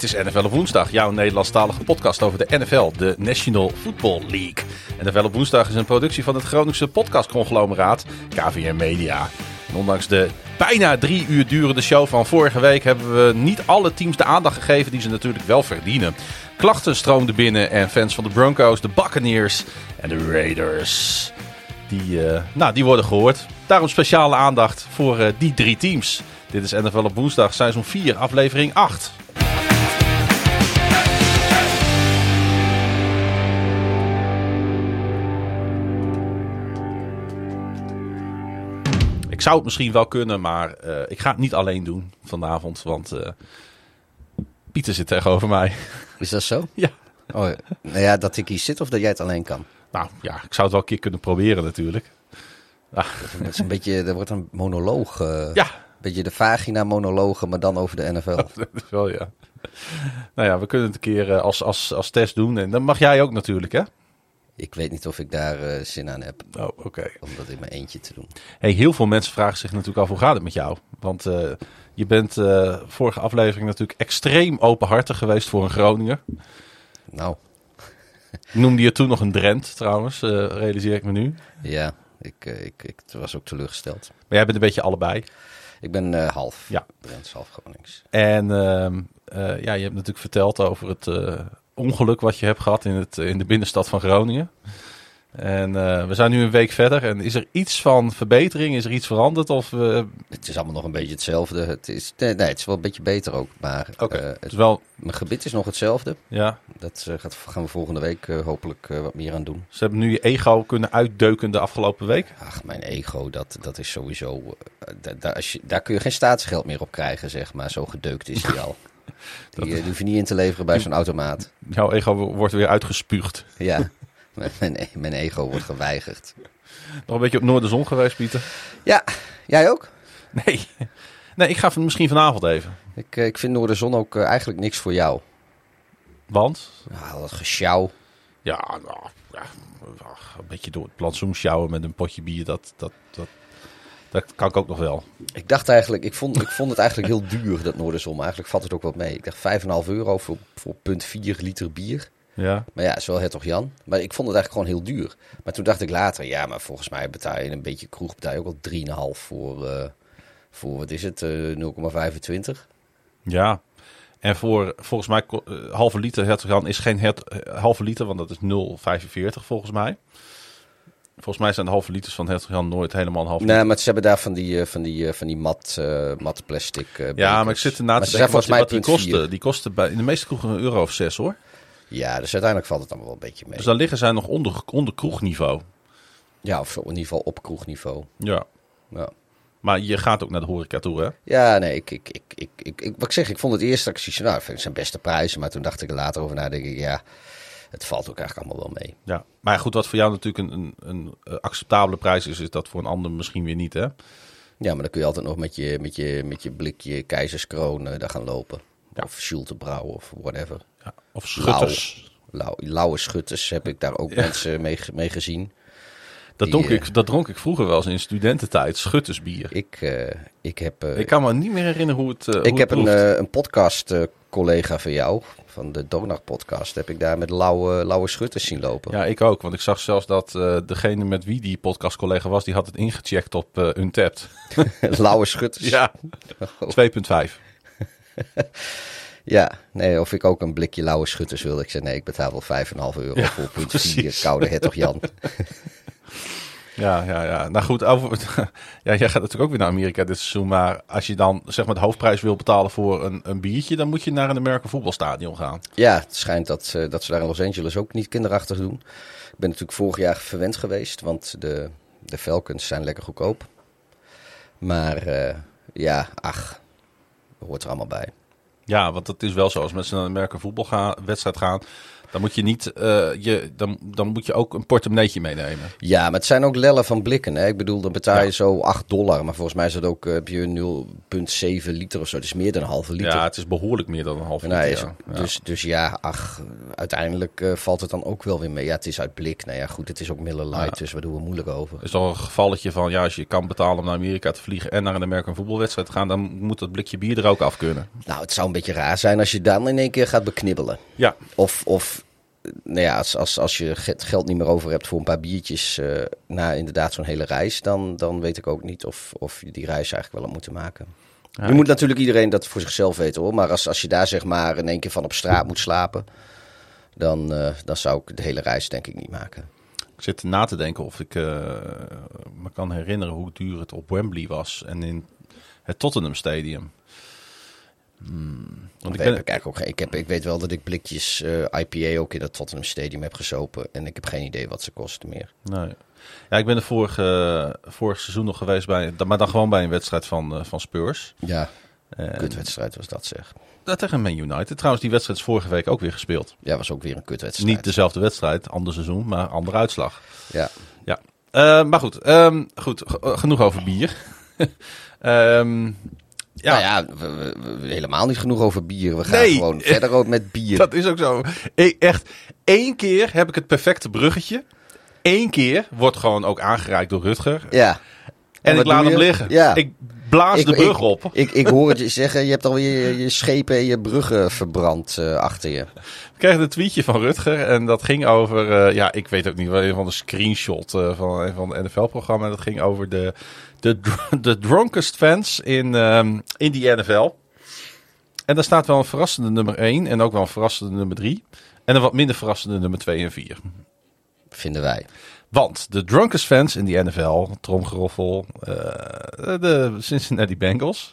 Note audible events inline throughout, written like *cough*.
Dit is NFL op woensdag, jouw Nederlandstalige podcast over de NFL, de National Football League. NFL op woensdag is een productie van het Groningse podcastconglomeraat KVM Media. En ondanks de bijna drie uur durende show van vorige week hebben we niet alle teams de aandacht gegeven die ze natuurlijk wel verdienen. Klachten stroomden binnen en fans van de Broncos, de Buccaneers en de Raiders, die, uh, nou, die worden gehoord. Daarom speciale aandacht voor uh, die drie teams. Dit is NFL op woensdag, seizoen 4, aflevering 8. Zou het misschien wel kunnen, maar uh, ik ga het niet alleen doen vanavond, want uh, Pieter zit tegenover mij. *laughs* Is dat zo? Ja. Oh, nou ja, dat ik hier zit of dat jij het alleen kan? Nou ja, ik zou het wel een keer kunnen proberen natuurlijk. Ah. Dat is een beetje, er wordt een monoloog. Uh, ja. Een beetje de vagina-monologen, maar dan over de NFL. *laughs* dat is wel, ja. Nou ja, we kunnen het een keer als, als, als test doen. En dan mag jij ook natuurlijk, hè? Ik weet niet of ik daar uh, zin aan heb. Oh, oké. Okay. Om dat in mijn eentje te doen. Hey, heel veel mensen vragen zich natuurlijk af hoe gaat het met jou? Want uh, je bent uh, vorige aflevering natuurlijk extreem openhartig geweest voor een Groninger. Nou. *laughs* Noemde je toen nog een Drent trouwens, realiseer ik me nu. Ja, ik, ik, ik was ook teleurgesteld. Maar jij bent een beetje allebei. Ik ben half ja. Drents, half Gronings. En ehm, ja, je hebt natuurlijk verteld over het ongeluk wat je hebt gehad in, het, in de binnenstad van Groningen. En uh, we zijn nu een week verder. En is er iets van verbetering? Is er iets veranderd? Of, uh... Het is allemaal nog een beetje hetzelfde. Het is, nee, nee het is wel een beetje beter ook. Maar okay. uh, het, wel... mijn gebit is nog hetzelfde. Ja. Dat gaat, gaan we volgende week hopelijk wat meer aan doen. Ze hebben nu je ego kunnen uitdeuken de afgelopen week? Ach, mijn ego, dat, dat is sowieso... Da, als je, daar kun je geen staatsgeld meer op krijgen, zeg maar. Zo gedeukt is hij *laughs* al. Die, die hoef je niet in te leveren bij zo'n automaat. Jouw ego wordt weer uitgespuugd. Ja, *laughs* mijn, mijn ego wordt geweigerd. Nog een beetje op Noorderzon geweest, Pieter? Ja, jij ook? Nee, nee ik ga misschien vanavond even. Ik, ik vind Noorderzon ook uh, eigenlijk niks voor jou. Want? Ja, dat gesjouw. Ja, nou, ja, een beetje door het plantsoen sjouwen met een potje bier, dat, dat, dat, dat kan ik ook nog wel. Ik dacht eigenlijk, ik vond, ik vond het eigenlijk heel duur, dat Noorderzon. Eigenlijk valt het ook wat mee. Ik dacht 5,5 euro voor, voor punt 4 liter bier. Ja. Maar ja, zo het toch Jan. Maar ik vond het eigenlijk gewoon heel duur. Maar toen dacht ik later, ja, maar volgens mij betaal je een beetje kroeg, betaal je ook al 3,5 voor, uh, voor, wat is het, uh, 0,25. Ja. En voor, volgens mij, uh, halve liter Hertog Jan is geen het, halve liter, want dat is 0,45 volgens mij. Volgens mij zijn de halve liters van Hertog Jan nooit helemaal een half Nee, maar ze hebben daar van die, van die, van die mat, uh, mat plastic uh, Ja, maar ik zit erna te denken wat, wat die kosten. Die kosten bij, in de meeste kroegen een euro of zes hoor. Ja, dus uiteindelijk valt het allemaal wel een beetje mee. Dus daar liggen zij nog onder, onder kroegniveau. Ja, of in ieder geval op kroegniveau. Ja. ja. Maar je gaat ook naar de horeca toe, hè? Ja, nee, ik, ik, ik, ik, ik, ik wat ik zeg, ik vond het eerst dat ik zoiets nou, vind ik zijn beste prijzen. Maar toen dacht ik er later over na, denk ik, ja, het valt ook eigenlijk allemaal wel mee. Ja, maar goed, wat voor jou natuurlijk een, een, een acceptabele prijs is, is dat voor een ander misschien weer niet, hè? Ja, maar dan kun je altijd nog met je, met je, met je blikje keizerskroon uh, daar gaan lopen. Ja. Of Schultebrouw of whatever. Ja, of schutters. Lauw, lauwe schutters heb ik daar ook ja. mensen mee, mee gezien. Dat, dronk ik, dat dronk ik vroeger wel eens in studententijd, schuttersbier. Ik, uh, ik heb... Uh, ik kan me niet meer herinneren hoe het uh, Ik hoe heb het een, een podcast collega van jou, van de Donag podcast, heb ik daar met lauwe, lauwe schutters zien lopen. Ja, ik ook. Want ik zag zelfs dat degene met wie die podcast collega was, die had het ingecheckt op Untapped. *laughs* lauwe schutters? Ja, 2,5. *laughs* Ja, nee, of ik ook een blikje lauwe schutters wilde. Ik zei nee, ik betaal wel 5,5 euro ja, voor punt 4 koude hertog Jan. *laughs* Ja, ja, ja. Nou goed, over, *laughs* ja, jij gaat natuurlijk ook weer naar Amerika dit seizoen. Maar als je dan zeg maar de hoofdprijs wil betalen voor een, een biertje, dan moet je naar een Amerika voetbalstadion gaan. Ja, het schijnt dat, uh, dat ze daar in Los Angeles ook niet kinderachtig doen. Ik ben natuurlijk vorig jaar verwend geweest, want de, de Falcons zijn lekker goedkoop. Maar uh, ja, ach, hoort er allemaal bij. Ja, want het is wel zo. Als mensen naar een Amerika voetbalwedstrijd gaan, Dan moet je niet, eh, je, dan, dan moet je ook een portemonneetje meenemen. Ja, maar het zijn ook lellen van blikken. Hè? Ik bedoel, dan betaal je Ja. zo 8 dollar. Maar volgens mij is dat ook, eh, heb je 0,7 liter of zo. Het is meer dan een halve liter. Ja, het is behoorlijk meer dan een Nou, liter. is- ja. Ja. Dus, dus ja, ach, uiteindelijk eh, valt het dan ook wel weer mee. Ja, het is uit blik. Nou ja, goed, het is ook Miller Lite, dus waar doen we moeilijk over. Er is al een gevalletje van, ja, als je kan betalen om naar Amerika te vliegen en naar een American voetbalwedstrijd te gaan, dan moet dat blikje bier er ook af kunnen. Nou, het zou een beetje raar zijn als je dan in één keer gaat beknibbelen. Ja, Of, of nou ja, als, als, als je het geld niet meer over hebt voor een paar biertjes eh, na inderdaad zo'n hele reis, dan, dan weet ik ook niet of, of je die reis eigenlijk wel had moeten maken. Ja. Nu moet natuurlijk iedereen dat voor zichzelf weten hoor. Maar als, als je daar zeg maar in één keer van op straat moet slapen, dan, eh, dan zou ik de hele reis denk ik niet maken. ik zit na te denken of ik eh, me kan herinneren hoe duur het op Wembley was en in het Tottenham Stadium. Hmm, want ik ben, heb ik, eigenlijk ook geen, ik, heb, ik weet wel dat ik blikjes eh, IPA ook in het Tottenham Stadium heb gesopen. En ik heb geen idee wat ze kosten meer. nee. Ja, ik ben er vorige, vorig seizoen nog geweest bij, maar dan gewoon bij een wedstrijd van, eh, van Spurs. Ja, En- kutwedstrijd was dat zeg. Dat tegen Man United. Trouwens, die wedstrijd is vorige week ook weer gespeeld. Ja, was ook weer een kutwedstrijd. Niet dezelfde wedstrijd, ander seizoen, maar andere uitslag. Ja. Ja. Eh, maar goed, ehm, goed ge- genoeg over bier. *laughs* Ehm, ja, Nou ja, we, we- we- helemaal niet genoeg over bier. We gaan Nee. gewoon verder ook met bier. *laughs* dat is ook zo. E- echt, één keer heb ik het perfecte bruggetje. Eén keer wordt gewoon ook aangereikt door Rutger. Ja. En, ik laat hem liggen. Ja. Ik blaas Ik- de brug ik- op. Ik, ik hoor het je zeggen, je hebt alweer je, je schepen en je bruggen verbrand eh, achter je. Ik kreeg een tweetje van Rutger en dat ging over, eh, ja, ik weet ook niet, wel een van de screenshot eh, van een van de NFL-programma. Dat ging over de, de, de drunkest fans in, ehm, in die NFL. En daar staat wel een verrassende nummer 1 en ook wel een verrassende nummer 3. En een wat minder verrassende nummer 2 en 4. Vinden wij. Want de drunkest fans in die NFL, tromgeroffel, eh, de Cincinnati Bengals.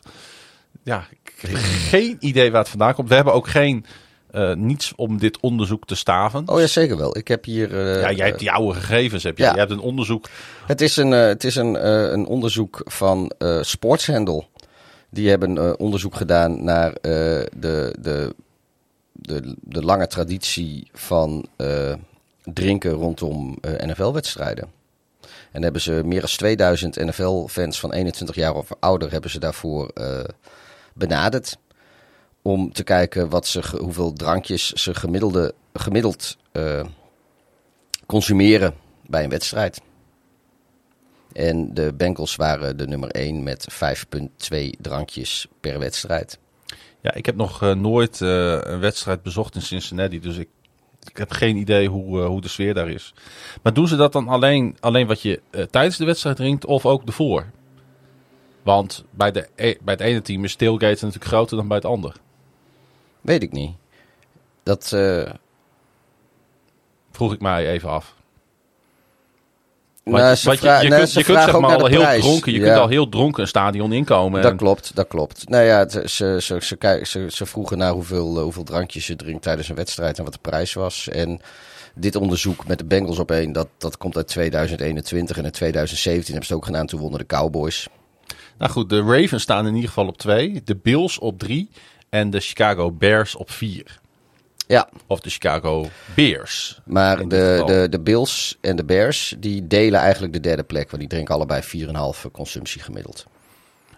Ja, ik heb geen idee waar het vandaan komt. We hebben ook geen, eh, niets om dit onderzoek te staven. Oh ja, zeker wel. Ik heb hier... eh, Ja, jij hebt die oude gegevens. Heb je. Ja. Je hebt een onderzoek. Het is een, eh, het is een, een onderzoek van Sportshandle. Die hebben onderzoek gedaan naar de, de, de, de lange traditie van drinken rondom NFL-wedstrijden. En hebben ze meer dan 2000 NFL-fans van 21 jaar of ouder hebben ze daarvoor benaderd. Om te kijken wat ze, hoeveel drankjes ze gemiddelde, gemiddeld eh, consumeren bij een wedstrijd. En de Bengals waren de nummer 1 met 5,2 drankjes per wedstrijd. Ja, ik heb nog eh, nooit eh, een wedstrijd bezocht in Cincinnati. Dus ik, ik heb geen idee hoe, hoe de sfeer daar is. Maar doen ze dat dan alleen, alleen wat je tijdens de wedstrijd drinkt of ook ervoor? Want bij, de, e- bij het ene team is tailgate natuurlijk groter dan bij het andere. Weet ik niet. Dat, eh, Vroeg ik mij even af. Want, nou, ze want je, vra- je nee, kunt, ze je kunt zeg maar al heel prijs. dronken, je Ja. kunt al heel dronken een stadion inkomen. Dat en- klopt, dat klopt. Nou ja, ze, ze, ze, ze, ze vroegen naar hoeveel, eh, hoeveel drankjes je drinkt tijdens een wedstrijd en wat de prijs was. En dit onderzoek met de Bengals op één, dat, dat komt uit 2021. En in 2017 hebben ze het ook gedaan, toen wonnen de Cowboys. Nou goed, de Ravens staan in ieder geval op twee. De Bills op drie. En de Chicago Bears op vier. Ja, Of de Chicago Bears. maar de, de, de Bills en de Bears, die delen eigenlijk de derde plek. Want die drinken allebei 4,5 consumptie gemiddeld.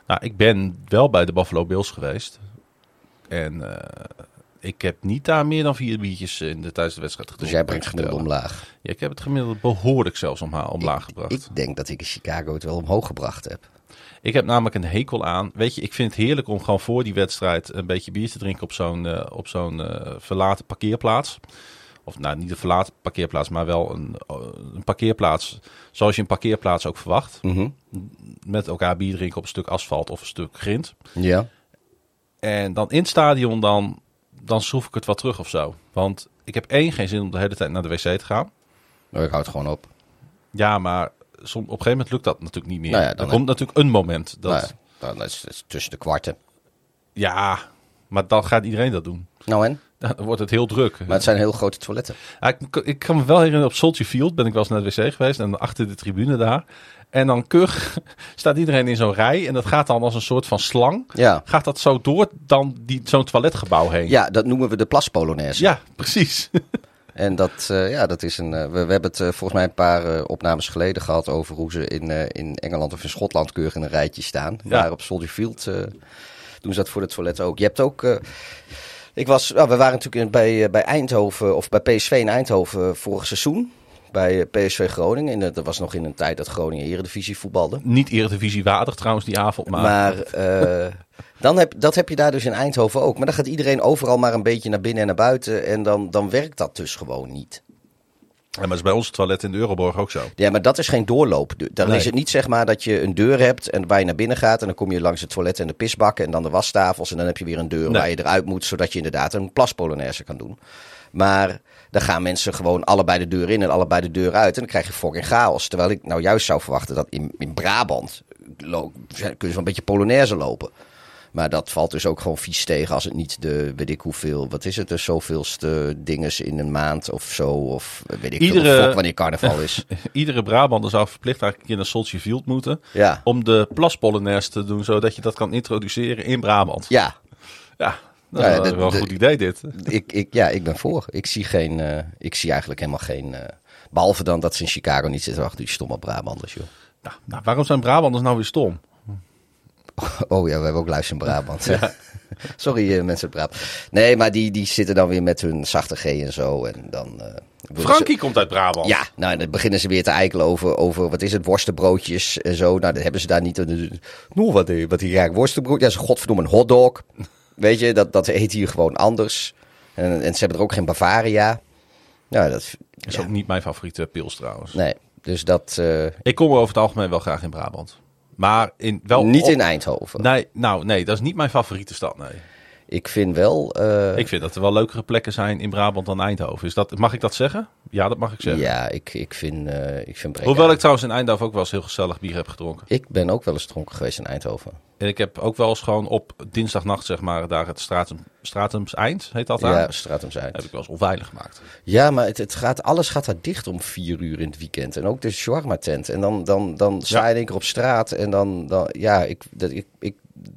Nou, ik ben wel bij de Buffalo Bills geweest. En eh, ik heb niet daar meer dan vier biertjes in de, tijdens de wedstrijd Dus gedronken. jij brengt het omlaag. Ja, ik heb het gemiddeld behoorlijk zelfs omha- omlaag gebracht. Ik denk dat ik in Chicago het wel omhoog gebracht heb. Ik heb namelijk een hekel aan. Weet je, ik vind het heerlijk om gewoon voor die wedstrijd een beetje bier te drinken op zo'n eh, op zo'n eh, verlaten parkeerplaats. Of nou, niet een verlaten parkeerplaats, maar wel een, eh, een parkeerplaats zoals je een parkeerplaats ook verwacht. Mhm. Met elkaar bier drinken op een stuk asfalt of een stuk grind. Ja. En dan in het stadion, dan, dan schroef ik het wat terug of zo. Want ik heb één, geen zin om de hele tijd naar de wc te gaan. Nou, ik hou het gewoon op. Ja, maar som, op een gegeven moment lukt dat natuurlijk niet meer. Nou ja, dan er komt natuurlijk een moment dat... Nou, dan is het tussen de kwarten. Ja, maar dan gaat iedereen dat doen. Nou en? Dan wordt het heel druk. Maar het zijn heel grote toiletten. Ja, ik, ik kan me wel herinneren, op Soldier Field ben ik wel eens naar de wc geweest. En achter de tribune daar. En dan keurig *laughs* staat iedereen in zo'n rij. En dat gaat dan als een soort van slang. Ja. Gaat dat zo door dan die, zo'n toiletgebouw heen. Ja, dat noemen we de plaspolonaise. ja precies. *laughs* En dat, eh, ja, dat is een. eh, we, we hebben het eh, volgens mij een paar opnames geleden gehad over hoe ze in, in Engeland of in Schotland keurig in een rijtje staan. Ja. Maar op Soldier Field doen ze dat voor de toilet ook. Je hebt ook. ik was, nou, we waren natuurlijk in, bij, bij Eindhoven of bij PSV in Eindhoven vorig seizoen. Bij eh, PSV Groningen. En dat was nog in een tijd dat Groningen Eredivisie voetbalde. Niet eredivisie waardig trouwens die avond, maar... Maar eh, dan heb, dat heb je daar dus in Eindhoven ook. Maar dan gaat iedereen overal maar een beetje naar binnen en naar buiten. En dan, dan werkt dat dus gewoon niet. Ja, maar dat is bij ons toilet in de Euroborg ook zo. Ja, maar dat is geen doorloop. Dan Nee. is het niet zeg maar dat je een deur hebt en waar je naar binnen gaat. En dan kom je langs het toilet en de pisbakken en dan de wastafels. En dan heb je weer een deur Nee. waar je eruit moet, zodat je inderdaad een plaspolonaise kan doen. Maar dan gaan mensen gewoon allebei de deur in en allebei de deur uit. En dan krijg je fucking chaos. Terwijl ik nou juist zou verwachten dat in, in Brabant kun je een beetje polonaise lopen. Maar dat valt dus ook gewoon vies tegen als het niet de, weet ik hoeveel, wat is het, de zoveelste dinges in een maand of zo. Of weet ik Iedere- veel, wanneer carnaval is. *laughs* Iedere Brabander zou verplicht eigenlijk een keer naar Soldier Field moeten. Ja, Om de plaspolonaise te doen, zodat je dat kan introduceren in Brabant. ja. Ja, dat Ja, is wel een goed idee dit. *laughs* Ik, ik, ja, ik ben voor. Ik zie, geen, eh, ik zie eigenlijk helemaal geen... eh, behalve dan dat ze in Chicago niet zitten achter die stomme Brabanders, joh. Nou, nou, waarom zijn Brabanders nou weer stom? *laughs* Oh ja, we hebben ook luisteren in Brabant. *laughs* Sorry eh, mensen uit Brabant. Nee, maar die, die zitten dan weer met hun zachte G en zo. En dan... willen Frankie komt uit Brabant. Ja, nou, dan beginnen ze weer te eikelen over, over wat is het, worstenbroodjes en zo. Nou, dat hebben ze daar niet... Nou, wat, wat hier raakt worstenbrood. Ja, ze godverdomme een hotdog. Weet je, dat, dat heet hier gewoon anders. En, en ze hebben er ook geen Bavaria. Nou, dat... Is ja. ook niet mijn favoriete pils trouwens. Nee, dus dat... eh, Ik kom over het algemeen wel graag in Brabant. Maar in, wel niet op- in Eindhoven. Nee, nou nee, dat is niet mijn favoriete stad, nee. Ik vind wel... eh, Ik vind dat er wel leukere plekken zijn in Brabant dan Eindhoven. Is dat, mag ik dat zeggen? Ja, dat mag ik zeggen. ja, ik, ik vind, eh ik vind Breda- Hoewel ik trouwens in Eindhoven ook wel eens heel gezellig bier heb gedronken. Ik ben ook wel eens dronken geweest in Eindhoven. En ik heb ook wel eens gewoon op dinsdagnacht, zeg maar, daar het Stratum, Stratums Eind, heet dat daar? Ja, Stratum Zuid. Heb ik wel eens onveilig gemaakt. Ja, maar het, het gaat, alles gaat daar dicht om vier uur in het weekend. En ook de shawarma tent. En dan, dan, dan sta je in één keer op straat. En dan, dan ja, ik, dat, ik, ik,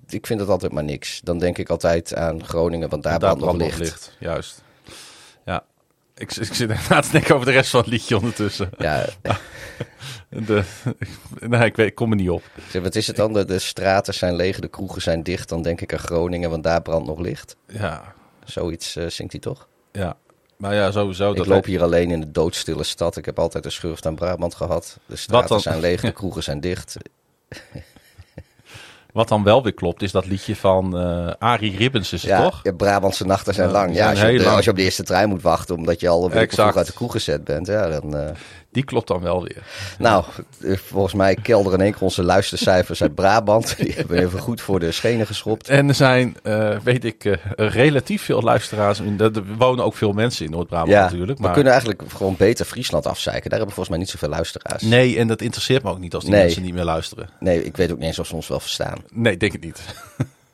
ik vind het altijd maar niks. Dan denk ik altijd aan Groningen, want daar, daar brandt nog brandt licht. Juist. Ja. Ik, ik zit na te denken over de rest van het liedje ondertussen. Ja, *laughs* De, *laughs* nee, ik, weet, ik kom er niet op. zeg, wat is het dan? De, de straten zijn leeg, de kroegen zijn dicht. Dan denk ik aan Groningen, want daar brandt nog licht. Ja, Zoiets eh, zingt hij toch? ja. Maar ja, sowieso. Ik dat loop hier alleen in de doodstille stad. Ik heb altijd een schurft aan Brabant gehad. De straten zijn leeg, de *laughs* kroegen zijn dicht. Wat dan wel weer klopt, is dat liedje van eh Arie Ribbens, is het Ja, toch? ja, Brabantse nachten zijn Ja, lang. Ja, als, je op de, lang. als je op de eerste trein moet wachten omdat je al een week vroeg uit de kroeg gezet bent. Ja, dan, eh, Die klopt dan wel weer. nou, eh, volgens mij kelderen in één keer onze luistercijfers uit Brabant. *laughs* Die hebben even goed voor de schenen geschopt. En er zijn, eh, weet ik, eh, relatief veel luisteraars. In, er wonen ook veel mensen in Noord-Brabant Ja, natuurlijk. we Maar kunnen eigenlijk gewoon beter Friesland afzeiken. Daar hebben volgens mij niet zoveel luisteraars. nee, en dat interesseert me ook niet als die Nee. mensen niet meer luisteren. Nee, ik weet ook niet eens of ze ons wel verstaan. Nee, denk het niet.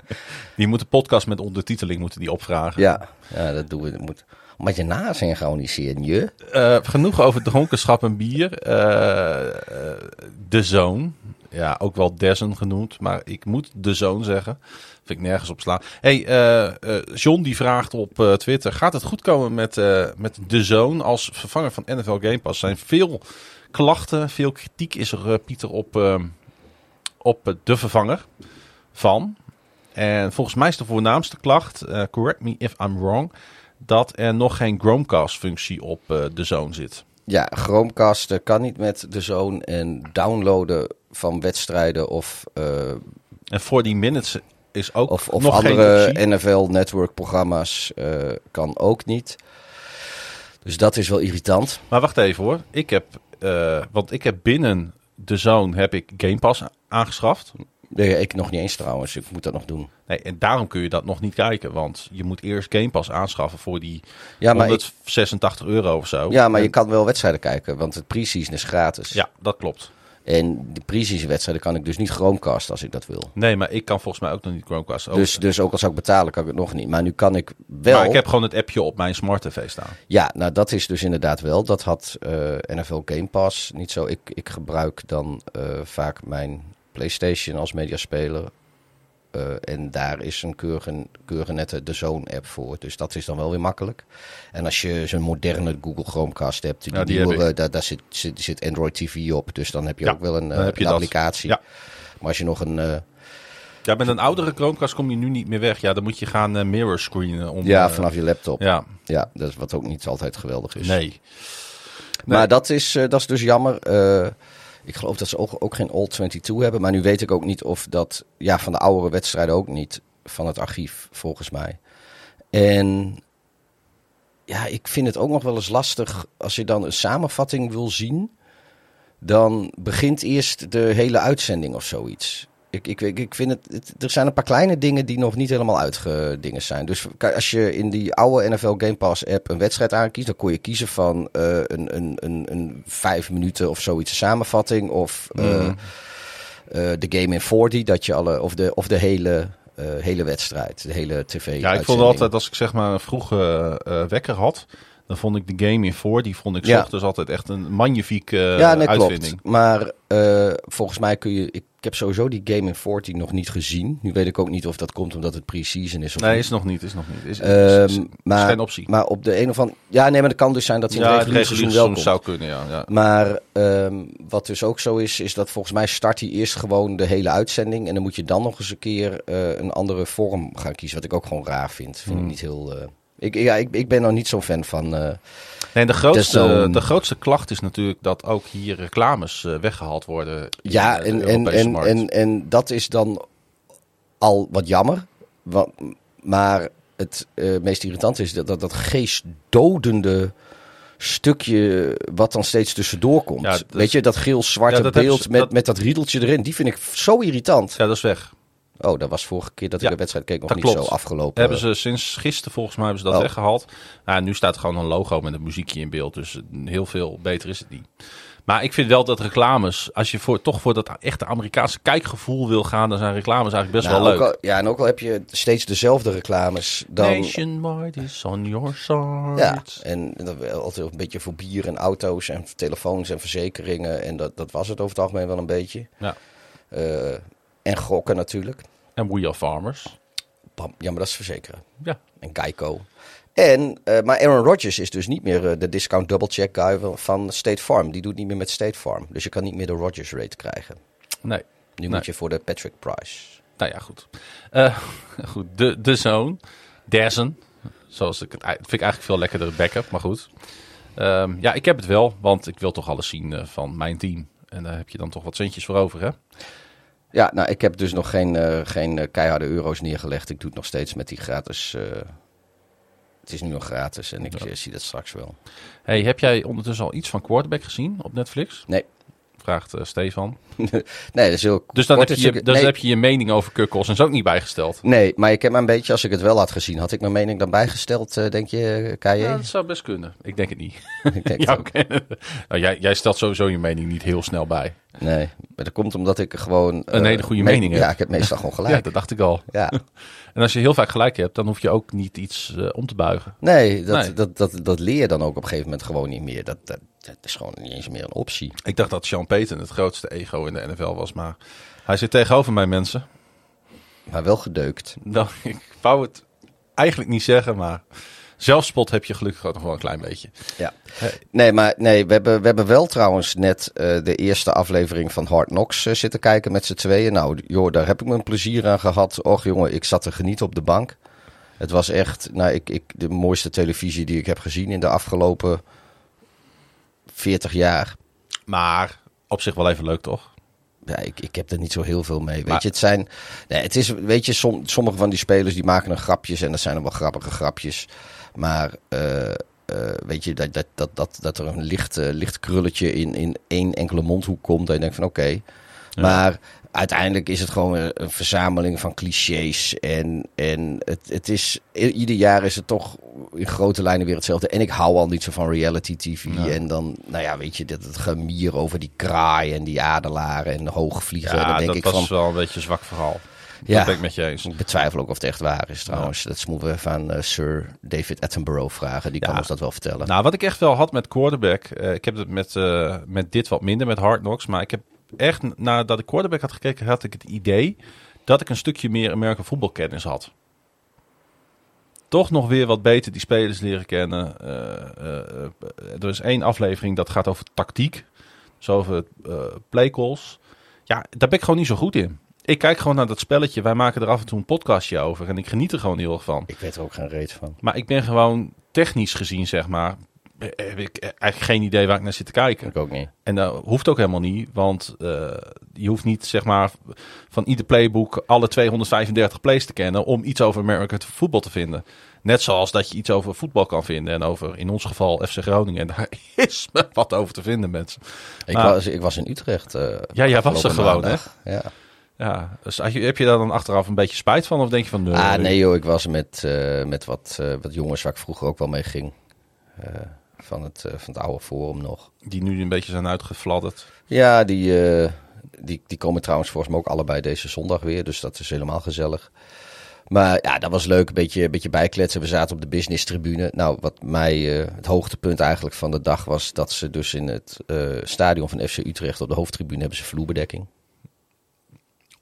*laughs* die moeten podcast met ondertiteling moeten die opvragen. Ja, ja dat doen we. Dat moet, omdat je zien, je. Eh, genoeg over dronkenschap en bier. Eh, eh, de Zoon. Ja, ook wel Dessen genoemd. Maar ik moet De Zoon zeggen. Vind ik nergens op slaan. hey, John die vraagt op Twitter. Gaat het goed komen met, met De Zoon als vervanger van NFL Game Pass? Zijn veel klachten, veel kritiek is er, Pieter, op, op de vervanger van. En volgens mij is de voornaamste klacht, correct me if I'm wrong, dat er nog geen Chromecast-functie op eh, de Zone zit. Ja, Chromecast kan niet met de zoon en downloaden van wedstrijden of, eh, En voor die minutes is ook of, of nog geen andere. NFL Network programma's eh, kan ook niet. Dus dat is wel irritant. Maar wacht even hoor. Ik heb, want ik heb binnen de Zone heb ik Game Pass aangeschaft. Nee, ik nog niet eens trouwens. Ik moet dat nog doen. Nee, en daarom kun je dat nog niet kijken. Want je moet eerst Game Pass aanschaffen voor die Ja, maar, ik- 186 euro of zo. ja, maar je kan wel wedstrijden kijken, want het pre-season is gratis. Ja, dat klopt. En de pre-season wedstrijden kan ik dus niet Chromecast als ik dat wil. Nee, maar ik kan volgens mij ook nog niet Chromecast. ook. Dus, dus ook al zou ik betalen, kan ik het nog niet. Maar nu kan ik wel. Maar ik heb gewoon het appje op mijn smart tv staan. Ja, nou dat is dus inderdaad wel. Dat had eh, NFL Game Pass niet zo. Ik, ik gebruik dan eh, vaak mijn PlayStation als mediaspeler. Eh, en daar is een keurige, keurige nette de Zone-app voor. Dus dat is dan wel weer makkelijk. En als je zo'n moderne Google Chromecast hebt, die, Ja, die heb daar, daar zit, zit, zit Android TV op. Dus dan heb je Ja, ook wel een, eh, een applicatie. Ja. Maar als je nog een... eh, Ja, met een oudere Chromecast kom je nu niet meer weg. Ja, dan moet je gaan mirror screenen. Om, ja, vanaf je laptop. Ja, Ja, dat is wat ook niet altijd geweldig is. nee. Maar dat is, dat is dus jammer. Ik geloof dat ze ook, ook geen All 22 hebben. Maar nu weet ik ook niet of dat... Ja, van de oudere wedstrijden ook niet. Van het archief, volgens mij. En... Ja, ik vind het ook nog wel eens lastig als je dan een samenvatting wil zien. Dan begint eerst de hele uitzending of zoiets. Ik, ik, ik, vind het, het- Er zijn een paar kleine dingen die nog niet helemaal uitgedingen zijn. Dus als je in die oude NFL Game Pass app een wedstrijd aankiest, dan kon je kiezen van eh, een, een, een, een vijf minuten of zoiets samenvatting. Of eh, Mhm. eh, de game in 40, dat je alle, of de, of de hele, hele wedstrijd, de hele tv. Ja, ik vond altijd, als ik zeg maar een vroege wekker had, dan vond ik de game in voor, die vond ik Ja. ochtends altijd echt een magnifieke eh, ja, nee, uitvinding. klopt. Maar eh, volgens mij kun je. Ik, ik heb sowieso die game in 40 nog niet gezien. Nu weet ik ook niet of dat komt omdat het pre-season is of Nee, niet. is nog niet, is nog niet. Is, is, Ehm, is- is maar, geen optie. maar op de een of andere. Ja, nee, maar het kan dus zijn dat hij in ja, het reguliere seizoen wel komt. zou kunnen, ja. ja. Maar ehm, wat dus ook zo is, is dat volgens mij start hij eerst gewoon de hele uitzending. En dan moet je dan nog eens een keer eh, een andere vorm gaan kiezen. Wat ik ook gewoon raar vind. Vind ik Hmm. niet heel. Eh, ik, ja, ik, ik ben nog niet zo'n fan van. eh, Nee, de grootste, zo'n- de grootste klacht is natuurlijk dat ook hier reclames eh, weggehaald worden. ja, de en, en, en, en, en dat is dan al wat jammer. Maar het eh, meest irritant is dat dat, dat geestdodende stukje wat dan steeds tussendoor komt. Ja, Weet je, dat geel-zwarte Ja, beeld ze- met, dat- met dat riedeltje erin. Die vind ik zo irritant. Ja, dat is weg. Oh, dat was vorige keer dat ik Ja, de wedstrijd keek nog dat niet klopt. zo afgelopen. Hebben ze sinds gisteren volgens mij hebben ze dat Oh. weggehaald. Nou, nu staat gewoon een logo met een muziekje in beeld. Dus eh, heel veel beter is het niet. Maar ik vind wel dat reclames, als je voor, toch voor dat echte Amerikaanse kijkgevoel wil gaan, dan zijn reclames eigenlijk best Nou, wel leuk. al- ja, en ook al heb je steeds dezelfde reclames, dan... Nationwide is on your side. Ja, en altijd een beetje voor bier en auto's en telefoons en verzekeringen. En dat, dat was het over het algemeen wel een beetje. Ja. Eh, en gokken natuurlijk. En We Are Farmers. Pam, Ja, maar dat is verzekeren. Ja. En Geico. En, eh, maar Aaron Rodgers is dus niet meer eh, de discount double check guy van- State Farm. Die doet niet meer met State Farm. Dus je kan niet meer de Rodgers rate krijgen. Nee. Nu Nee. moet je voor de Patrick Price. Nou ja, goed. Eh, *laughs* goed, de, de zoon. Derzen. Zoals ik het vind ik eigenlijk veel lekkerder backup, maar goed. Ehm, ja, ik heb het wel, want ik wil toch alles zien van mijn team. En daar heb je dan toch wat centjes voor over, hè? Ja, nou, ik heb dus nog geen, eh, geen eh, keiharde euro's neergelegd. Ik doe het nog steeds met die gratis. eh, het is nu nog gratis en ik Ja. zie dat straks wel. Hey, heb jij ondertussen al iets van Quarterback gezien op Netflix? Nee. Vraagt eh, Stefan. *laughs* Nee, dat is heel Dus dan, heb je, je, nee, heb je je mening over Kukkels en is ook niet bijgesteld. nee, maar ik heb maar een beetje, als ik het wel had gezien, had ik mijn mening dan bijgesteld, eh, denk je, KJ? Ja, dat zou best kunnen. Ik denk het niet. ik denk *laughs* Ja, *laughs* nou, jij, jij stelt sowieso je mening niet heel snel bij. Nee, maar dat komt omdat ik gewoon... Een eh, hele goede me- mening hebt. Ja, ik heb meestal gewoon Ja, gelijk. dat dacht ik al. Ja. En als je heel vaak gelijk hebt, dan hoef je ook niet iets om te buigen. Nee, dat, Nee. Dat, dat, dat leer je dan ook op een gegeven moment gewoon niet meer. Dat, dat, dat is gewoon niet eens meer een optie. Ik dacht dat Sean Payton het grootste ego in de NFL was, maar hij zit tegenover mij, mensen. Maar wel gedeukt. Nou, *laughs* ik wou het eigenlijk niet zeggen, maar zelfspot heb je gelukkig ook nog wel een klein beetje. Ja. Nee, maar nee, we hebben, we hebben wel trouwens net eh, de eerste aflevering van Hard Knocks eh, zitten kijken met z'n tweeën. Nou, joh, daar heb ik mijn plezier aan gehad. Och jongen, ik zat te genieten op de bank. Het was echt nou, ik, ik, de mooiste televisie die ik heb gezien in de afgelopen 40 jaar. Maar op zich wel even leuk, toch? Ja, ik, ik heb er niet zo heel veel mee. Weet Maar- je, het zijn. Nee, het is, weet je, som, sommige van die spelers die maken een grapjes en dat zijn dan wel grappige grapjes. Maar eh, eh, weet je, dat, dat, dat, dat, dat er een licht, eh, licht krulletje in, in één enkele mondhoek komt. En je denkt van oké. Maar uiteindelijk is het gewoon een, verzameling van clichés. En, en het, het is, ieder jaar is het toch in grote lijnen weer hetzelfde. En ik hou al niet zo van reality tv. Ja. En dan, nou ja, weet je, dat het gemier over die kraai en die adelaren en hoogvliegen. en Ja, dan denk dat ik was van, wel een beetje een zwak verhaal. Ja. Dat ben ik met je eens. ik betwijfel ook of het echt waar is trouwens. Dat moeten we even aan eh, Sir David Attenborough vragen. Die kan Ja. ons dat wel vertellen. Nou, wat ik echt wel had met quarterback. eh, ik heb het met, eh, met dit wat minder, met Hard Knocks. Maar ik heb echt, nadat ik quarterback had gekeken, had ik het idee dat ik een stukje meer American voetbalkennis had. Toch nog weer wat beter die spelers leren kennen. Eh, eh, eh, er is één aflevering dat gaat over tactiek. Dus over uh, playcalls. Ja, daar ben ik gewoon niet zo goed in. Ik kijk gewoon naar dat spelletje. Wij maken er af en toe een podcastje over. En ik geniet er gewoon heel erg van. Ik weet er ook geen reet van. Maar ik ben gewoon technisch gezien, zeg maar, heb ik eigenlijk geen idee waar ik naar zit te kijken. Ik ook niet. En dat hoeft ook helemaal niet, want uh, je hoeft niet zeg maar van ieder playbook alle 235 plays te kennen om iets over American voetbal te vinden. Net zoals dat je iets over voetbal kan vinden en over in ons geval FC Groningen. En daar *laughs* is me wat over te vinden, mensen. Ik, maar, was, ik was in Utrecht. Uh, ja, jij was er gewoon, hè? Ja. Ja, dus heb je daar dan achteraf een beetje spijt van? Of denk je van... Nee, ah, nee joh, ik was met, uh, met wat, uh, wat jongens waar ik vroeger ook wel mee ging. Uh, van, het, van het oude forum nog. Die nu een beetje zijn uitgefladderd. Ja, die, die, die komen trouwens volgens mij ook allebei deze zondag weer. Dus dat is helemaal gezellig. Maar ja, dat was leuk. Een beetje, een beetje bijkletsen. We zaten op de business tribune. Nou, wat mij het hoogtepunt eigenlijk van de dag was... dat ze dus in het stadion van FC Utrecht op de hoofdtribune hebben ze vloerbedekking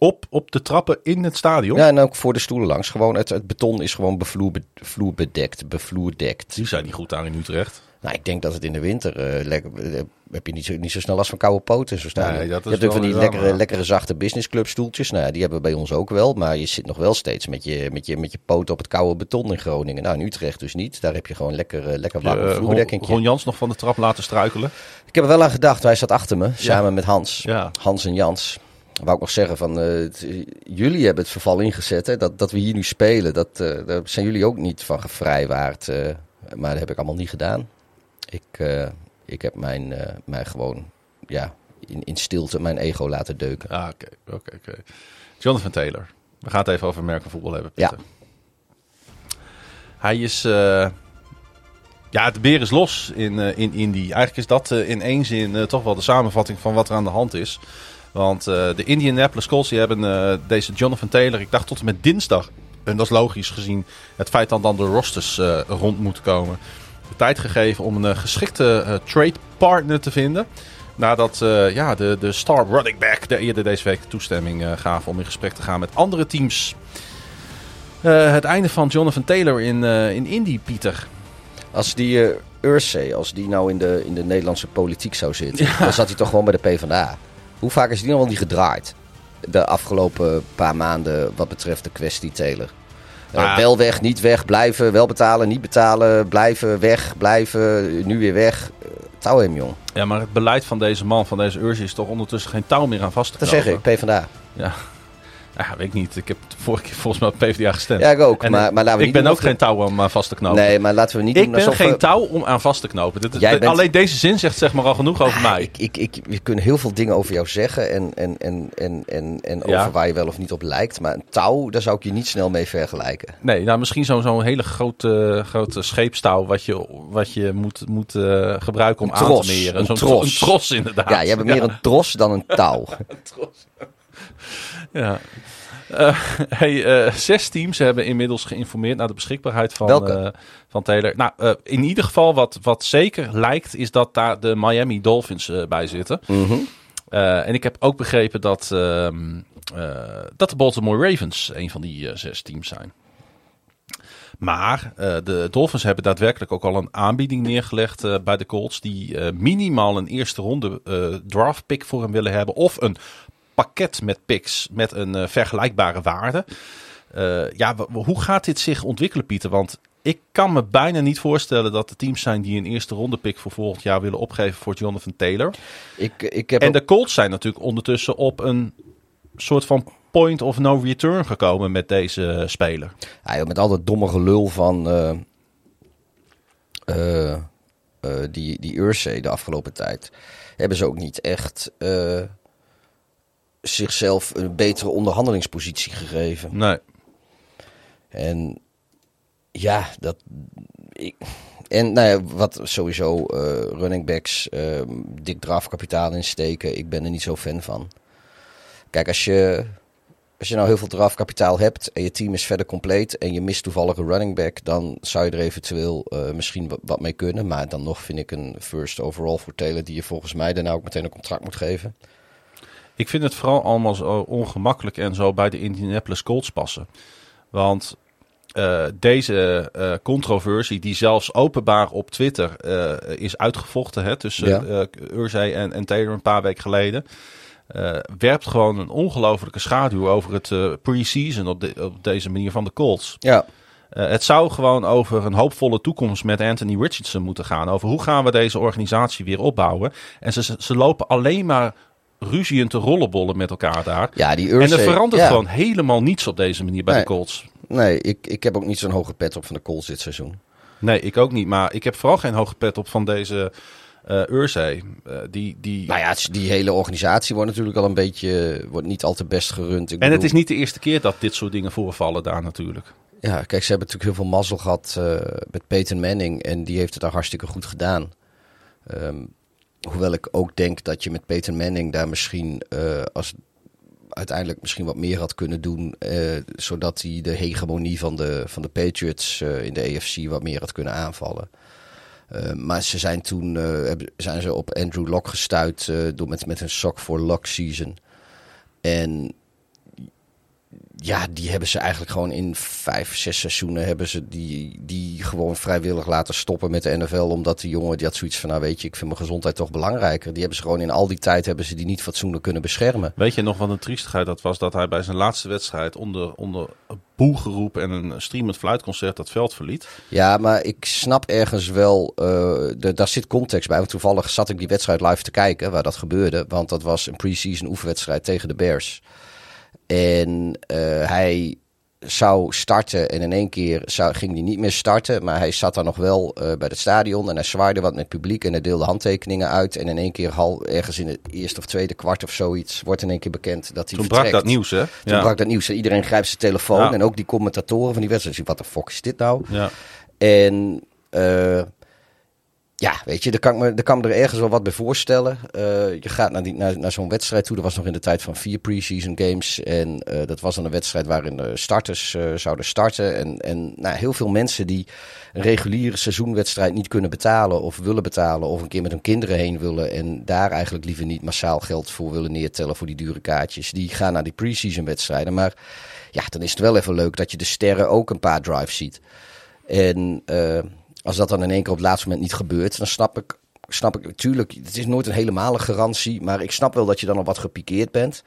op, op de trappen in het stadion? Ja, en ook voor de stoelen langs. Gewoon het, het beton is gewoon bevloer, bevloerbedekt, bevloerdekt. Die zijn niet goed aan in Utrecht. Nou, ik denk dat het in de winter uh, lekker, uh, heb je niet zo, niet zo snel last van koude poten. Zo. Nee, dat je hebt ook van die lekkere, lekkere zachte businessclub stoeltjes. Nou, die hebben we bij ons ook wel. Maar je zit nog wel steeds met je, met je, met je poten op het koude beton in Groningen. Nou, in Utrecht dus niet. Daar heb je gewoon lekker, uh, lekker warme uh, vloerbedekking. Ron Jans nog van de trap laten struikelen? Ik heb er wel aan gedacht. Hij zat achter me, samen met Hans. Ja. Hans en Jans wou ik nog zeggen van, uh, jullie hebben het verval ingezet. Hè? Dat, dat we hier nu spelen, dat, uh, daar zijn jullie ook niet van gevrijwaard. Uh, maar dat heb ik allemaal niet gedaan. Ik, ik heb mijn, mijn gewoon, ja, in, in stilte mijn ego laten deuken. Ah, oké, oké, oké. Jonathan Taylor. We gaan het even over merken voetbal hebben, Peter. Ja. Hij is... Ja, de beer is los in, in Indy. Eigenlijk is dat in één zin toch wel de samenvatting van wat er aan de hand is. Want uh, de Indianapolis Colts die hebben uh, deze Jonathan Taylor, ik dacht tot en met dinsdag, en dat is logisch gezien het feit dat dan de rosters uh, rond moeten komen, de tijd gegeven om een geschikte trade partner te vinden. Nadat ja, de, de star running back de eerder deze week toestemming gaven om in gesprek te gaan met andere teams. het einde van Jonathan Taylor in, in Indy, Pieter. Als die Ursay, als die nou in de, in de Nederlandse politiek zou zitten, ja. dan zat hij toch gewoon bij de PvdA. Hoe vaak is die nog wel niet gedraaid? De afgelopen paar maanden wat betreft de kwestie Taylor. Uh, wel weg, niet weg, blijven, wel betalen, niet betalen, blijven, weg, blijven, nu weer weg. Uh, touw hem, jong. Ja, maar het beleid van deze man, van deze Urge, is toch ondertussen geen touw meer aan vast te? Dat zeg ik, PvdA. Ja, ja, weet ik niet. Ik heb vorige keer volgens mij op PvdA gestemd. Ja, ik ook. maar, maar laten we ik ben ook geen touw om aan vast te knopen. Nee, maar laten we niet ik doen ben geen touw om aan vast te knopen. Dit, bent... Alleen deze zin zegt zeg maar al genoeg over ah, mij. Ik, ik, ik, we kunnen heel veel dingen over jou zeggen en, en, en, en, en, en over waar je wel of niet op lijkt. Maar een touw, daar zou ik je niet snel mee vergelijken. Nee, nou misschien zo'n zo'n hele grote, grote scheepstouw wat je, wat je moet, moet uh, gebruiken om aan te meren. Een tros. Een tros inderdaad. Ja, je hebt meer een tros dan een *laughs* touw. een tros. *laughs* Ja. Uh, *laughs* hey, uh, zes teams hebben inmiddels geïnformeerd naar de beschikbaarheid van, uh, van Taylor. Nou, in ieder geval wat, wat zeker lijkt, is dat daar de Miami Dolphins bij zitten. Mm -hmm. en ik heb ook begrepen dat, ehm, dat de Baltimore Ravens een van die zes teams zijn. Maar de Dolphins hebben daadwerkelijk ook al een aanbieding neergelegd bij de Colts. Die minimaal een eerste ronde draft pick voor hem willen hebben. Of een pakket met picks met een uh, vergelijkbare waarde. Uh, ja, hoe gaat dit zich ontwikkelen, Pieter? Want ik kan me bijna niet voorstellen dat er teams zijn die een eerste ronde pick voor volgend jaar willen opgeven voor Jonathan Taylor. Ik, ik heb en de Colts zijn natuurlijk ondertussen op een soort van point of no return gekomen met deze speler. Ja, met al dat domme gelul van uh, die, die Ursay de afgelopen tijd. Hebben ze ook niet echt zichzelf een betere onderhandelingspositie gegeven. Nee. En ja, dat. Ik, en nou ja, wat sowieso uh, running backs uh, dik drafkapitaal insteken, ik ben er niet zo fan van. Kijk, als je, als je nou heel veel drafkapitaal hebt en je team is verder compleet en je mist toevallig een running back, dan zou je er eventueel uh, misschien wat mee kunnen. Maar dan nog vind ik een first overall voor Taylor die je volgens mij daarna ook meteen een contract moet geven. Ik vind het vooral allemaal zo ongemakkelijk en zo bij de Indianapolis Colts passen. Want uh, deze uh, controversie, die zelfs openbaar op Twitter uh, is uitgevochten hè, tussen ja. Urzay en, en Taylor een paar weken geleden, werpt gewoon een ongelofelijke schaduw over het pre-season op, de, op, deze manier van de Colts. Ja. het zou gewoon over een hoopvolle toekomst met Anthony Richardson moeten gaan. Over hoe gaan we deze organisatie weer opbouwen. En ze, ze lopen alleen maar ruzie en te rollenbollen met elkaar daar. Ja, die Urzay, en er verandert ja. gewoon helemaal niets op deze manier bij nee. de Colts. Nee, ik, ik heb ook niet zo'n hoge pet op van de Colts dit seizoen. Nee, ik ook niet. Maar ik heb vooral geen hoge pet op van deze uh, Urzay. Uh, die, die... Nou ja, die hele organisatie wordt natuurlijk al een beetje... wordt niet al te best gerund. Ik en bedoel... het is niet de eerste keer dat dit soort dingen voorvallen daar natuurlijk. Ja, kijk, ze hebben natuurlijk heel veel mazzel gehad uh, met Peyton Manning. En die heeft het daar hartstikke goed gedaan. Um, hoewel ik ook denk dat je met Peyton Manning daar misschien... als uiteindelijk misschien wat meer had kunnen doen. Uh, zodat hij de hegemonie van de, van de Patriots uh, in de AFC wat meer had kunnen aanvallen. Maar ze zijn toen zijn ze op Andrew Locke gestuurd door met, met een sok voor Lock season. En ja, die hebben ze eigenlijk gewoon in vijf, zes seizoenen hebben ze die, die gewoon vrijwillig laten stoppen met de NFL. Omdat die jongen die had zoiets van, nou weet je, ik vind mijn gezondheid toch belangrijker. Die hebben ze gewoon in al die tijd hebben ze die niet fatsoenlijk kunnen beschermen. Weet je nog wat een triestigheid dat was dat hij bij zijn laatste wedstrijd onder, onder boelgeroep en een streamend fluitconcert dat veld verliet? Ja, maar ik snap ergens wel, uh, de, daar zit context bij. Want toevallig zat ik die wedstrijd live te kijken waar dat gebeurde. Want dat was een pre-season oefenwedstrijd tegen de Bears. En uh, hij zou starten en in één keer zou, ging hij niet meer starten. Maar hij zat daar nog wel uh, bij het stadion en hij zwaaide wat met het publiek en hij deelde handtekeningen uit. En in één keer, hal, ergens in het eerste of tweede kwart of zoiets, wordt in één keer bekend dat hij Toen vertrekt. brak dat nieuws, hè? Toen ja. brak dat nieuws. Iedereen grijpt zijn telefoon ja. en ook die commentatoren van die wedstrijd. Wat de fuck is dit nou? Ja. En... Uh, ja, weet je, daar kan, ik me, daar kan me er ergens wel wat bij voorstellen. Uh, je gaat naar, die, naar, naar zo'n wedstrijd toe. Dat was nog in de tijd van vier preseason games. En uh, dat was dan een wedstrijd waarin de starters uh, zouden starten. En, en nou, heel veel mensen die een reguliere seizoenwedstrijd niet kunnen betalen of willen betalen. Of een keer met hun kinderen heen willen. En daar eigenlijk liever niet massaal geld voor willen neertellen voor die dure kaartjes. Die gaan naar die preseason wedstrijden. Maar ja, dan is het wel even leuk dat je de sterren ook een paar drives ziet. En als dat dan in één keer op het laatste moment niet gebeurt, dan snap ik, snap ik natuurlijk, het is nooit een helemaal garantie, maar ik snap wel dat je dan al wat gepikeerd bent.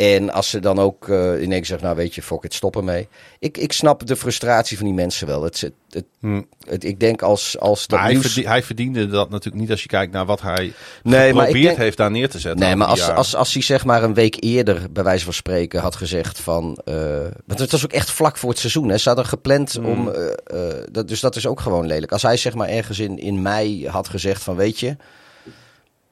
En als ze dan ook uh, in één keer zeggen, nou weet je, fuck it, stop ermee. Ik, ik snap de frustratie van die mensen wel. Het, het, het, hm. het ik denk als, als dat hij, nieuws... hij verdiende dat natuurlijk niet als je kijkt naar wat hij nee, geprobeerd denk, heeft daar neer te zetten. Nee, maar als, als, als hij zeg maar een week eerder, bij wijze van spreken, had gezegd van... Uh, want het was ook echt vlak voor het seizoen. Hè. Ze hadden gepland Hmm. om... Uh, dat, dus dat is ook gewoon lelijk. Als hij zeg maar ergens in, in mei had gezegd van, weet je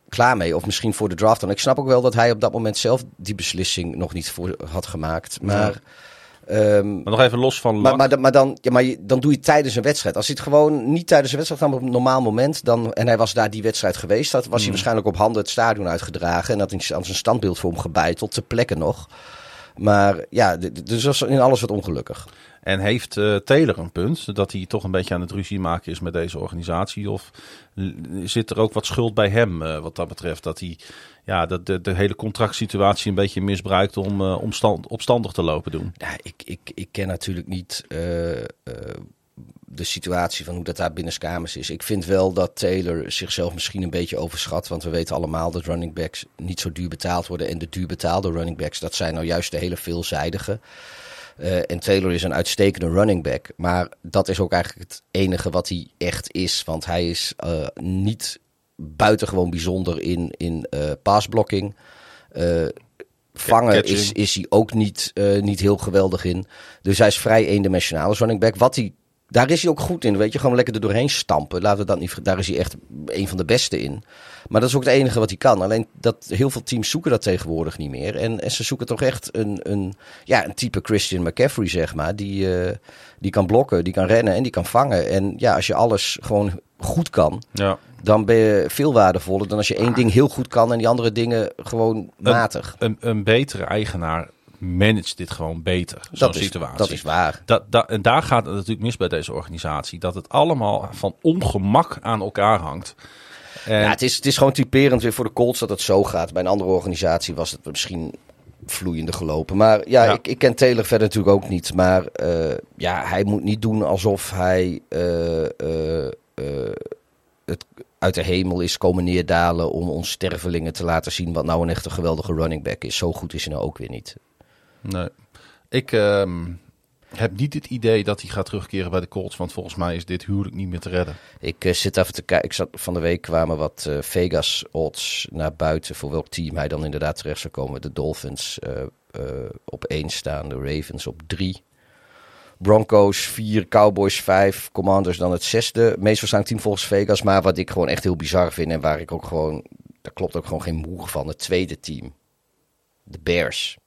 klaar mee. Of misschien voor de draft dan. Ik snap ook wel dat hij op dat moment zelf die beslissing nog niet voor had gemaakt. Maar, ja. um, maar nog even los van maar, maar, maar, dan, ja, maar dan doe je het tijdens een wedstrijd. Als hij het gewoon niet tijdens een wedstrijd dan op een normaal moment. Dan, en hij was daar die wedstrijd geweest. Dat was Hmm. hij waarschijnlijk op handen het stadion uitgedragen. En dat hij aan zijn standbeeld voor hem gebeiteld. Ter plekke nog. Maar ja, dus was in alles wat ongelukkig. En heeft uh, Taylor een punt dat hij toch een beetje aan het ruzie maken is met deze organisatie? Of zit er ook wat schuld bij hem uh, wat dat betreft? Dat hij ja, dat de, hele contractsituatie een beetje misbruikt om uh, omstand, opstandig te lopen doen? Ja, ik, ik, ik ken natuurlijk niet de situatie van hoe dat daar binnenskamers is. Ik vind wel dat Taylor zichzelf misschien een beetje overschat. Want we weten allemaal dat running backs niet zo duur betaald worden. En de duur betaalde running backs, dat zijn nou juist de hele veelzijdige. Uh, en Taylor is een uitstekende running back. Maar dat is ook eigenlijk het enige wat hij echt is. Want hij is uh, niet buitengewoon bijzonder in, in uh, paasblokking. vangen is, is hij ook niet, niet heel geweldig in. Dus hij is vrij eendimensionaal als running back. Wat hij daar is hij ook goed in, weet je. Gewoon lekker er doorheen stampen. Laten we dat niet, daar is hij echt een van de beste in. Maar dat is ook het enige wat hij kan. Alleen dat heel veel teams zoeken dat tegenwoordig niet meer. En, en ze zoeken toch echt een, een, ja, een type Christian McCaffrey, zeg maar. Die, uh, die kan blokken, die kan rennen en die kan vangen. En ja, als je alles gewoon goed kan, ja. dan ben je veel waardevoller dan als je één ding heel goed kan en die andere dingen gewoon matig. Een, een, een betere eigenaar manage dit gewoon beter, zo'n situatie. Dat is waar. Dat, dat, en daar gaat het natuurlijk mis bij deze organisatie. Dat het allemaal van ongemak aan elkaar hangt. En, Ja, het is, het is gewoon typerend weer voor de Colts dat het zo gaat. Bij een andere organisatie was het misschien vloeiende gelopen. Maar ja, Ja. Ik, ik ken Taylor verder natuurlijk ook niet. Maar eh, ja, hij moet niet doen alsof hij eh, eh, eh, het uit de hemel is komen neerdalen om ons stervelingen te laten zien wat nou een echt een geweldige running back is. Zo goed is hij nou ook weer niet. nee. Ik ehm, heb niet het idee dat hij gaat terugkeren bij de Colts. Want volgens mij is dit huwelijk niet meer te redden. Ik eh, zit even te kijken. Ik zat van de week kwamen wat eh, Vegas odds naar buiten voor welk team hij dan inderdaad terecht zou komen. De Dolphins eh, op één staan, de Ravens op drie. Broncos 4, Cowboys 5, Commanders dan het zesde. Meest waarschijnlijk team volgens Vegas. Maar wat ik gewoon echt heel bizar vind en waar ik ook gewoon... Daar klopt ook gewoon geen moer van. Het tweede team. De Bears.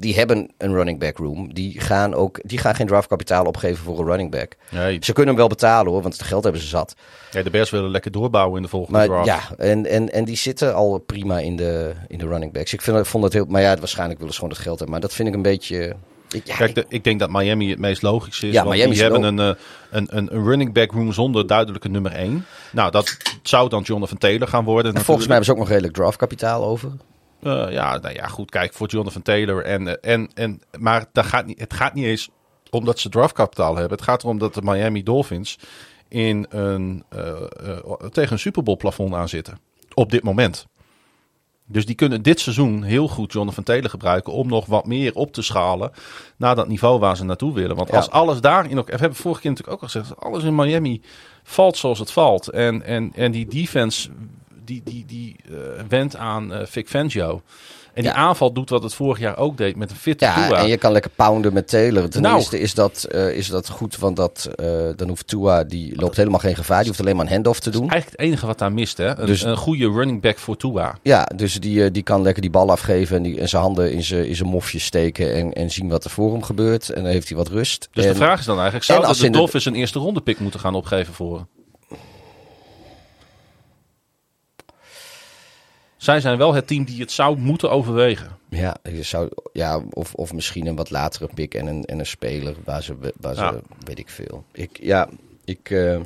Die hebben een running back room. Die gaan, ook, die gaan geen draftkapitaal opgeven voor een running back. Nee, Ze kunnen hem wel betalen hoor, want het geld hebben ze zat. ja, de Bears willen lekker doorbouwen in de volgende Maar draft. ja, en, en, en die zitten al prima in de, in de running backs. Ik vind, vond het heel... Maar ja, waarschijnlijk willen ze gewoon het geld hebben. Maar dat vind ik een beetje... Ik, ja, Kijk, de- ik denk dat Miami het meest logisch is. Ja, want Miami die hebben een, eh, een, een, een running back room zonder duidelijke nummer 1. Nou, dat zou dan Jonathan Taylor gaan worden. en volgens mij hebben ze ook nog redelijk draftkapitaal over. Eh, ja, nou ja, goed. Kijk, voor Jonathan Taylor. En, eh, en, en, maar dat gaat niet, het gaat niet eens omdat ze draftkapitaal hebben. Het gaat erom dat de Miami Dolphins in een, eh, tegen een Super Bowl plafond aan zitten. Op dit moment. Dus die kunnen dit seizoen heel goed Jonathan Taylor gebruiken om nog wat meer op te schalen naar dat niveau waar ze naartoe willen. Want Ja. als alles daarin ook, we hebben vorige keer natuurlijk ook al gezegd, als alles in Miami valt zoals het valt en, en, en die defense die, die, die eh wendt aan eh Vic Fangio. En die Ja. aanval doet wat het vorig jaar ook deed met een fitte Ja, Tua. en je kan lekker pounden met Taylor. Ten Nou. eerste is dat, eh, is dat goed, want dat, dan hoeft Tua, die loopt helemaal geen gevaar. Die hoeft alleen maar een handoff te doen. Eigenlijk het enige wat daar mist, hè? Een, Dus- een goede running back voor Tua. Ja, dus die, die kan lekker die bal afgeven en, die, en zijn handen in zijn, in zijn mofje steken en, en zien wat er voor hem gebeurt. En dan heeft hij wat rust. Dus en, de vraag is dan eigenlijk, en zouden als de de- Dolphins een eerste ronde pick moeten gaan opgeven voor Zij zijn wel het team die het zou moeten overwegen. Ja, je zou, ja of, of misschien een wat latere pick en een, en een speler waar ze, waar ze Ja. weet ik veel. Ik, ja, ik, eh,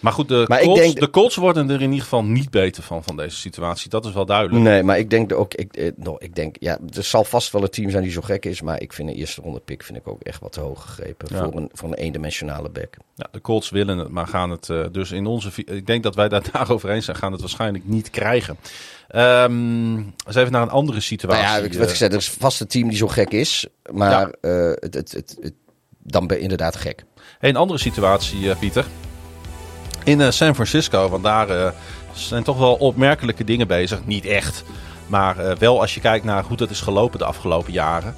Maar goed, de, Maar Colts, denk- de Colts worden er in ieder geval niet beter van, van deze situatie. Dat is wel duidelijk. nee, maar ik denk ook, ik, eh, no, ik denk, ja, er zal vast wel een team zijn die zo gek is, maar ik vind een eerste ronde pick vind ik ook echt wat te hoog gegrepen Ja. voor, een, voor een eendimensionale back. Ja, de Colts willen het, maar gaan het eh, dus in onze... Ik denk dat wij daar *laughs* daarover eens zijn, gaan het waarschijnlijk niet krijgen. Ehm eens even naar een andere Nou situatie. ja, ik, wat eh, ik zei, er is vast een team die zo gek is, maar eh, het, het, het, het- dan ben je inderdaad gek. Hey, een andere situatie, eh, Pieter. In eh, San Francisco, want daar eh, zijn toch wel opmerkelijke dingen bezig. Niet echt, maar eh, wel als je kijkt naar hoe dat is gelopen de afgelopen jaren.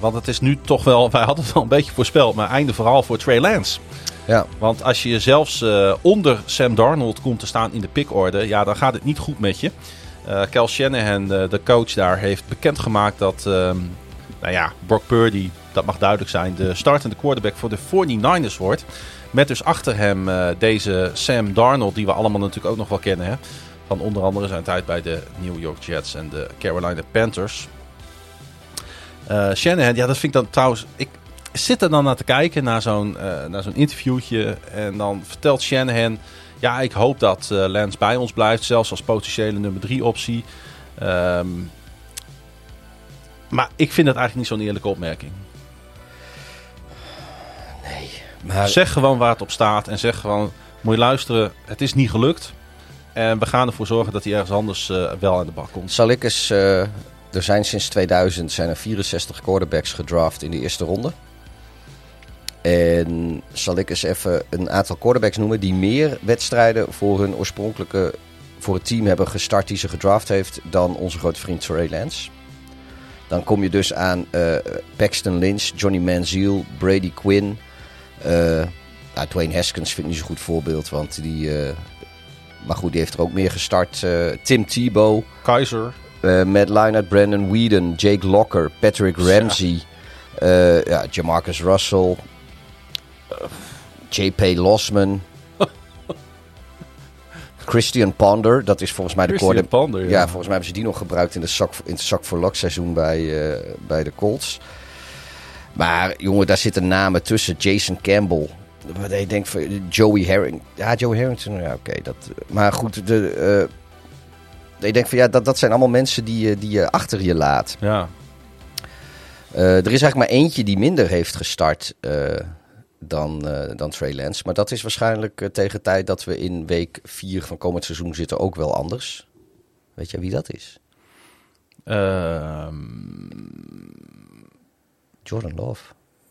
Want het is nu toch wel, *laughs* wij hadden het wel een beetje voorspeld, maar einde vooral voor Trey Lance. Ja, Want als je zelfs onder Sam Darnold komt te staan in de pickorde, ja, dan gaat het niet goed met je. Eh Cal Shanahan, de, de coach daar, heeft bekendgemaakt dat, ehm, nou ja, Brock Purdy, dat mag duidelijk zijn, de startende quarterback voor de 49ers wordt. Met dus achter hem eh, deze Sam Darnold, die we allemaal natuurlijk ook nog wel kennen. Hè? Van onder andere zijn tijd bij de New York Jets en de Carolina Panthers. Eh, Shanahan, ja, dat vind ik dan trouwens. Ik zit er dan naar te kijken, naar zo'n eh, naar zo'n interviewtje. En dan vertelt Shanahan. Ja, ik hoop dat Lance bij ons blijft, zelfs als potentiële nummer drie optie. Ehm, maar ik vind dat eigenlijk niet zo'n eerlijke opmerking. Maar Zeg gewoon waar het op staat en zeg gewoon: moet je luisteren, het is niet gelukt. En we gaan ervoor zorgen dat hij ergens anders eh, wel aan de bak komt. zal ik eens, eh, er zijn sinds 2000 zijn er 64 quarterbacks gedraft in de eerste ronde. En zal ik eens even een aantal quarterbacks noemen die meer wedstrijden voor hun oorspronkelijke, voor het team hebben gestart die ze gedraft heeft dan onze grote vriend Trey Lance. Dan kom je dus aan eh, Paxton Lynch, Johnny Manziel, Brady Quinn. Eh nou, Dwayne Haskins vind ik niet zo'n goed voorbeeld, want die, eh, maar goed, die heeft er ook meer gestart. Eh, Tim Tebow, Keizer, eh, Matt Leinart, Brandon Whedon, Jake Locker, Patrick Ramsey, eh, ja, Jamarcus Russell, J.P. Losman, *laughs* Christian Ponder, dat is volgens mij de Christian Ponder. ja. volgens mij hebben ze die nog gebruikt in, de zak, in het zak voor lak seizoen bij, bij de Colts. Maar jongen, daar zitten namen tussen. Jason Campbell, ik denk van Joey Harrington. Ja, Joey Harrington, ja, oké. dat. maar goed, de, uh, ik denk van ja, dat, dat zijn allemaal mensen die, je- die je achter je laat. Ja. Eh, er is eigenlijk maar eentje die minder heeft gestart eh, dan, eh, dan Trey Lance. Maar dat is waarschijnlijk eh, tegen tijd dat we in week 4 van komend seizoen zitten ook wel anders. Weet je wie dat is? Ehm, Jordan Love.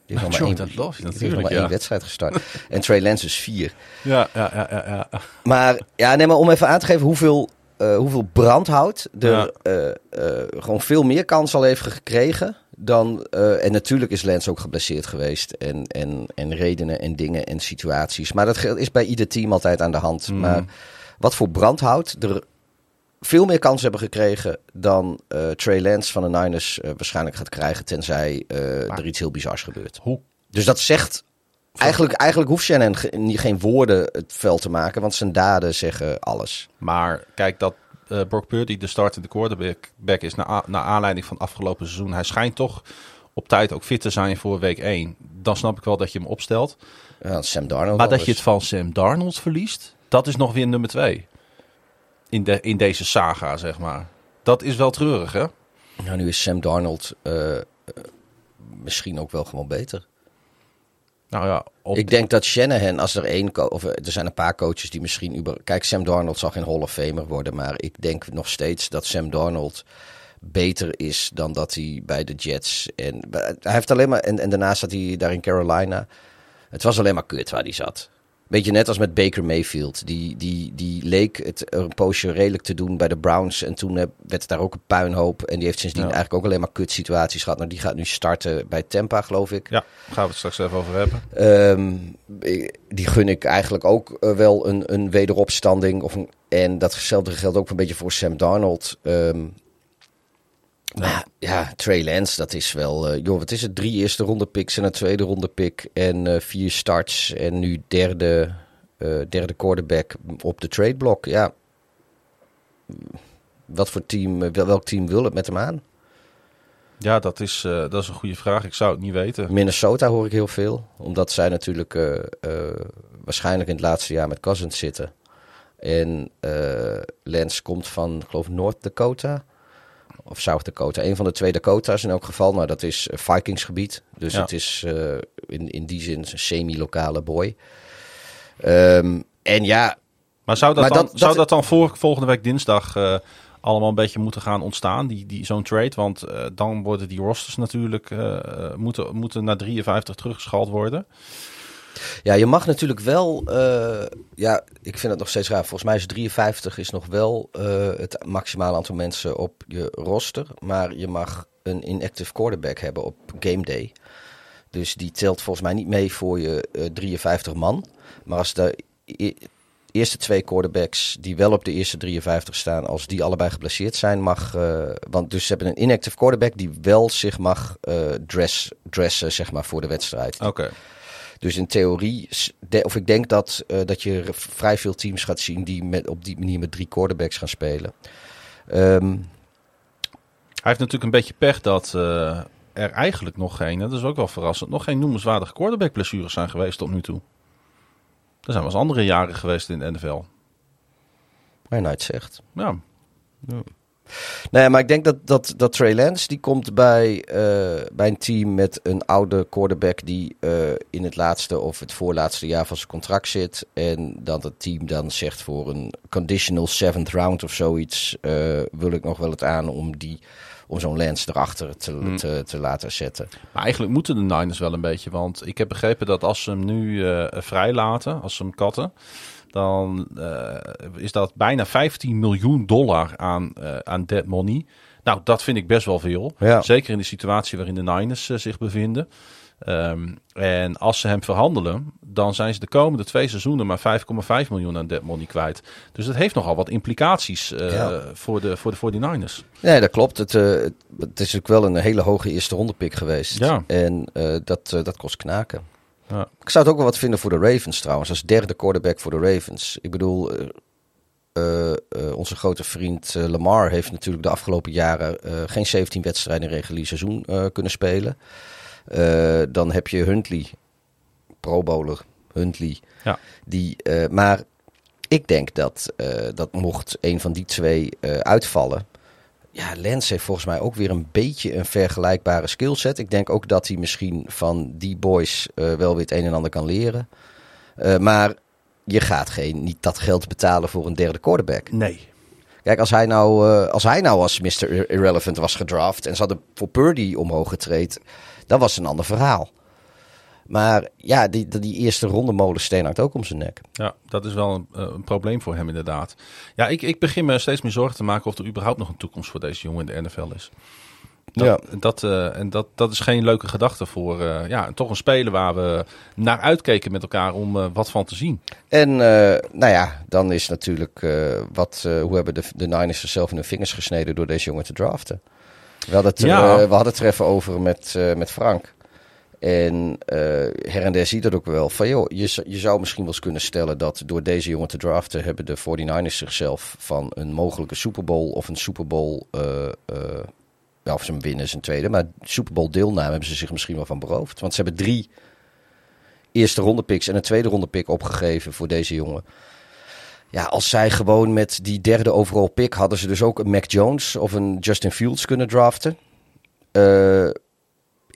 Die heeft nog maar Jordan één, Love, heeft nog maar ja. één wedstrijd gestart. *laughs* en Trey Lance is vier. ja, ja, ja, ja, ja. Maar, ja, nee, maar om even aan te geven hoeveel, eh, hoeveel brandhout er Ja. eh, eh, gewoon veel meer kans al heeft gekregen. Dan, en natuurlijk is Lance ook geblesseerd geweest. En, en, en redenen en dingen en situaties. Maar dat is bij ieder team altijd aan de hand. Mm. Maar wat voor brandhout er veel meer kans hebben gekregen dan eh, Trey Lance van de Niners eh, waarschijnlijk gaat krijgen. Tenzij eh, er iets heel bizars gebeurt. Hoe Dus dat zegt. Eigenlijk, eigenlijk hoeft Shannon ge- geen woorden het veld te maken, want zijn daden zeggen alles. Maar kijk, dat eh Brock Purdy de startende quarterback back is naar, aanleiding van afgelopen seizoen. Hij schijnt toch op tijd ook fit te zijn voor week 1. Dan snap ik wel dat je hem opstelt. Ja, Sam Darnold. Maar dat je het van Sam Darnold verliest, dat is nog weer nummer 2. In, de, in deze saga, zeg maar. Dat is wel treurig, hè? Nou, nu is Sam Darnold eh, eh, misschien ook wel gewoon beter. Nou ja, op, Ik denk dat Shanahan, als er één... Of eh, er zijn een paar coaches die misschien... Uber, kijk, Sam Darnold zal geen Hall of Famer worden, maar ik denk nog steeds dat Sam Darnold beter is dan dat hij bij de Jets... En, hij heeft alleen maar... En, en daarnaast zat hij daar in Carolina. Het was alleen maar kut waar hij zat. Beetje net als met Baker Mayfield. Die, die, die leek het een poosje redelijk te doen bij de Browns. En toen eh, werd het daar ook een puinhoop. En die heeft sindsdien Ja. eigenlijk ook alleen maar kut situaties gehad. Nou, die gaat nu starten bij Tampa, geloof ik. ja, gaan we het straks even over hebben. Ehm, ik- die gun ik eigenlijk ook eh, wel een, een wederopstanding. Of een, en datzelfde geldt ook een beetje voor Sam Darnold. Ehm, maar ja, Trey Lance, dat is wel... eh, joh, wat is het? Drie eerste ronde picks en een tweede ronde pick. En eh, vier starts. En nu derde, eh, derde quarterback op de trade block. Ja. Wat voor team, wel- welk team wil het met hem aan? Ja, dat is, dat is een goede vraag. Ik zou het niet weten. Minnesota hoor ik heel veel. Omdat zij natuurlijk waarschijnlijk in het laatste jaar met Cousins zitten. En Lance komt van, ik geloof, North Dakota. Of South Dakota. Een van de twee Dakota's in elk geval. Nou, dat is eh, Vikingsgebied. Dus Ja. het is eh, in, in die zin een semi-lokale boy. Ehm, en ja, Maar zou dat, Maar dan, dat- zou dat- dan voor, volgende week dinsdag eh, allemaal een beetje moeten gaan ontstaan, die, die, zo'n trade? Want dan worden die rosters natuurlijk, moeten, moeten naar 53 teruggeschaald worden. Ja, je mag natuurlijk wel. eh, ja, ik vind het nog steeds raar. Volgens mij is 53 is nog wel eh, het maximale aantal mensen op je roster. Maar je mag een inactive quarterback hebben op game day. Dus die telt volgens mij niet mee voor je eh, 53 man. Maar als de e- eerste twee quarterbacks die wel op de eerste 53 staan, als die allebei geblesseerd zijn, mag. eh, want dus ze hebben een inactive quarterback die wel zich mag eh, dress, dressen, zeg maar, voor de wedstrijd. Oké. Dus in theorie, of ik denk dat, eh, dat je vrij veel teams gaat zien die met, op die manier met drie quarterbacks gaan spelen. Ehm, Hij heeft natuurlijk een beetje pech dat eh, er eigenlijk nog geen, dat is ook wel verrassend, nog geen noemenswaardige quarterback blessures zijn geweest tot nu toe. Er zijn wel eens andere jaren geweest in de NFL. nou het zegt. Ja, Nee, maar ik denk dat, dat, dat Trey Lance, die komt bij, eh, bij een team met een oude quarterback die eh, in het laatste of het voorlaatste jaar van zijn contract zit. En dat het team dan zegt voor een conditional seventh round of zoiets, eh, wil ik nog wel het aan om, die, om zo'n Lance erachter te, Hmm. te, te laten zetten. maar eigenlijk moeten de Niners wel een beetje, want ik heb begrepen dat als ze hem nu vrijlaten, als ze hem katten, dan eh, is dat bijna 15 miljoen dollar aan, eh, aan dead money. Nou, dat vind ik best wel veel. Ja. Zeker in de situatie waarin de Niners eh, zich bevinden. Ehm, en als ze hem verhandelen, dan zijn ze de komende twee seizoenen maar 5,5 miljoen aan dead money kwijt. Dus dat heeft nogal wat implicaties Ja. voor, de, voor, de, voor die Niners. Nee, dat klopt. Het, het, is natuurlijk wel een hele hoge eerste ronde pick geweest. Ja. En dat, dat kost knaken. Ja. Ik zou het ook wel wat vinden voor de Ravens trouwens. Als derde quarterback voor de Ravens. Ik bedoel, eh, eh, eh, onze grote vriend Lamar heeft natuurlijk de afgelopen jaren geen 17 wedstrijden in regulier seizoen kunnen spelen. Dan heb je Huntley, pro bowler. Huntley. Ja. Die, maar ik denk dat, dat mocht een van die twee uitvallen. Ja, Lens heeft volgens mij ook weer een beetje een vergelijkbare skillset. Ik denk ook dat hij misschien van die boys eh, wel weer het een en ander kan leren. Eh, maar je gaat geen, niet dat geld betalen voor een derde quarterback. Nee. Kijk, als hij nou, eh, als, hij nou als Mr. Ir- Irrelevant was gedraft en ze hadden voor Purdy omhoog getraind, dan was een ander verhaal. Maar ja, die, die, eerste ronde molensteen hangt ook om zijn nek. Ja, dat is wel een, eh, een probleem voor hem inderdaad. Ja, ik, ik begin me steeds meer zorgen te maken of er überhaupt nog een toekomst voor deze jongen in de NFL is. Dat, dat, eh, en dat, dat is geen leuke gedachte voor eh, ja, toch een speler waar we naar uitkeken met elkaar om wat van te zien. En nou ja, dan is natuurlijk wat, hoe hebben de, de Niners zichzelf in hun vingers gesneden door deze jongen te draften. We hadden het, Ja. we hadden het er even over met, met Frank. En eh, her en der zie dat ook wel. Van, joh, je, je zou misschien wel eens kunnen stellen dat door deze jongen te draften... hebben de 49ers zichzelf van een mogelijke Super Bowl of een Super Bowl... eh, eh, of ze winnen is een tweede. Maar Super Bowl deelname hebben ze zich misschien wel van beroofd. Want ze hebben drie eerste ronde picks en een tweede ronde pick opgegeven voor deze jongen. Ja, als zij gewoon met die derde overall pick hadden ze dus ook een Mac Jones of een Justin Fields kunnen draften. Eh,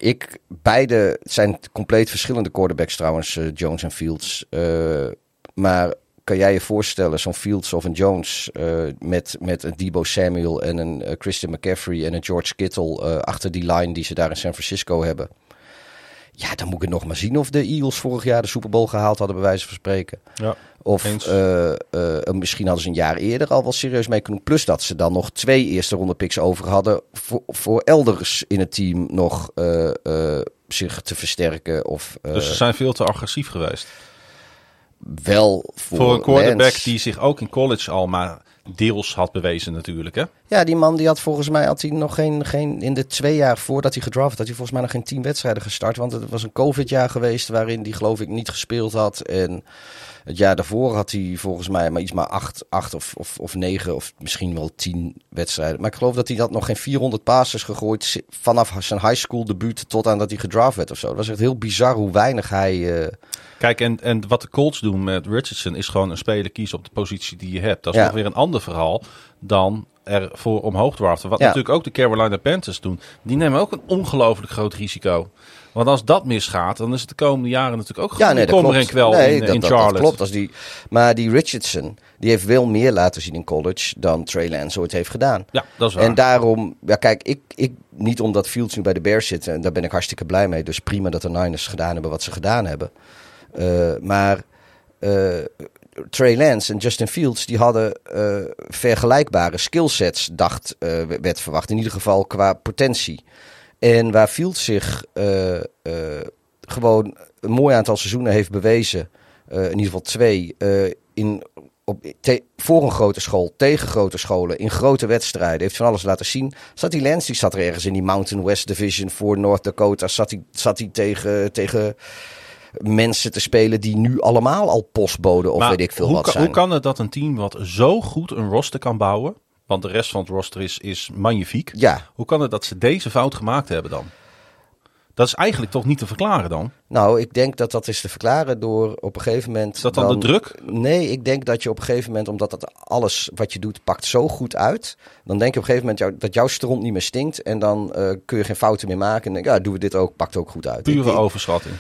ik, beide zijn compleet verschillende quarterbacks trouwens, eh, Jones en Fields. Eh, maar kan jij je voorstellen, zo'n Fields of een Jones eh, met, met een Debo Samuel en een Christian McCaffrey en een George Kittle achter die line die ze daar in San Francisco hebben? Ja, dan moet ik nog maar zien of de Eagles vorig jaar de Super Bowl gehaald hadden, bij wijze van spreken. Ja. Of eh, eh, misschien hadden ze een jaar eerder al wel serieus mee kunnen doen. Plus dat ze dan nog twee eerste ronde picks over hadden voor, voor elders in het team nog eh, zich te versterken. Of Dus ze zijn veel te agressief geweest. wel voor, Voor een quarterback Lance. die zich ook in college al maar deels had bewezen natuurlijk. Hè? Ja, die man die had volgens mij had hij nog geen, geen. In de twee jaar voordat hij gedraft had, hij volgens mij nog geen tien wedstrijden gestart. Want het was een COVID-jaar geweest waarin hij, geloof ik, niet gespeeld had. En het jaar daarvoor had hij volgens mij maar iets maar acht, acht of, of, of negen of misschien wel tien wedstrijden. Maar ik geloof dat hij had nog geen 400 passes gegooid vanaf zijn high school debuut tot aan dat hij gedraft werd of zo. Dat was echt heel bizar hoe weinig hij. eh, Kijk, en, en wat de Colts doen met Richardson is gewoon een speler kiezen op de positie die je hebt. Dat is Ja. nog weer een ander verhaal dan er voor omhoog draften. Wat Ja. natuurlijk ook de Carolina Panthers doen. Die nemen ook een ongelooflijk groot risico. Want als dat misgaat, dan is het de komende jaren natuurlijk ook gewoon Ja, nee, dat en kwel nee, in, dat, in dat, Charlotte. dat klopt. Als die, maar die Richardson, die heeft wel meer laten zien in college dan Trey Lance ooit heeft gedaan. Ja, dat is waar. En daarom, ja kijk, ik, ik, niet omdat Fields nu bij de Bears zit, en daar ben ik hartstikke blij mee. Dus prima dat de Niners gedaan hebben wat ze gedaan hebben. Eh, maar eh, Trey Lance en Justin Fields, die hadden eh, vergelijkbare skillsets, dacht, eh, werd verwacht. In ieder geval qua potentie. En waar Fields zich eh, eh, gewoon een mooi aantal seizoenen heeft bewezen, eh, in ieder geval twee, in, op, te- voor een grote school, tegen grote scholen, in grote wedstrijden, heeft van alles laten zien. Zat die Lance, die zat er ergens in die Mountain West Division voor North Dakota, zat hij, zat hij tegen, tegen mensen te spelen die nu allemaal al postboden of Maar weet ik veel wat kan, zijn. hoe kan het dat een team wat zo goed een roster kan bouwen, want de rest van het roster is, is magnifiek. Ja, Hoe kan het dat ze deze fout gemaakt hebben dan? Dat is eigenlijk toch niet te verklaren dan? nou, ik denk dat dat is te verklaren door op een gegeven moment. Is dat dan, de druk? Nee, ik denk dat je op een gegeven moment, omdat dat alles wat je doet pakt zo goed uit, dan denk je op een gegeven moment jou- dat jouw stront niet meer stinkt en dan eh, kun je geen fouten meer maken. En denk, ja, doen we dit ook, pakt ook goed uit. Pure overschatting.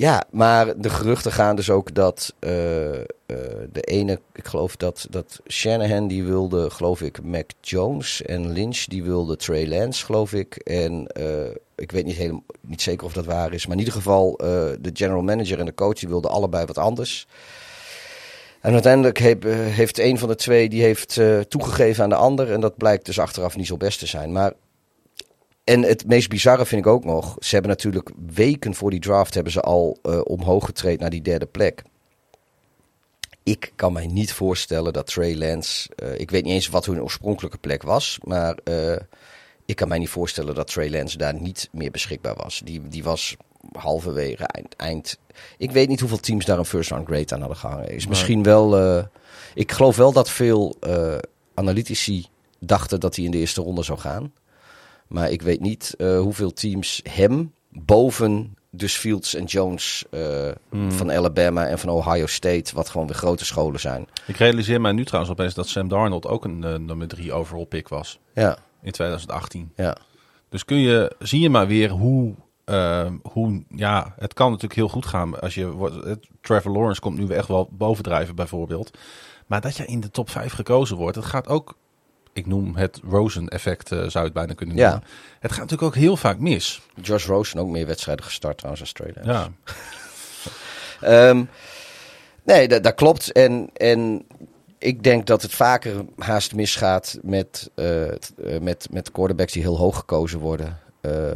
Ja, maar de geruchten gaan dus ook dat eh, eh, de ene, ik geloof dat, dat Shanahan die wilde, geloof ik, Mac Jones en Lynch die wilde Trey Lance, geloof ik. En eh, ik weet niet, helemaal, niet zeker of dat waar is, maar in ieder geval de general manager en de coach die wilden allebei wat anders. En uiteindelijk heeft, heeft een van de twee die heeft toegegeven aan de ander en dat blijkt dus achteraf niet zo best te zijn. Maar en het meest bizarre vind ik ook nog, ze hebben natuurlijk weken voor die draft hebben ze al eh, omhoog getraind naar die derde plek. Ik kan mij niet voorstellen dat Trey Lance, eh, ik weet niet eens wat hun oorspronkelijke plek was, maar eh, ik kan mij niet voorstellen dat Trey Lance daar niet meer beschikbaar was. Die, die was halverwege eind, eind. Ik weet niet hoeveel teams daar een first round grade aan hadden gehangen. Is misschien wel. ik geloof wel dat veel analytici dachten dat hij in de eerste ronde zou gaan. Maar ik weet niet eh, hoeveel teams hem boven dus Fields en Jones uh, van Alabama en van Ohio State, wat gewoon weer grote scholen zijn. Ik realiseer mij nu trouwens opeens dat Sam Darnold ook een uh, nummer 3 overall pick was. Ja. In 2018. Ja. Dus kun je, zie je maar weer hoe, uh, hoe, ja, het kan natuurlijk heel goed gaan als je wordt. Trevor Lawrence komt nu echt wel bovendrijven bijvoorbeeld. Maar dat je in de top 5 gekozen wordt, het gaat ook ik noem het Rosen-effect, uh, zou het bijna kunnen noemen. Ja. Het gaat natuurlijk ook heel vaak mis. Josh Rosen ook meer wedstrijden gestart trouwens als trade. Ja. um, *laughs* nee, dat, dat, klopt. En, en ik denk dat het vaker haast misgaat met, uh, met, met quarterbacks die heel hoog gekozen worden. Uh,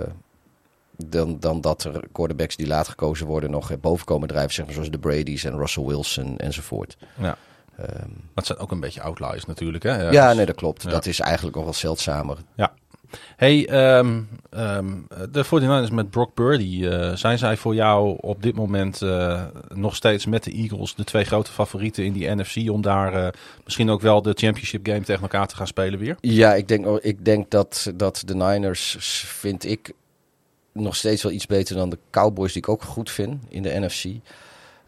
dan, dan dat er quarterbacks die laat gekozen worden nog boven komen drijven. Zeg maar, zoals de Brady's en Russell Wilson enzovoort. Ja. Um, maar het zijn ook een beetje outliers natuurlijk. Hè? Ja, ja nee, dat klopt. Ja. Dat is eigenlijk nog wel zeldzamer. Ja. Hey, um, um, de 49ers met Brock Purdy, uh, zijn zij voor jou op dit moment uh, nog steeds met de Eagles de twee grote favorieten in die NFC om daar uh, misschien ook wel de championship game tegen elkaar te gaan spelen weer? Ja, ik denk, ik denk dat, dat de Niners, vind ik, nog steeds wel iets beter dan de Cowboys, die ik ook goed vind in de NFC.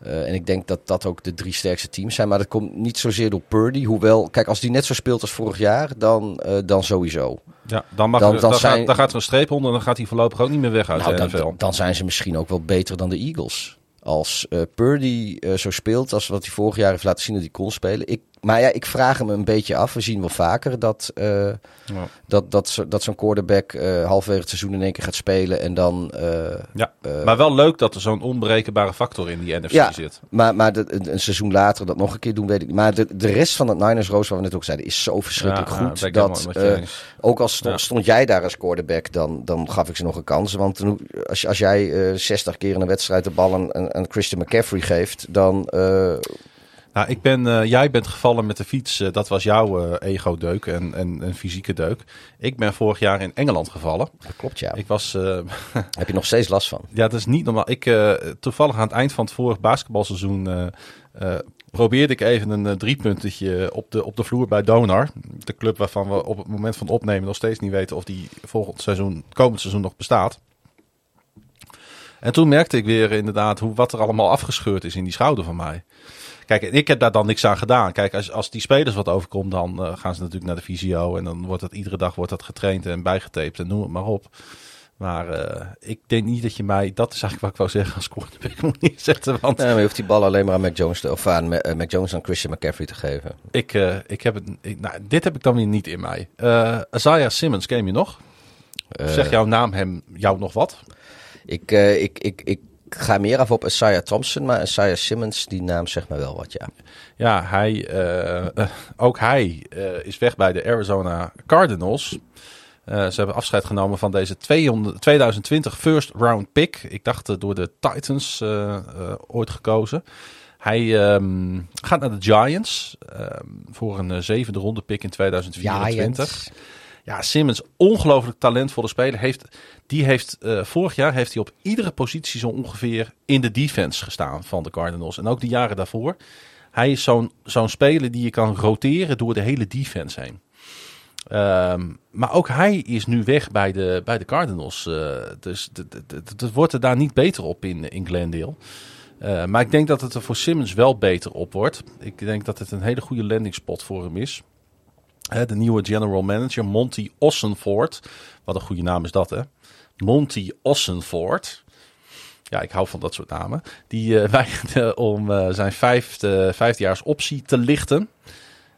Uh, en ik denk dat dat ook de drie sterkste teams zijn. Maar dat komt niet zozeer door Purdy. Hoewel, kijk, als die net zo speelt als vorig jaar, dan, uh, dan sowieso. Ja, dan, mag Dan- er, dan dan, zijn- gaat, dan gaat er een streep onder en dan gaat hij voorlopig ook niet meer weg uit Nou, de NFL. dan, dan zijn ze misschien ook wel beter dan de Eagles. Als eh, Purdy eh, zo speelt als wat hij vorig jaar heeft laten zien dat hij kon spelen. Ik, maar ja, ik vraag hem een beetje af. We zien wel vaker dat, eh, Ja. dat, dat, zo- dat zo'n quarterback eh halverwege het seizoen in één keer gaat spelen. En dan, eh, Ja, maar wel leuk dat er zo'n onberekenbare factor in die NFC Ja. zit. Maar, maar de- een, een seizoen later dat nog een keer doen, weet ik niet. Maar de, de rest van het Niners Roos, waar we net ook zeiden, is zo verschrikkelijk Ja, goed. dat, ook al stond, stond jij daar als quarterback, dan, dan gaf ik ze nog een kans. Want als, als jij eh 60 keer in een wedstrijd de bal aan, aan- aan Christian McCaffrey geeft, dan... Nou, ik ben, eh, jij bent gevallen met de fiets. eh, dat was jouw eh, ego-deuk en, en, en fysieke deuk. Ik ben vorig jaar in Engeland gevallen. dat klopt, ja. Ik was, *laughs* Heb je nog steeds last van? ja, dat is niet normaal. Ik, toevallig aan het eind van het vorige basketbalseizoen probeerde ik even een driepuntetje op de, op de vloer bij Donar. De club waarvan we op het moment van opnemen nog steeds niet weten of die volgend seizoen, komend seizoen nog bestaat. En toen merkte ik weer inderdaad hoe, wat er allemaal afgescheurd is in die schouder van mij. Kijk, en ik heb daar dan niks aan gedaan. Kijk, als, als die spelers wat overkomt, dan eh, gaan ze natuurlijk naar de fysio. En dan wordt dat iedere dag wordt dat getraind en bijgetaped en noem het maar op. Maar eh, ik denk niet dat je mij, dat is eigenlijk wat ik wou zeggen, als quarterback *laughs* moet neerzetten. Want Nee, maar je hoeft die bal alleen maar aan Mac Jones, te, of aan eh, Mac Jones en Christian McCaffrey te geven. ik, ik heb het, ik, nou, dit heb ik dan weer niet in mij. Isaiah Simmons, ken je nog? Zeg jouw naam hem, jou nog wat? ik, ik, ik, ik ga meer af op Isaiah Thompson, maar Isaiah Simmons, die naam zegt me wel wat, ja. Ja, hij, eh, eh, ook hij eh, is weg bij de Arizona Cardinals. Ze hebben afscheid genomen van deze 200, 2020 first round pick. Ik dacht eh, door de Titans ooit gekozen. Hij ehm, gaat naar de Giants ehm, voor een zevende ronde pick in 2024. Ja, Simmons, ongelooflijk talentvolle speler. Heeft, die heeft, eh, vorig jaar heeft hij op iedere positie zo ongeveer in de defense gestaan van de Cardinals. En ook de jaren daarvoor. Hij is zo'n zo'n speler die je kan roteren door de hele defense heen. Ehm, maar ook hij is nu weg bij de, bij de Cardinals. eh, dus het- wordt er daar niet beter op in, in Glendale. Eh, maar ik denk dat het er voor Simmons wel beter op wordt. Ik denk dat het een hele goede landing spot voor hem is. Hè, de nieuwe general manager, Monty Ossenford. Wat een goede naam is dat, hè? Monty Ossenford. Ja, ik hou van dat soort namen. Die eh *laughs* weigerde om eh, zijn vijfde, vijfdejaars optie te lichten.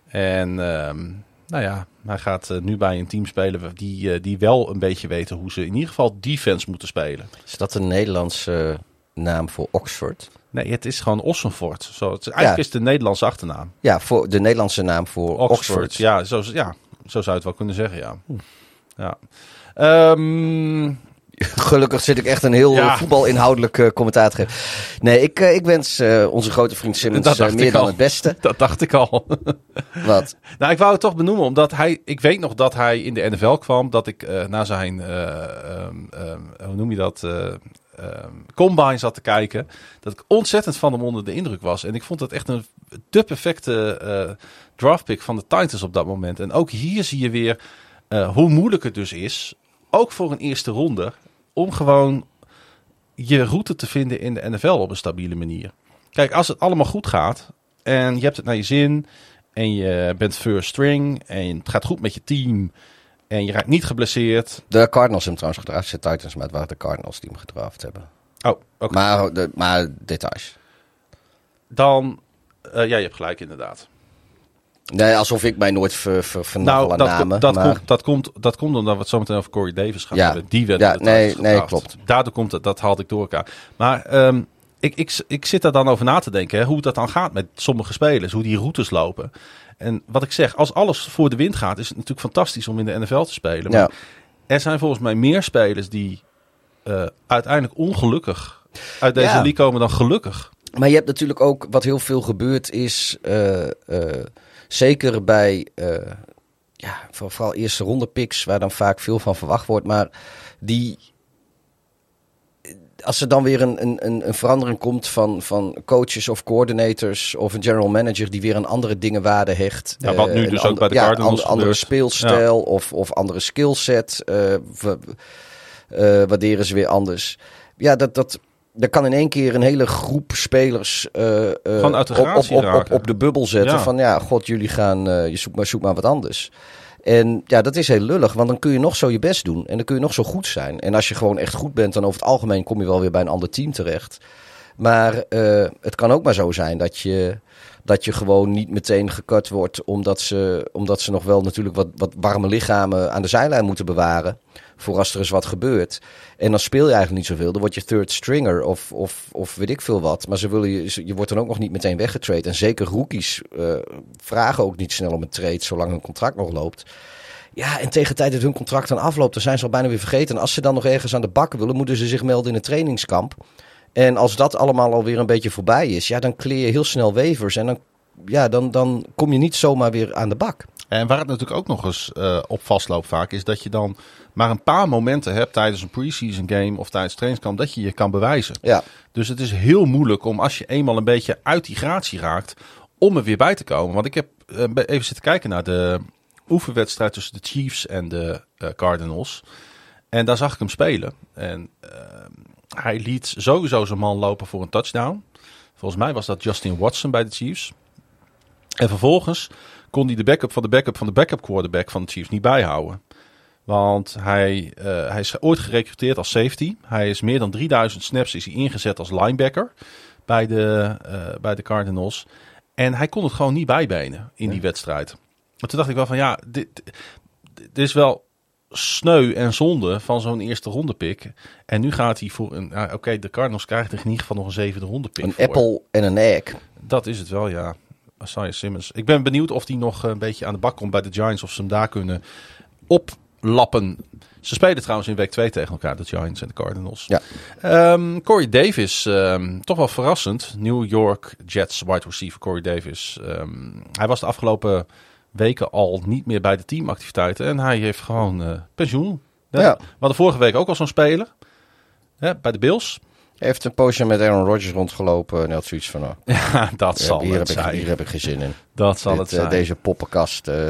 En ehm, nou ja, hij gaat eh, nu bij een team spelen die, die wel een beetje weten hoe ze in ieder geval defense moeten spelen. Is dat een Nederlandse naam voor Oxford? Nee, het is gewoon Ossenford. Zo, het, eigenlijk Ja. is de Nederlandse achternaam. Ja, voor de Nederlandse naam voor Oxford. Oxford. Ja, zo, ja, zo zou je het wel kunnen zeggen, ja. ja. Ehm, *laughs* Gelukkig zit ik echt een heel Ja. eh, voetbalinhoudelijk eh, commentaar te geven. Nee, ik, eh, ik wens onze grote vriend Simmons meer dan al. het beste. *laughs* dat dacht ik al. *laughs* Wat? nou, ik wou het toch benoemen, omdat hij... Ik weet nog dat hij in de NFL kwam, dat ik naar zijn... eh, ehm, ehm, hoe noem je dat? Eh, ehm, combine zat te kijken. Dat ik ontzettend van hem onder de indruk was. En ik vond het echt een de perfecte eh draftpick van de Titans op dat moment. En ook hier zie je weer eh, hoe moeilijk het dus is, ook voor een eerste ronde, om gewoon je route te vinden in de NFL op een stabiele manier. Kijk, als het allemaal goed gaat en je hebt het naar je zin en je bent first string en het gaat goed met je team en je raakt niet geblesseerd. De Cardinals hebben trouwens gedraft. De Titans, maar het waren de Cardinals die hem gedraft hebben. Oh, oké. Maar, de, maar details. Dan, eh, ja, je hebt gelijk inderdaad. Nee, alsof ik mij nooit ver, ver, vernachel Nou, aan dat, namen. dat, maar, komt, dat, komt, dat komt omdat we het zo meteen over Corey Davis gaan Ja. hebben. Die werd Ja, nee, nee, klopt. Daardoor komt het, dat haalde ik door elkaar. Maar ehm, ik, ik, ik zit daar dan over na te denken, hè, hoe dat dan gaat met sommige spelers, hoe die routes lopen. En wat ik zeg, als alles voor de wind gaat, is het natuurlijk fantastisch om in de NFL te spelen. Maar ja. er zijn volgens mij meer spelers die eh, uiteindelijk ongelukkig uit deze Ja. league komen dan gelukkig. Maar je hebt natuurlijk ook, wat heel veel gebeurt is, eh, eh, zeker bij, ja, voor- vooral eerste ronde picks, waar dan vaak veel van verwacht wordt, maar die, als er dan weer een, een, een een verandering komt van, van coaches of coordinators of een general manager die weer aan andere dingen waarde hecht. Ja, wat eh, nu een dus ook ander- bij de ja, Cardinals ander- andere speelstijl of, of andere skillset eh, eh, waarderen ze weer anders. Ja, dat, dat, dat kan in één keer een hele groep spelers eh, eh, op, op, op, op, de bubbel zetten. Ja. Van ja, god, jullie gaan, eh, je zoekt maar, zoek maar wat anders. En ja, dat is heel lullig, want dan kun je nog zo je best doen. En dan kun je nog zo goed zijn. En als je gewoon echt goed bent, dan over het algemeen kom je wel weer bij een ander team terecht. Maar eh, het kan ook maar zo zijn dat je, dat je gewoon niet meteen gekut wordt. Omdat ze, omdat ze nog wel natuurlijk wat, wat warme lichamen aan de zijlijn moeten bewaren. Voor als er eens wat gebeurt. En dan speel je eigenlijk niet zoveel. Dan word je third stringer of, of, of weet ik veel wat. Maar ze willen je, je wordt dan ook nog niet meteen weggetraind. En zeker rookies eh, vragen ook niet snel om een trade zolang hun contract nog loopt. Ja, en tegen de tijd dat hun contract dan afloopt, dan zijn ze al bijna weer vergeten. En als ze dan nog ergens aan de bak willen, moeten ze zich melden in een trainingskamp. En als dat allemaal alweer een beetje voorbij is, ja, dan kleer je heel snel wevers. En dan, ja, dan, dan kom je niet zomaar weer aan de bak. En waar het natuurlijk ook nog eens eh, op vastloopt vaak, is dat je dan maar een paar momenten hebt tijdens een preseason game of tijdens trainingskamp dat je je kan bewijzen. Ja, Dus het is heel moeilijk om als je eenmaal een beetje uit die gratie raakt, om er weer bij te komen. Want ik heb eh, even zitten kijken naar de oefenwedstrijd tussen de Chiefs en de eh, Cardinals. En daar zag ik hem spelen. En eh, hij liet sowieso zijn man lopen voor een touchdown. Volgens mij was dat Justin Watson bij de Chiefs. En vervolgens kon hij de backup van de backup van de backup quarterback van de Chiefs niet bijhouden. Want hij, eh, hij is ooit gerecruiteerd als safety. Hij is meer dan 3000 snaps is hij ingezet als linebacker bij de, eh, bij de Cardinals. En hij kon het gewoon niet bijbenen in die wedstrijd. Maar toen dacht ik wel van ja, dit, dit is wel sneu en zonde van zo'n eerste ronde pick. En nu gaat hij voor een... ja, Oké, de Cardinals krijgen er in ieder geval nog een zevende ronde pick een voor. apple en een egg. Dat is het wel, ja. Isaiah Simmons. Ik ben benieuwd of hij nog een beetje aan de bak komt bij de Giants. Of ze hem daar kunnen oplappen. Ze spelen trouwens in week 2 tegen elkaar, de Giants en de Cardinals. Ja. Ehm, Corey Davis, ehm, toch wel verrassend. New York Jets wide receiver Corey Davis. Ehm, hij was de afgelopen weken al niet meer bij de teamactiviteiten. En hij heeft gewoon eh, pensioen. Ja. We hadden vorige week ook al zo'n speler. Hè, bij de Bills. Hij heeft een poosje met Aaron Rodgers rondgelopen en had zoiets van, nou, *laughs* Ja, dat zal hier, heb het ik, zijn. hier heb ik geen zin in. Dat zal Dit, het eh, zijn. deze poppenkast eh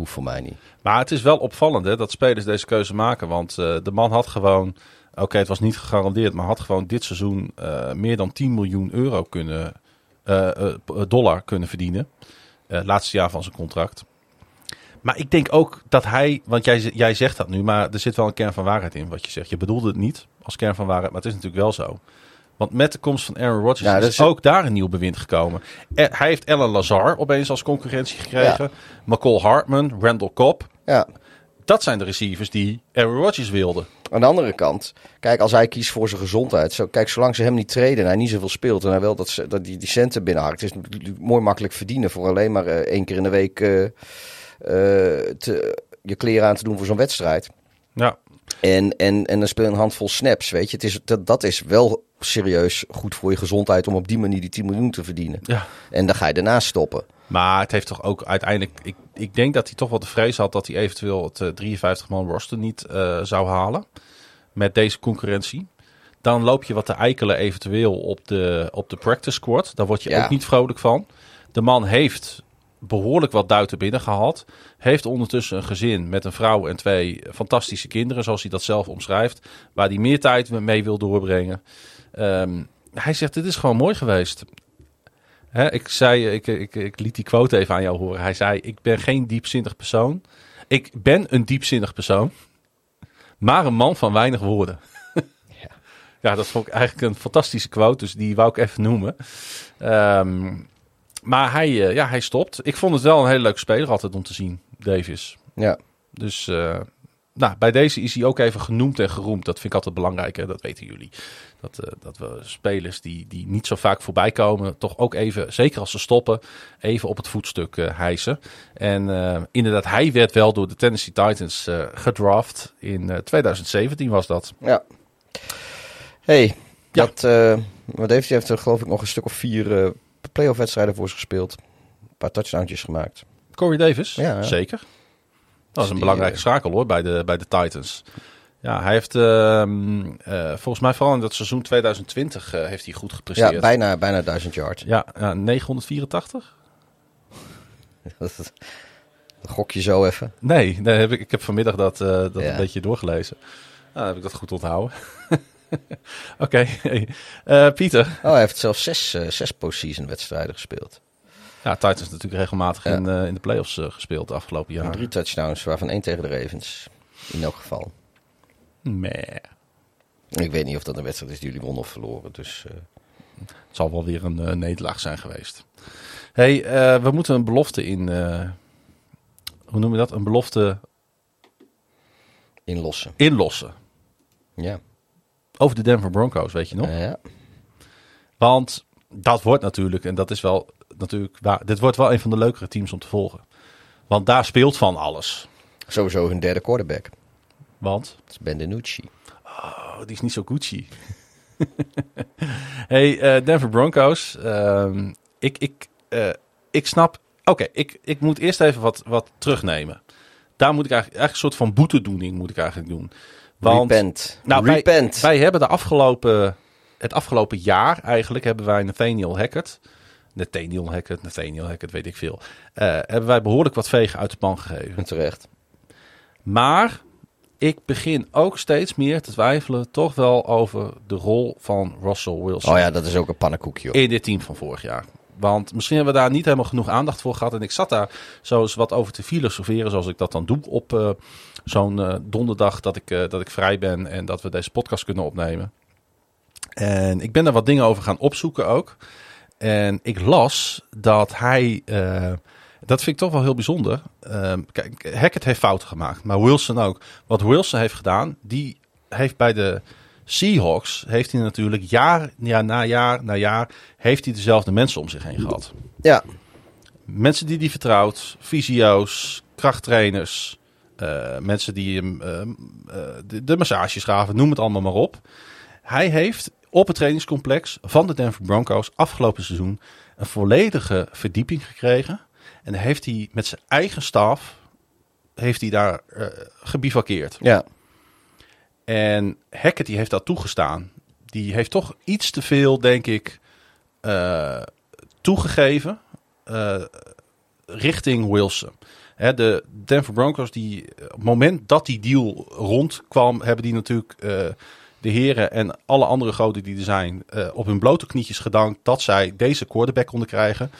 hoeft voor mij niet. Maar het is wel opvallend hè, dat spelers deze keuze maken. Want eh, de man had gewoon, oké, het was niet gegarandeerd, maar had gewoon dit seizoen eh, meer dan 10 miljoen euro kunnen, eh, dollar kunnen verdienen. Eh laatste jaar van zijn contract. Maar ik denk ook dat hij, want jij, jij zegt dat nu, maar er zit wel een kern van waarheid in wat je zegt. Je bedoelde het niet als kern van waarheid, maar het is natuurlijk wel zo. Want met de komst van Aaron Rodgers Ja, is ook daar een nieuw bewind gekomen. Hij heeft Ellen Lazar opeens als concurrentie gekregen. McCall Hartman, Randall Cobb. Ja, Dat zijn de receivers die Aaron Rodgers wilde. Aan de andere kant, kijk, als hij kiest voor zijn gezondheid. Zo, kijk, zolang ze hem niet treden en hij niet zoveel speelt en hij wil dat, ze, dat die, die centen binnenhakt, is het natuurlijk mooi makkelijk verdienen voor alleen maar eh, één keer in de week eh, eh, te, je kleren aan te doen voor zo'n wedstrijd. Ja, En, en, en dan speel je een handvol snaps, weet je. Het is, dat, dat is wel serieus goed voor je gezondheid om op die manier die 10 miljoen te verdienen. ja. En dan ga je daarna stoppen. Maar het heeft toch ook uiteindelijk... Ik, ik denk dat hij toch wel de vrees had dat hij eventueel het 53-man roster niet eh, zou halen. Met deze concurrentie. Dan loop je wat te eikelen eventueel op de, op de practice squad. Daar word je Ja. ook niet vrolijk van. De man heeft behoorlijk wat duiten binnen gehad. Heeft ondertussen een gezin met een vrouw en twee fantastische kinderen, zoals hij dat zelf omschrijft. Waar hij meer tijd mee wil doorbrengen. Ehm, hij zegt, dit is gewoon mooi geweest. Hè, ik, zei, ik, ik, ik liet die quote even aan jou horen. Hij zei, ik ben geen diepzinnig persoon. Ik ben een diepzinnig persoon, maar een man van weinig woorden. Ja. *laughs* ja, dat vond ik eigenlijk een fantastische quote, dus die wou ik even noemen. Ehm, maar hij, eh, ja, hij stopt. Ik vond het wel een hele leuke speler altijd om te zien, Davis. Ja. Dus eh, nou, bij deze is hij ook even genoemd en geroemd. Dat vind ik altijd belangrijk, hè? dat weten jullie. Dat, eh, dat we spelers die, die niet zo vaak voorbij komen, toch ook even, zeker als ze stoppen, even op het voetstuk eh, hijsen. En eh, inderdaad, hij werd wel door de Tennessee Titans gedraft. In eh, 2017 was dat. Ja. hey, Ja. dat, eh maar Davis heeft er geloof ik nog een stuk of vier playoff wedstrijden voor ze gespeeld. Een paar touchdowns gemaakt. Corey Davis, Ja, zeker. Dat is een die, belangrijke schakel hoor, bij de, bij de Titans. Ja, hij heeft ehm, eh, volgens mij vooral in dat seizoen 2020 eh, heeft hij goed gepresteerd. Ja, bijna, bijna 1000 yards. Ja, ja, 984? *laughs* Dat gok je zo even. Nee, nee heb ik, ik heb vanmiddag dat, eh, dat Ja. een beetje doorgelezen. Nou, heb ik dat goed onthouden. *laughs* Oké, hey. Pieter. Oh, hij heeft zelfs zes, zes postseason wedstrijden gespeeld. Ja, Titans natuurlijk regelmatig Ja. in, in de playoffs gespeeld de afgelopen En jaar. Drie touchdowns, waarvan één tegen de Ravens. In elk geval. Meh. Ik weet niet of dat een wedstrijd is die jullie wonnen of verloren. Dus eh, Het zal wel weer een eh, nederlaag zijn geweest. hey, eh, we moeten een belofte in... hoe noem je dat? Een belofte inlossen. inlossen. Ja. Over de Denver Broncos, weet je nog? Ja. Want dat wordt natuurlijk, en dat is wel natuurlijk waar, dit wordt wel een van de leukere teams om te volgen. Want daar speelt van alles. Sowieso hun derde quarterback. Want, Dat is Ben DiNucci. oh, die is niet zo Gucci. *laughs* hey, eh, Denver Broncos. ehm, ik, ik, eh, ik snap, oké, ik, ik moet eerst even wat, wat terugnemen. Daar moet ik eigenlijk, eigenlijk een soort van boetedoening moet ik eigenlijk doen. Want, Repent. Nou, wij- Repent. Wij hebben de afgelopen, het afgelopen jaar eigenlijk hebben wij Nathaniel Hackett. Nathaniel Hackett, Nathaniel Hackett, weet ik veel. eh, hebben wij behoorlijk wat vegen uit de pan gegeven. Terecht. Maar ik begin ook steeds meer te twijfelen toch wel over de rol van Russell Wilson Oh ja, dat is ook een pannenkoekje. in dit team van vorig jaar. Want misschien hebben we daar niet helemaal genoeg aandacht voor gehad. En ik zat daar zo eens wat over te filosoferen, zoals ik dat dan doe op eh, zo'n eh, donderdag dat ik, eh, dat ik vrij ben en dat we deze podcast kunnen opnemen. En ik ben daar wat dingen over gaan opzoeken ook. En ik las dat hij, dat vind ik toch wel heel bijzonder. Ehm, kijk, Hackett heeft fouten gemaakt, maar Wilson ook. Wat Wilson heeft gedaan, die heeft bij de Seahawks, heeft hij natuurlijk jaar, ja, na jaar na jaar, heeft hij dezelfde mensen om zich heen gehad. Ja. Mensen die hij vertrouwt, fysio's, krachttrainers, eh, mensen die hem eh, eh, de, de massages gaven, noem het allemaal maar op. Hij heeft op het trainingscomplex van de Denver Broncos afgelopen seizoen een volledige verdieping gekregen. En heeft hij met zijn eigen staf heeft hij daar eh gebivakkeerd. Ja. En Hackett die heeft dat toegestaan. Die heeft toch iets te veel, denk ik, eh, toegegeven eh, richting Wilson. Hè, de Denver Broncos, die, op het moment dat die deal rondkwam, hebben die natuurlijk de heren en alle andere goden die er zijn op hun blote knietjes gedankt dat zij deze quarterback konden krijgen.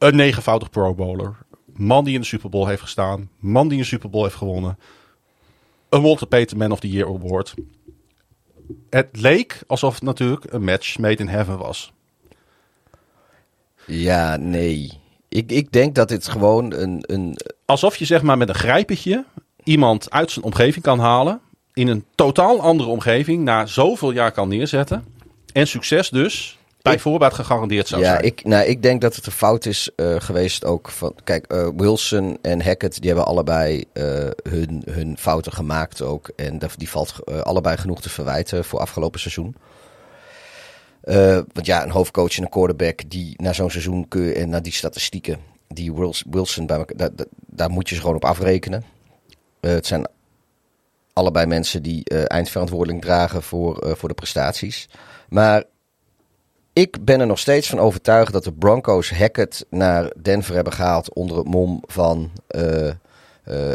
Een negenvoudig Pro Bowler. Man die in de Super Bowl heeft gestaan. Man die een Super Bowl heeft gewonnen een Walter Payton Man of the Year award. Het leek alsof het natuurlijk een match made in heaven was. Ja, nee. Ik, ik denk dat dit gewoon een, een... Alsof je zeg maar met een grijpertje iemand uit zijn omgeving kan halen. In een totaal andere omgeving na zoveel jaar kan neerzetten. En succes dus bij Ik- voorbaat gegarandeerd zou ja, zijn. ik, nou, ik denk dat het een fout is eh, geweest ook van... Kijk, eh, Wilson en Hackett, die hebben allebei eh, hun, hun fouten gemaakt ook. En die valt allebei genoeg te verwijten voor afgelopen seizoen. Want ja, een hoofdcoach en een quarterback die na zo'n seizoen kun je, en naar die statistieken, die Wils- Wilson bij elkaar, daar, daar, moet je ze gewoon op afrekenen. Het zijn allebei mensen die eindverantwoording dragen voor, voor de prestaties. Maar ik ben er nog steeds van overtuigd dat de Broncos Hackett naar Denver hebben gehaald onder het mom van eh, eh,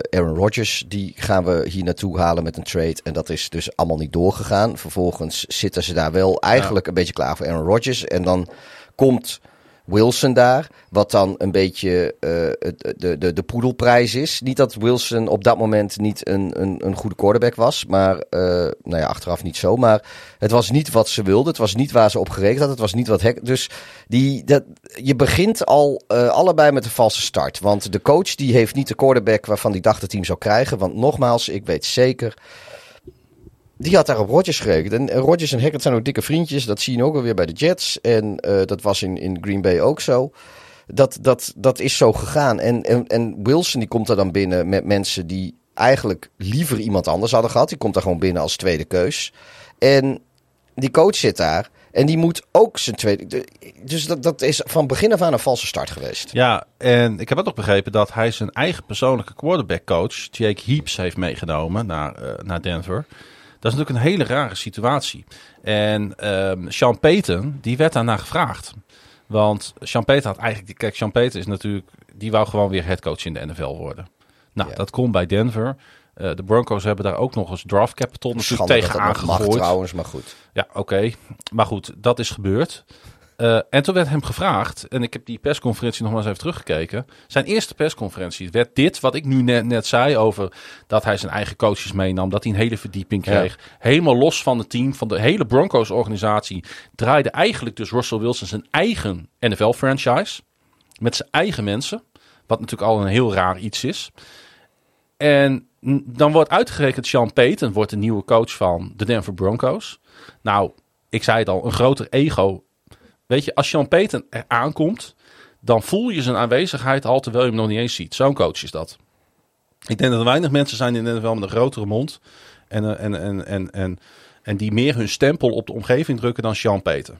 Aaron Rodgers. Die gaan we hier naartoe halen met een trade. En dat is dus allemaal niet doorgegaan. Vervolgens zitten ze daar wel eigenlijk een beetje klaar voor Aaron Rodgers. En dan komt Wilson daar. Wat dan een beetje uh, de, de, de poedelprijs is. Niet dat Wilson op dat moment niet een, een, een goede quarterback was. Maar, uh, nou ja, achteraf niet zo. Maar het was niet wat ze wilden. Het was niet waar ze op gerekend hadden. Het was niet wat hek. Dus die, dat, je begint al uh, allebei met een valse start. Want de coach die heeft niet de quarterback waarvan die dacht het team zou krijgen. Want nogmaals, ik weet zeker die had daar op Rodgers gerekend. En Rodgers en Hackett zijn ook dikke vriendjes. Dat zie je ook alweer bij de Jets. En uh, dat was in, in Green Bay ook zo. Dat, dat, dat is zo gegaan. En, en, en Wilson die komt er dan binnen met mensen die eigenlijk liever iemand anders hadden gehad. Die komt daar gewoon binnen als tweede keus. En die coach zit daar. En die moet ook zijn tweede. Dus dat, dat is van begin af aan een valse start geweest. Ja, en ik heb ook begrepen dat hij zijn eigen persoonlijke quarterback coach, Jake Heaps, heeft meegenomen naar, uh, naar Denver. Dat is natuurlijk een hele rare situatie. En um, Sean Payton, die werd daarna gevraagd. Want Sean Payton had eigenlijk... Kijk, Sean Payton is natuurlijk... Die wou gewoon weer headcoach in de NFL worden. Nou, ja. dat kon bij Denver. Uh, de Broncos hebben daar ook nog eens draft capital natuurlijk tegen aangegooid. trouwens, maar goed. Ja, oké. Okay. Maar goed, dat is gebeurd. Uh, en toen werd hem gevraagd, en ik heb die persconferentie nog maar eens even teruggekeken. Zijn eerste persconferentie werd dit, wat ik nu net, net zei over dat hij zijn eigen coaches meenam, dat hij een hele verdieping kreeg. Ja. Helemaal los van het team, van de hele Broncos-organisatie, draaide eigenlijk dus Russell Wilson zijn eigen NFL-franchise. Met zijn eigen mensen, wat natuurlijk al een heel raar iets is. En dan wordt uitgerekend Sean Payton wordt de nieuwe coach van de Denver Broncos. Nou, ik zei het al, een groter ego Weet je, als Sean Payton er aankomt, dan voel je zijn aanwezigheid al terwijl je hem nog niet eens ziet. Zo'n coach is dat. Ik denk dat er weinig mensen zijn in de NFL met een grotere mond. En, en, en, en, en, en die meer hun stempel op de omgeving drukken dan Sean Payton.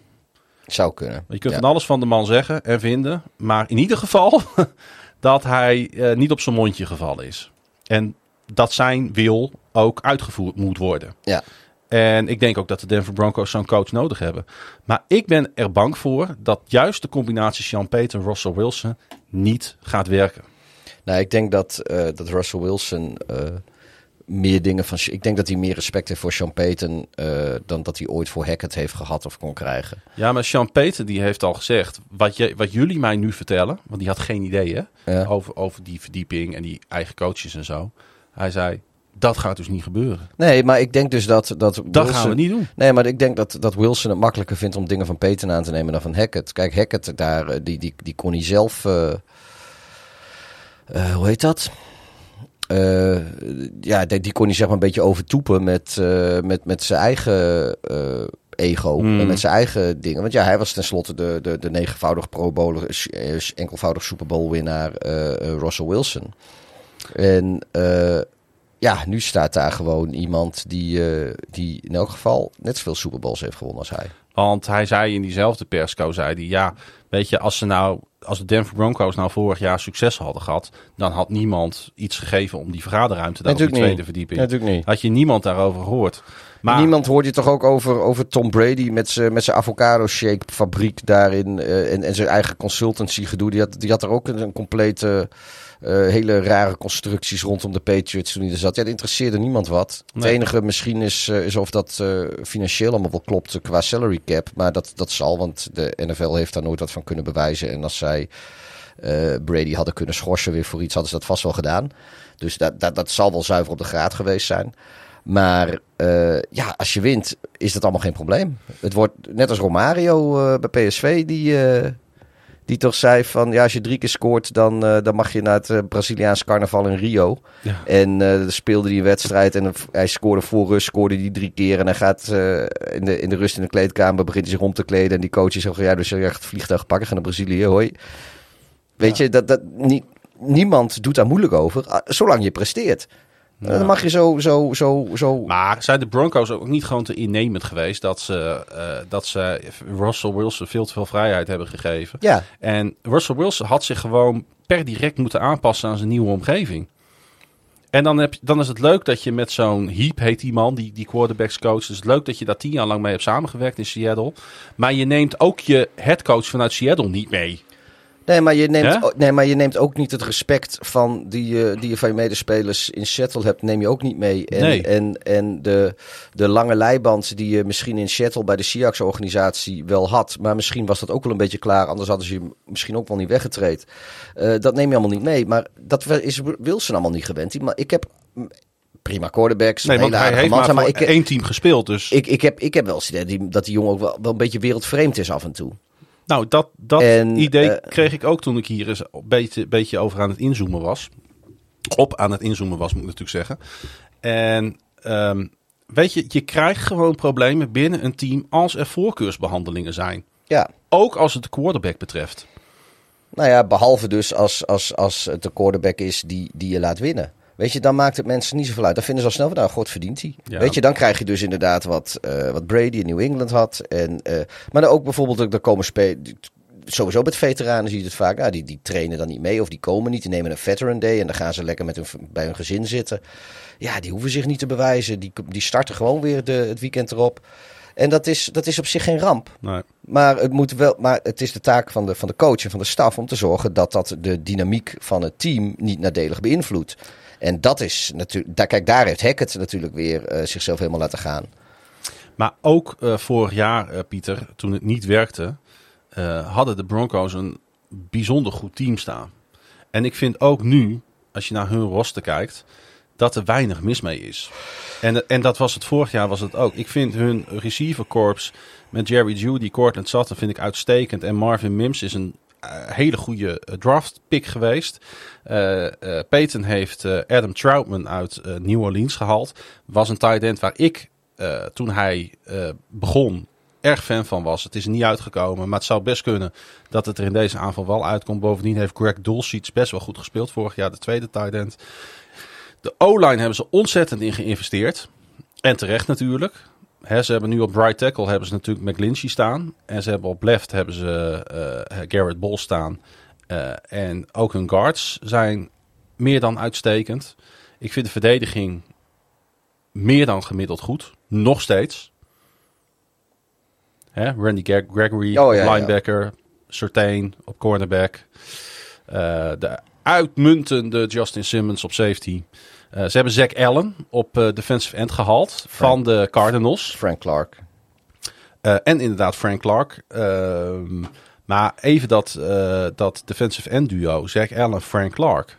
Zou kunnen. Je kunt ja. van alles van de man zeggen en vinden. Maar in ieder geval *laughs* dat hij uh, niet op zijn mondje gevallen is. En dat zijn wil ook uitgevoerd moet worden. Ja. En ik denk ook dat de Denver Broncos zo'n coach nodig hebben. Maar ik ben er bang voor dat juist de combinatie Sean Payton en Russell Wilson niet gaat werken. Nou, ik denk dat, uh, dat Russell Wilson uh, meer dingen van. Ik denk dat hij meer respect heeft voor Sean Payton uh, dan dat hij ooit voor Hackett heeft gehad of kon krijgen. Ja, maar Sean Payton die heeft al gezegd. Wat, je, wat jullie mij nu vertellen, want die had geen idee hè, ja. over, over die verdieping en die eigen coaches en zo. Hij zei: dat gaat dus niet gebeuren. Nee, maar ik denk dus dat... Dat, dat Wilson, gaan we niet doen. Nee, maar ik denk dat, dat Wilson het makkelijker vindt om dingen van Peyton aan te nemen dan van Hackett. Kijk, Hackett, daar, die, die, die kon hij zelf... Uh, uh, hoe heet dat? Uh, ja, die, die, kon hij zeg maar een beetje overtoepen met, met, met zijn eigen ego. Mm. En met zijn eigen dingen. Want ja, hij was tenslotte de, de, de negenvoudig Pro Bowler, enkelvoudig Super Bowl winnaar Russell Wilson. En ja, nu staat daar gewoon iemand die, uh, die in elk geval net zoveel Super Bowls heeft gewonnen als hij. Want hij zei in diezelfde persco, zei hij, ja, weet je, als ze nou, als de Denver Broncos nou vorig jaar succes hadden gehad, dan had niemand iets gegeven om die vergaderruimte daar op die tweede niet. verdieping. Natuurlijk niet. Had je niemand daarover gehoord. Maar niemand hoort je toch ook over, over Tom Brady met zijn met zijn avocado shake fabriek daarin uh, en, en zijn eigen consultancy gedoe. Die had, die had er ook een, een complete... Uh, hele rare constructies rondom de Patriots toen hij er zat. Ja, dat interesseerde niemand wat. Nee. Het enige misschien is, uh, is of dat uh, financieel allemaal wel klopt qua salary cap. Maar dat, dat zal, want de NFL heeft daar nooit wat van kunnen bewijzen. En als zij Brady hadden kunnen schorsen weer voor iets, hadden ze dat vast wel gedaan. Dus dat, dat, dat zal wel zuiver op de graad geweest zijn. Maar uh, ja, als je wint, is dat allemaal geen probleem. Het wordt net als Romario uh, bij PSV, die, die toch zei van... ja, als je drie keer scoort, dan, dan mag je naar het Braziliaans carnaval in Rio. Ja. En dan speelde een wedstrijd en hij scoorde voor rust, scoorde die drie keer. En hij gaat in, de, in de rust in de kleedkamer, begint hij zich om te kleden. En die coach zegt, ja, dus je gaat het vliegtuig pakken, ga naar Brazilië, hoi. Weet ja. je, dat, dat, nie, niemand doet daar moeilijk over, zolang je presteert. Ja. Dan mag je zo, zo, zo, zo. Maar zijn de Broncos ook niet gewoon te innemend geweest dat ze, uh, dat ze Russell Wilson veel te veel vrijheid hebben gegeven? Ja. En Russell Wilson had zich gewoon per direct moeten aanpassen aan zijn nieuwe omgeving. En dan, heb, dan is het leuk dat je met zo'n Heap, heet die man, die, die quarterbacks coach. Dus leuk dat je daar tien jaar lang mee hebt samengewerkt in Seattle. Maar je neemt ook je headcoach vanuit Seattle niet mee. Nee, maar je neemt, Ja? nee, maar je neemt ook niet het respect van die, je die je van je medespelers in Seattle hebt, neem je ook niet mee. En, Nee. en, en de, de lange leiband die je misschien in Seattle bij de Seahawks-organisatie wel had, maar misschien was dat ook wel een beetje klaar, anders hadden ze je misschien ook wel niet weggetreed. Eh, dat neem je allemaal niet mee. Maar dat is Wilson allemaal niet gewend. Die- Maar ik heb prima quarterbacks, Nee, want hij heeft maar maar ik, één team gespeeld. Dus ik, ik, heb, ik heb wel eens idee dat die jongen ook wel, wel een beetje wereldvreemd is af en toe. Nou, dat, dat En, idee eh, kreeg ik ook toen ik hier eens een beetje, beetje over aan het inzoomen was. Op aan het inzoomen was, moet ik natuurlijk zeggen. En ehm, weet je, je krijgt gewoon problemen binnen een team als er voorkeursbehandelingen zijn. Ja, Ook als het de quarterback betreft. Nou ja, behalve dus als, als, als het de quarterback is die, die je laat winnen. Weet je, dan maakt het mensen niet zoveel uit. Dan vinden ze al snel van, nou, god verdient hij. Ja. Weet je, dan krijg je dus inderdaad wat, eh, wat Brady in New England had. En, eh, maar dan ook bijvoorbeeld, er komen. Sowieso met veteranen zie je het vaak. Ja, die, die trainen dan niet mee of die komen niet. Die nemen een veteran day en dan gaan ze lekker met hun, bij hun gezin zitten. Ja, die hoeven zich niet te bewijzen. Die, die starten gewoon weer de, het weekend erop. En dat is, dat is op zich geen ramp. Nee. Maar het, moet wel, maar het is de taak van de, van de coach en van de staf om te zorgen dat dat de dynamiek van het team niet nadelig beïnvloedt. En dat is natuurlijk, daar, kijk, daar heeft Hackett natuurlijk weer eh, zichzelf helemaal laten gaan. Maar ook eh, vorig jaar, eh, Pieter, toen het niet werkte, hadden de Broncos een bijzonder goed team staan. En ik vind ook nu, als je naar hun roster kijkt, dat er weinig mis mee is. En, en dat was het vorig jaar was het ook. Ik vind hun receivercorps met Jerry Judy, Cortland Sutton vind ik uitstekend. En Marvin Mims is een hele goede eh, draft pick geweest. Eh eh, Peyton heeft eh, Adam Troutman uit eh, New Orleans gehaald. Was een tight end waar ik eh, toen hij eh, begon erg fan van was. Het is niet uitgekomen, maar het zou best kunnen dat het er in deze aanval wel uitkomt. Bovendien heeft Greg Dulcich best wel goed gespeeld vorig jaar, de tweede tight end. De O-line hebben ze ontzettend in geïnvesteerd. En terecht natuurlijk. Ze hebben nu op right tackle hebben ze natuurlijk McGlinchey staan. En ze hebben op left hebben ze eh, Garrett Ball staan. Eh, en ook hun guards zijn meer dan uitstekend. Ik vind de verdediging meer dan gemiddeld goed. Nog steeds. Hè, Randy Gre- Gregory, Oh, ja, ja. linebacker. Surtain op cornerback. Eh, de uitmuntende Justin Simmons op safety. Eh, ze hebben Zach Allen op eh, defensive end gehaald van de Cardinals. Frank Clark. Eh, en inderdaad Frank Clark. Ehm, maar even dat, dat defensive end duo, Zach Allen, Frank Clark.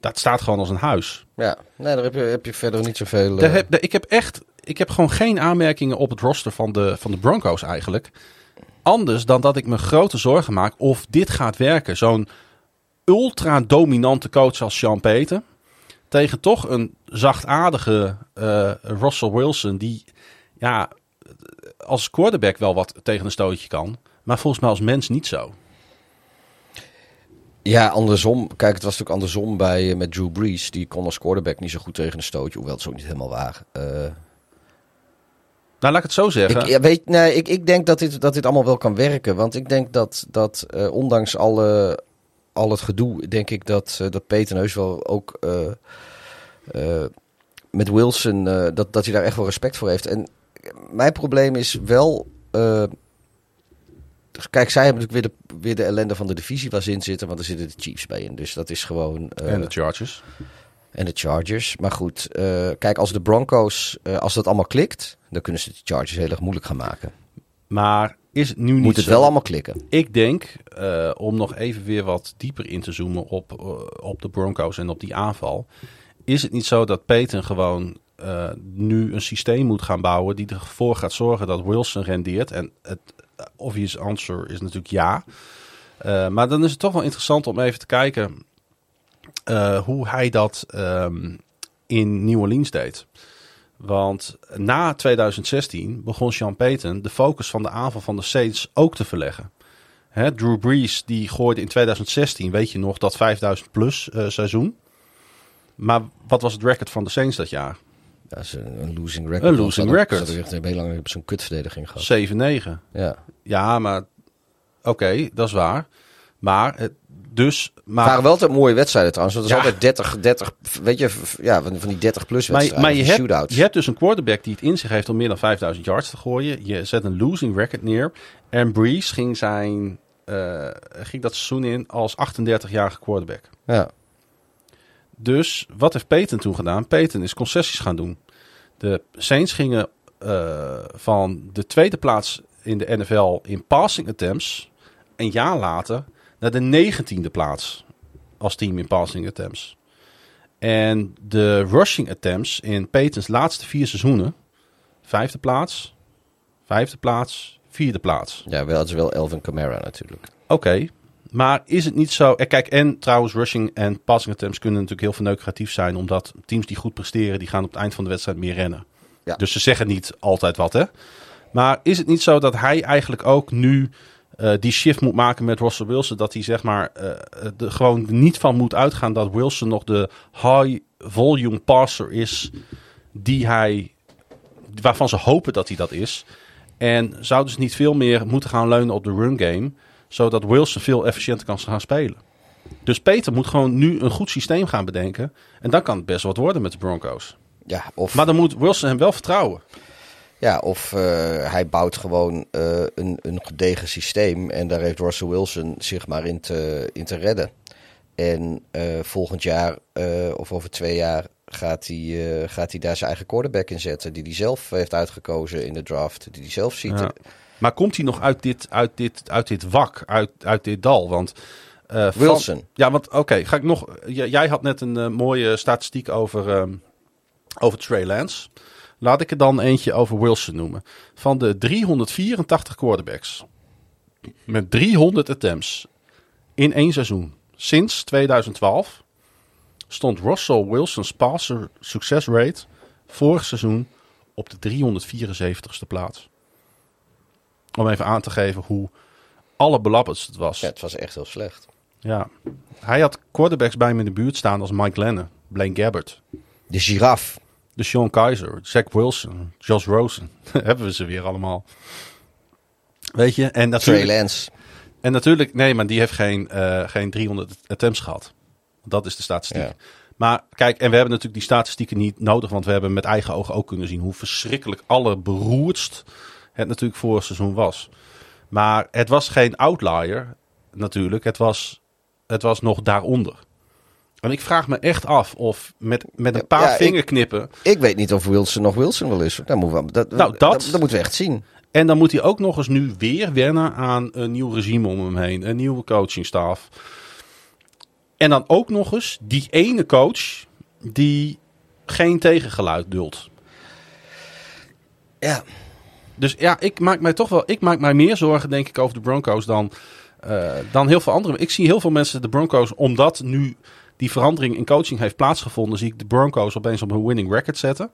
Dat staat gewoon als een huis. Ja, nee, daar heb je, heb je verder niet zoveel... Daar heb, daar- ik heb echt, ik heb gewoon geen aanmerkingen op het roster van de, van de Broncos eigenlijk. Anders dan dat ik me grote zorgen maak of dit gaat werken. Zo'n ultra dominante coach als Sean Payton. Tegen toch een zachtaardige eh, Russell Wilson. Die ja, als quarterback wel wat tegen een stootje kan. Maar volgens mij als mens niet zo. Ja, andersom. Kijk, het was natuurlijk andersom bij, eh, met Drew Brees. Die kon als quarterback niet zo goed tegen een stootje. Hoewel het ook niet helemaal waar. Eh, Nou, laat ik het zo zeggen. Ik, ja, weet, nee, ik, ik denk dat dit, dat dit allemaal wel kan werken. Want ik denk dat, dat ondanks alle, al het gedoe, denk ik dat, eh, dat Peter heus wel ook eh, eh, met Wilson, eh, dat, dat hij daar echt wel respect voor heeft. En mijn probleem is wel. eh, kijk, zij hebben natuurlijk weer de, weer de ellende van de divisie waar ze in zitten, want er zitten de Chiefs bij in. Dus dat is gewoon. eh, en de Chargers. en de Chargers. Maar goed, eh, kijk, als de Broncos, eh, als dat allemaal klikt, dan kunnen ze de Chargers heel erg moeilijk gaan maken. Maar is nu niet Moet het zo? wel allemaal klikken. Ik denk, eh, om nog even weer wat dieper in te zoomen op, eh, op de Broncos en op die aanval. Is het niet zo dat Peyton gewoon eh, nu een systeem moet gaan bouwen die ervoor gaat zorgen dat Wilson rendeert? En het obvious answer is natuurlijk ja. Maar dan is het toch wel interessant om even te kijken hoe hij dat ehm, in New Orleans deed. Want na 2016 begon Sean Payton de focus van de aanval van de Saints ook te verleggen. Hè, Drew Brees die gooide in 2016, weet je nog, dat 5000 plus eh, seizoen. Maar wat was het record van de Saints dat jaar? Dat is een, een losing record. Een losing Dat- record. We echt heel lang op zo'n kutverdediging gehad. 7-9. Ja. Ja, maar oké, dat is waar. Maar het, Dus, Het maar, waren wel altijd mooie wedstrijden trouwens. Want er is Ja. altijd 30, 30, weet je, ja, van die 30 plus maar, wedstrijden. maar je, die hebt, je hebt dus een quarterback die het in zich heeft om meer dan 5000 yards te gooien. Je zet een losing record neer. En Breeze ging, zijn, eh, ging dat seizoen in als 38-jarige quarterback. Ja. Dus wat heeft Peyton toen gedaan? Peyton is concessies gaan doen. De Saints gingen eh, van de tweede plaats in de NFL in passing attempts een jaar later naar de negentiende plaats als team in passing attempts. En de rushing attempts in Peytons laatste vier seizoenen, vijfde plaats, vijfde plaats, vierde plaats. ja, wel, het is wel Elvin Kamara natuurlijk. Oké, maar is het niet zo... En kijk, en trouwens rushing en passing attempts kunnen natuurlijk heel verneukeratief zijn. Omdat teams die goed presteren, die gaan op het eind van de wedstrijd meer rennen. Ja. Dus ze zeggen niet altijd wat, hè. Maar is het niet zo dat hij eigenlijk ook nu eh, die shift moet maken met Russell Wilson? Dat hij zeg maar eh, er gewoon niet van moet uitgaan dat Wilson nog de high volume passer is die hij... Waarvan ze hopen dat hij dat is. En zou dus niet veel meer moeten gaan leunen op de run game. Zodat Wilson veel efficiënter kan gaan spelen. Dus Peter moet gewoon nu een goed systeem gaan bedenken. En dan kan het best wat worden met de Broncos. Ja, of, Maar dan moet Wilson hem wel vertrouwen. Ja, of eh, hij bouwt gewoon eh, een, een gedegen systeem. En daar heeft Russell Wilson zich maar in te, in te redden. En eh, volgend jaar of over twee jaar gaat hij, gaat hij daar zijn eigen quarterback in zetten. Die hij zelf heeft uitgekozen in de draft. Die hij zelf ziet. Ja. Maar komt hij nog uit dit, uit dit, uit dit wak, uit, uit dit dal? Want, van- Wilson. ja, want oké, ga ik nog. Jij had net een mooie statistiek over, ehm, over Trey Lance. Laat ik er dan eentje over Wilson noemen. Van de 384 quarterbacks met 300 attempts in één seizoen sinds 2012 stond Russell Wilson's passer success rate vorig seizoen op de 374ste plaats. Om even aan te geven hoe allerbelabberdst het was. Ja, het was echt heel slecht. Ja. Hij had quarterbacks bij hem in de buurt staan als Mike Lennon, Blaine Gabbert, De giraf. De Sean Kaiser, Zach Wilson, Josh Rosen. *laughs* Hebben we ze weer allemaal. Weet je, en Trey natuurlijk, Lance. en natuurlijk, nee, maar die heeft geen, eh, geen 300 attempts gehad. Dat is de statistiek. Ja. Maar kijk, en we hebben natuurlijk die statistieken niet nodig, want we hebben met eigen ogen ook kunnen zien hoe verschrikkelijk allerberoerdst het natuurlijk vorig seizoen was. Maar het was geen outlier, natuurlijk. Het was, het was nog daaronder. En ik vraag me echt af of met, met een paar Ja, vingerknippen. Ik weet niet of Wilson nog Wilson wel is. Dat, moeten we, dat, Nou, dat- dat, dat moeten we echt zien. En dan moet hij ook nog eens nu weer wennen aan een nieuw regime om hem heen. Een nieuwe coachingstaf. En dan ook nog eens die ene coach die geen tegengeluid duldt. Ja, Dus ja, ik maak mij toch wel. Ik maak mij meer zorgen, denk ik, over de Broncos dan, eh, dan heel veel anderen. Ik zie heel veel mensen de Broncos, omdat nu die verandering in coaching heeft plaatsgevonden, zie ik de Broncos opeens op een winning record zetten.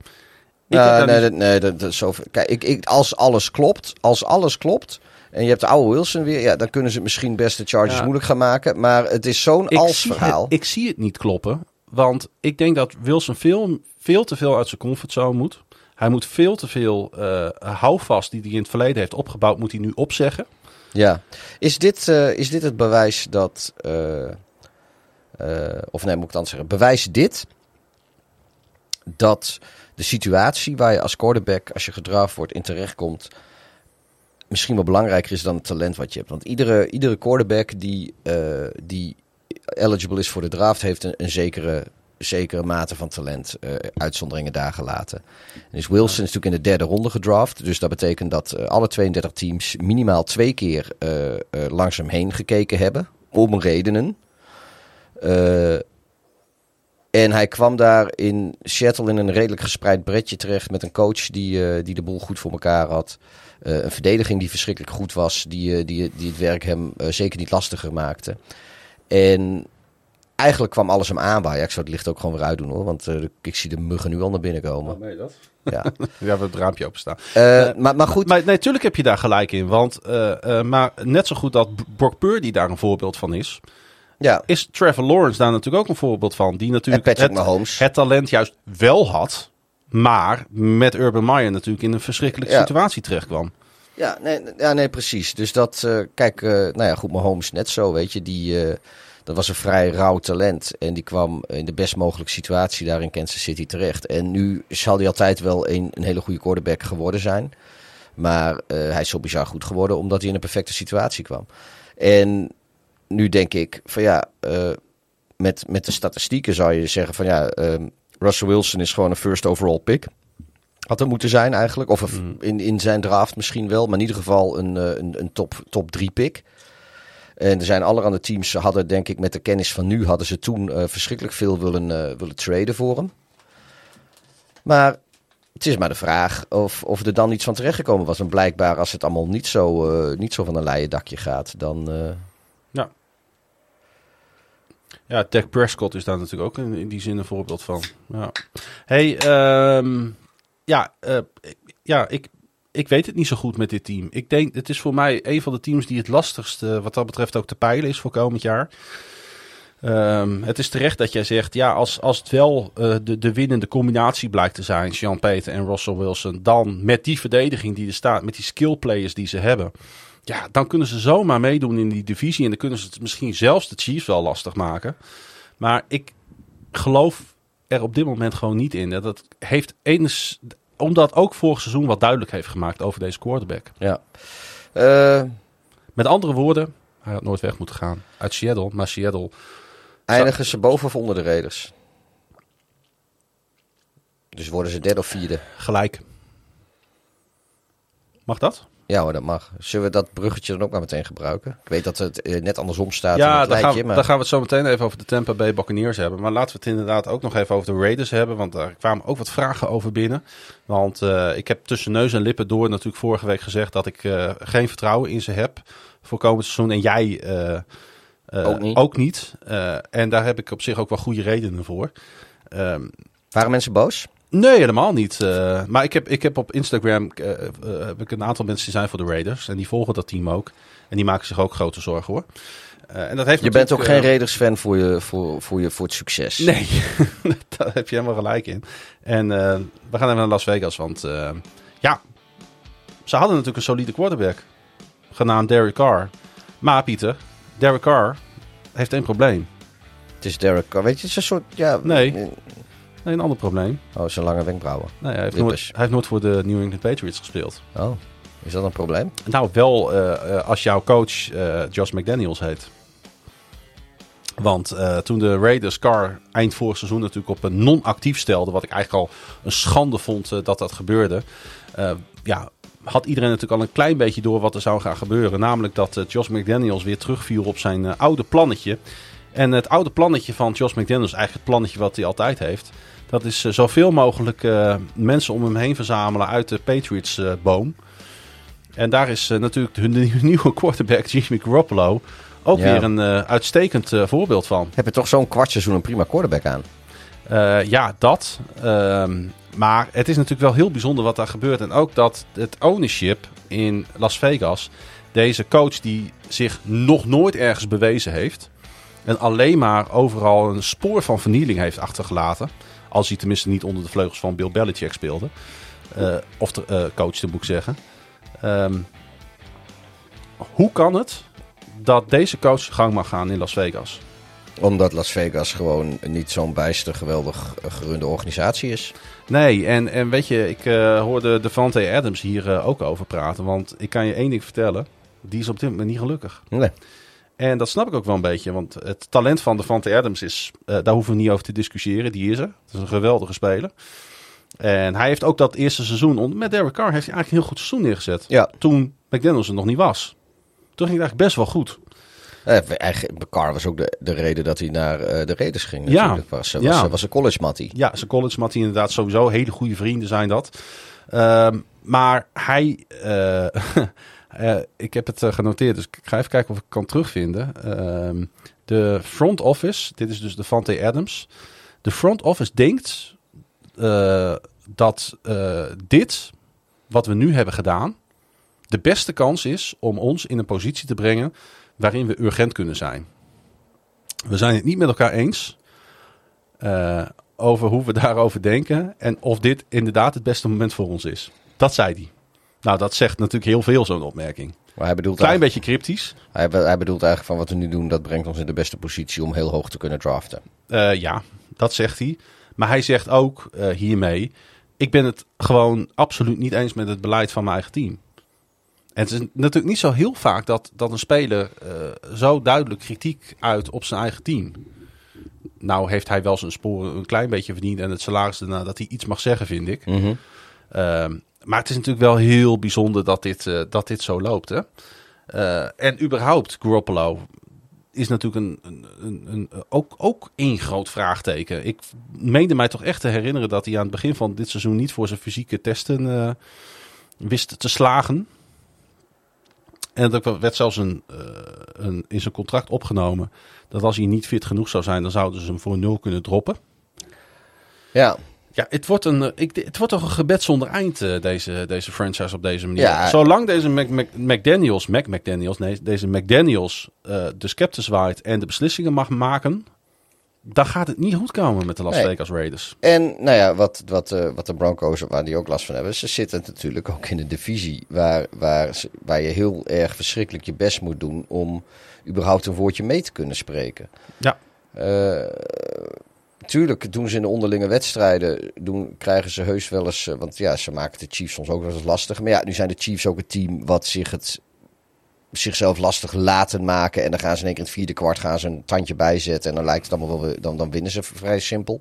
Daar nee, niet- nee, dat, is zo. Kijk, ik, ik, als alles klopt, als alles klopt. En je hebt de oude Wilson weer, ja, dan kunnen ze het misschien best de Chargers Ja. moeilijk gaan maken. Maar het is zo'n ik als zie verhaal. Het, ik zie het niet kloppen. Want ik denk dat Wilson veel, veel te veel uit zijn comfortzone moet. Hij moet veel te veel eh houvast die hij in het verleden heeft opgebouwd, moet hij nu opzeggen. Ja. Is dit, eh, is dit het bewijs dat. Eh, of nee, moet ik anders zeggen. Bewijs dit dat de situatie waar je als quarterback, als je gedraft wordt, in terechtkomt. misschien wel belangrijker is dan het talent wat je hebt. Want iedere, iedere quarterback die, eh, die eligible is voor de draft, heeft een, een zekere, zekere mate van talent. eh, uitzonderingen daar gelaten. En dus Wilson is natuurlijk in de derde ronde gedraft. Dus dat betekent dat alle 32 teams minimaal twee keer langs hem heen gekeken hebben. Om redenen. Eh, en hij kwam daar in Seattle in een redelijk gespreid bretje terecht. Met een coach die, eh, die de boel goed voor elkaar had. Eh, een verdediging die verschrikkelijk goed was. Die, die, die het werk hem zeker niet lastiger maakte. En eigenlijk kwam alles hem aanwaaien. Ik zou het licht ook gewoon weer uitdoen hoor. Want ik zie de muggen nu al naar binnen komen. nee, dat? Ja. *laughs* Ja, we hebben het raampje openstaan. Eh, maar, maar goed. Maar nee, natuurlijk heb je daar gelijk in. Want, maar net zo goed dat Brock Purdy daar een voorbeeld van is, ja. is Trevor Lawrence daar natuurlijk ook een voorbeeld van. Die natuurlijk het, talent juist wel had, maar met Urban Meyer natuurlijk in een verschrikkelijke Ja. situatie terechtkwam. Ja, nee, ja, nee, precies. Dus dat, eh, kijk, eh, nou ja, goed, Mahomes net zo, weet je. Die, eh, Dat was een vrij rauw talent. En die kwam in de best mogelijke situatie daar in Kansas City terecht. En nu zal hij altijd wel een, een hele goede quarterback geworden zijn. Maar hij is zo bizar goed geworden omdat hij in een perfecte situatie kwam. En nu denk ik van ja, uh, met, met de statistieken zou je zeggen van ja, uh, Russell Wilson is gewoon een first overall pick. Had er moeten zijn eigenlijk. Of mm. in, in zijn draft misschien wel. Maar in ieder geval een, een, een top, top drie pick. En er zijn allerhande teams, hadden denk ik met de kennis van nu, hadden ze toen uh, verschrikkelijk veel willen, uh, willen traden voor hem. Maar het is maar de vraag of, of er dan iets van terechtgekomen was. En blijkbaar als het allemaal niet zo, uh, niet zo van een leien dakje gaat, dan... Ja. Dak Prescott is daar natuurlijk ook in, die zin een voorbeeld van. Ja. Hey, um, ja, ja ik, ik weet het niet zo goed met dit team. Ik denk, het is voor mij een van de teams die het lastigste wat dat betreft ook te peilen is voor komend jaar. Um, het is terecht dat jij zegt, ja, als, als het wel uh, de, de winnende combinatie blijkt te zijn, Sean Peter en Russell Wilson, dan met die verdediging die er staat, met die skill players die ze hebben, ja, dan kunnen ze zomaar meedoen in die divisie en dan kunnen ze het misschien zelfs de Chiefs wel lastig maken. Maar ik geloof er op dit moment gewoon niet in. Dat heeft eens, omdat ook vorig seizoen wat duidelijk heeft gemaakt over deze quarterback. Ja. Uh, Met andere woorden, hij had nooit weg moeten gaan uit Seattle. Maar Seattle... Eindigen ze boven of onder de Raiders? Dus worden ze derde of vierde? Gelijk. Mag dat? Ja hoor, dat mag. Zullen we dat bruggetje dan ook maar meteen gebruiken? Ik weet dat het eh, net andersom staat ja, in het dan lijstje. gaan, we, maar... dan gaan we het zo meteen even over de Tampa Bay Buccaneers hebben. Maar laten we het inderdaad ook nog even over de Raiders hebben. Want daar kwamen ook wat vragen over binnen. Want uh, ik heb tussen neus en lippen door natuurlijk vorige week gezegd... dat ik uh, geen vertrouwen in ze heb voor komend seizoen. En jij ook niet. Ook niet. en daar heb ik op zich ook wel goede redenen voor. Um, Waren mensen boos? Nee, helemaal niet. Uh, maar ik heb, ik heb op Instagram uh, uh, heb ik een aantal mensen die zijn voor de Raiders. En die volgen dat team ook. En die maken zich ook grote zorgen hoor. en dat heeft je bent ook geen Raiders-fan voor, je, voor, voor, je, voor het succes. Nee, *laughs* daar heb je helemaal gelijk in. En we gaan even naar Las Vegas. Want ja, ze hadden natuurlijk een solide quarterback. Genaamd Derek Carr. Maar Pieter, Derek Carr heeft één probleem. Het is Derek Carr. Weet je, het is een soort... Ja, nee. Nee, een ander probleem. Oh, zijn lange wenkbrauwen. Nee, hij heeft, nooit, hij heeft nooit voor de New England Patriots gespeeld. Oh, is dat een probleem? Nou, wel uh, als jouw coach uh, Josh McDaniels heet. Want uh, toen de Raiders Carr eind vorig seizoen natuurlijk op een non-actief stelde, wat ik eigenlijk al een schande vond dat dat gebeurde. ja, had iedereen natuurlijk al een klein beetje door wat er zou gaan gebeuren. Namelijk dat Josh McDaniels weer terugviel op zijn oude plannetje. En het oude plannetje van Josh McDaniels, eigenlijk het plannetje wat hij altijd heeft. Dat is uh, zoveel mogelijk uh, mensen om hem heen verzamelen uit de Patriots-boom. Uh, en daar is natuurlijk de, *laughs* nieuwe quarterback Jimmy Garoppolo ook ja. weer een uitstekend voorbeeld van. Heb je toch zo'n kwart seizoen een prima quarterback aan? ja, dat. Ehm, maar het is natuurlijk wel heel bijzonder wat daar gebeurt. En ook dat het ownership in Las Vegas, deze coach die zich nog nooit ergens bewezen heeft... En alleen maar overal een spoor van vernieling heeft achtergelaten. Als hij tenminste niet onder de vleugels van Bill Belichick speelde. Uh, of de, uh, coachte, moet ik zeggen. Um, hoe kan het dat deze coach gang mag gaan in Las Vegas? Omdat Las Vegas gewoon niet zo'n bijster geweldig gerunde organisatie is. Nee, en, en weet je, ik uh, hoorde Devante Adams hier ook over praten. Want ik kan je één ding vertellen. Die is op dit moment niet gelukkig. Nee. En dat snap ik ook wel een beetje, want het talent van Devante Adams is, uh, daar hoeven we niet over te discussiëren. Die is er. Het is een geweldige speler. En hij heeft ook dat eerste seizoen, met Derek Carr, heeft hij eigenlijk een heel goed seizoen neergezet. Ja. Toen McDaniels er nog niet was. Toen ging het eigenlijk best wel goed. Eh, eigenlijk, Carr was ook de, de reden dat hij naar uh, de Raiders ging. Ja. Natuurlijk. Was, was, ja. was een college mattie. Ja, zijn college mattie inderdaad sowieso. Hele goede vrienden zijn dat. Uh, maar hij... Uh, *laughs* ik heb het uh, genoteerd, dus ik ga even kijken of ik kan terugvinden. Uh, de front office, dit is dus de Fante Adams. De front office denkt uh, dat dit, wat we nu hebben gedaan, de beste kans is om ons in een positie te brengen waarin we urgent kunnen zijn. We zijn het niet met elkaar eens over hoe we *laughs* daarover denken en of dit inderdaad het beste moment voor ons is. Dat zei hij. Nou, dat zegt natuurlijk heel veel, zo'n opmerking. Maar hij bedoelt, Klein beetje cryptisch. hij, be- hij bedoelt eigenlijk van wat we nu doen, dat brengt ons in de beste positie om heel hoog te kunnen draften. Eh, ja, dat zegt hij. Maar hij zegt ook eh, hiermee: ik ben het gewoon absoluut niet eens met het beleid van mijn eigen team. En het is natuurlijk niet zo heel vaak dat, dat een speler eh, zo duidelijk kritiek uit op zijn eigen team. Nou heeft hij wel zijn sporen een klein beetje verdiend en het salaris daarna dat hij iets mag zeggen, vind ik. Ehm, maar het is natuurlijk wel heel bijzonder dat dit, eh, dat dit zo loopt. Hè? Eh, en überhaupt, Garoppolo is natuurlijk een, een, een, een- ook, ook één groot vraagteken. Ik meende mij toch echt te herinneren dat hij aan het begin van dit seizoen niet voor zijn fysieke testen eh, wist te slagen. En er werd zelfs een, eh, een, in zijn contract opgenomen dat als hij niet fit genoeg zou zijn, dan zouden ze hem voor nul kunnen droppen. Ja, Ja, het wordt, een, eh, ik, het wordt toch een gebed zonder eind, eh, deze, deze franchise op deze manier. Ja. Zolang deze Mac, Mac, McDaniels, Mac McDaniels, nee, deze McDaniels eh, de scepter zwaait en de beslissingen mag maken, dan gaat het niet goed komen met de Las Nee. Vegas Raiders. En nou ja, wat, wat, wat de Broncos, waar die ook last van hebben, ze zitten natuurlijk ook in een divisie waar, waar, ze- waar je heel erg verschrikkelijk je best moet doen om überhaupt een woordje mee te kunnen spreken. Ja. Eh, tuurlijk doen ze in de onderlinge wedstrijden, doen, krijgen ze heus wel eens, eh, want ja, ze maken de Chiefs soms ook wel eens lastig. Maar ja, nu zijn de Chiefs ook het team wat zich het zichzelf lastig laten maken. En dan gaan ze in één keer in het vierde kwart gaan ze een tandje bijzetten. En dan lijkt het allemaal wel dan, dan winnen ze vrij simpel.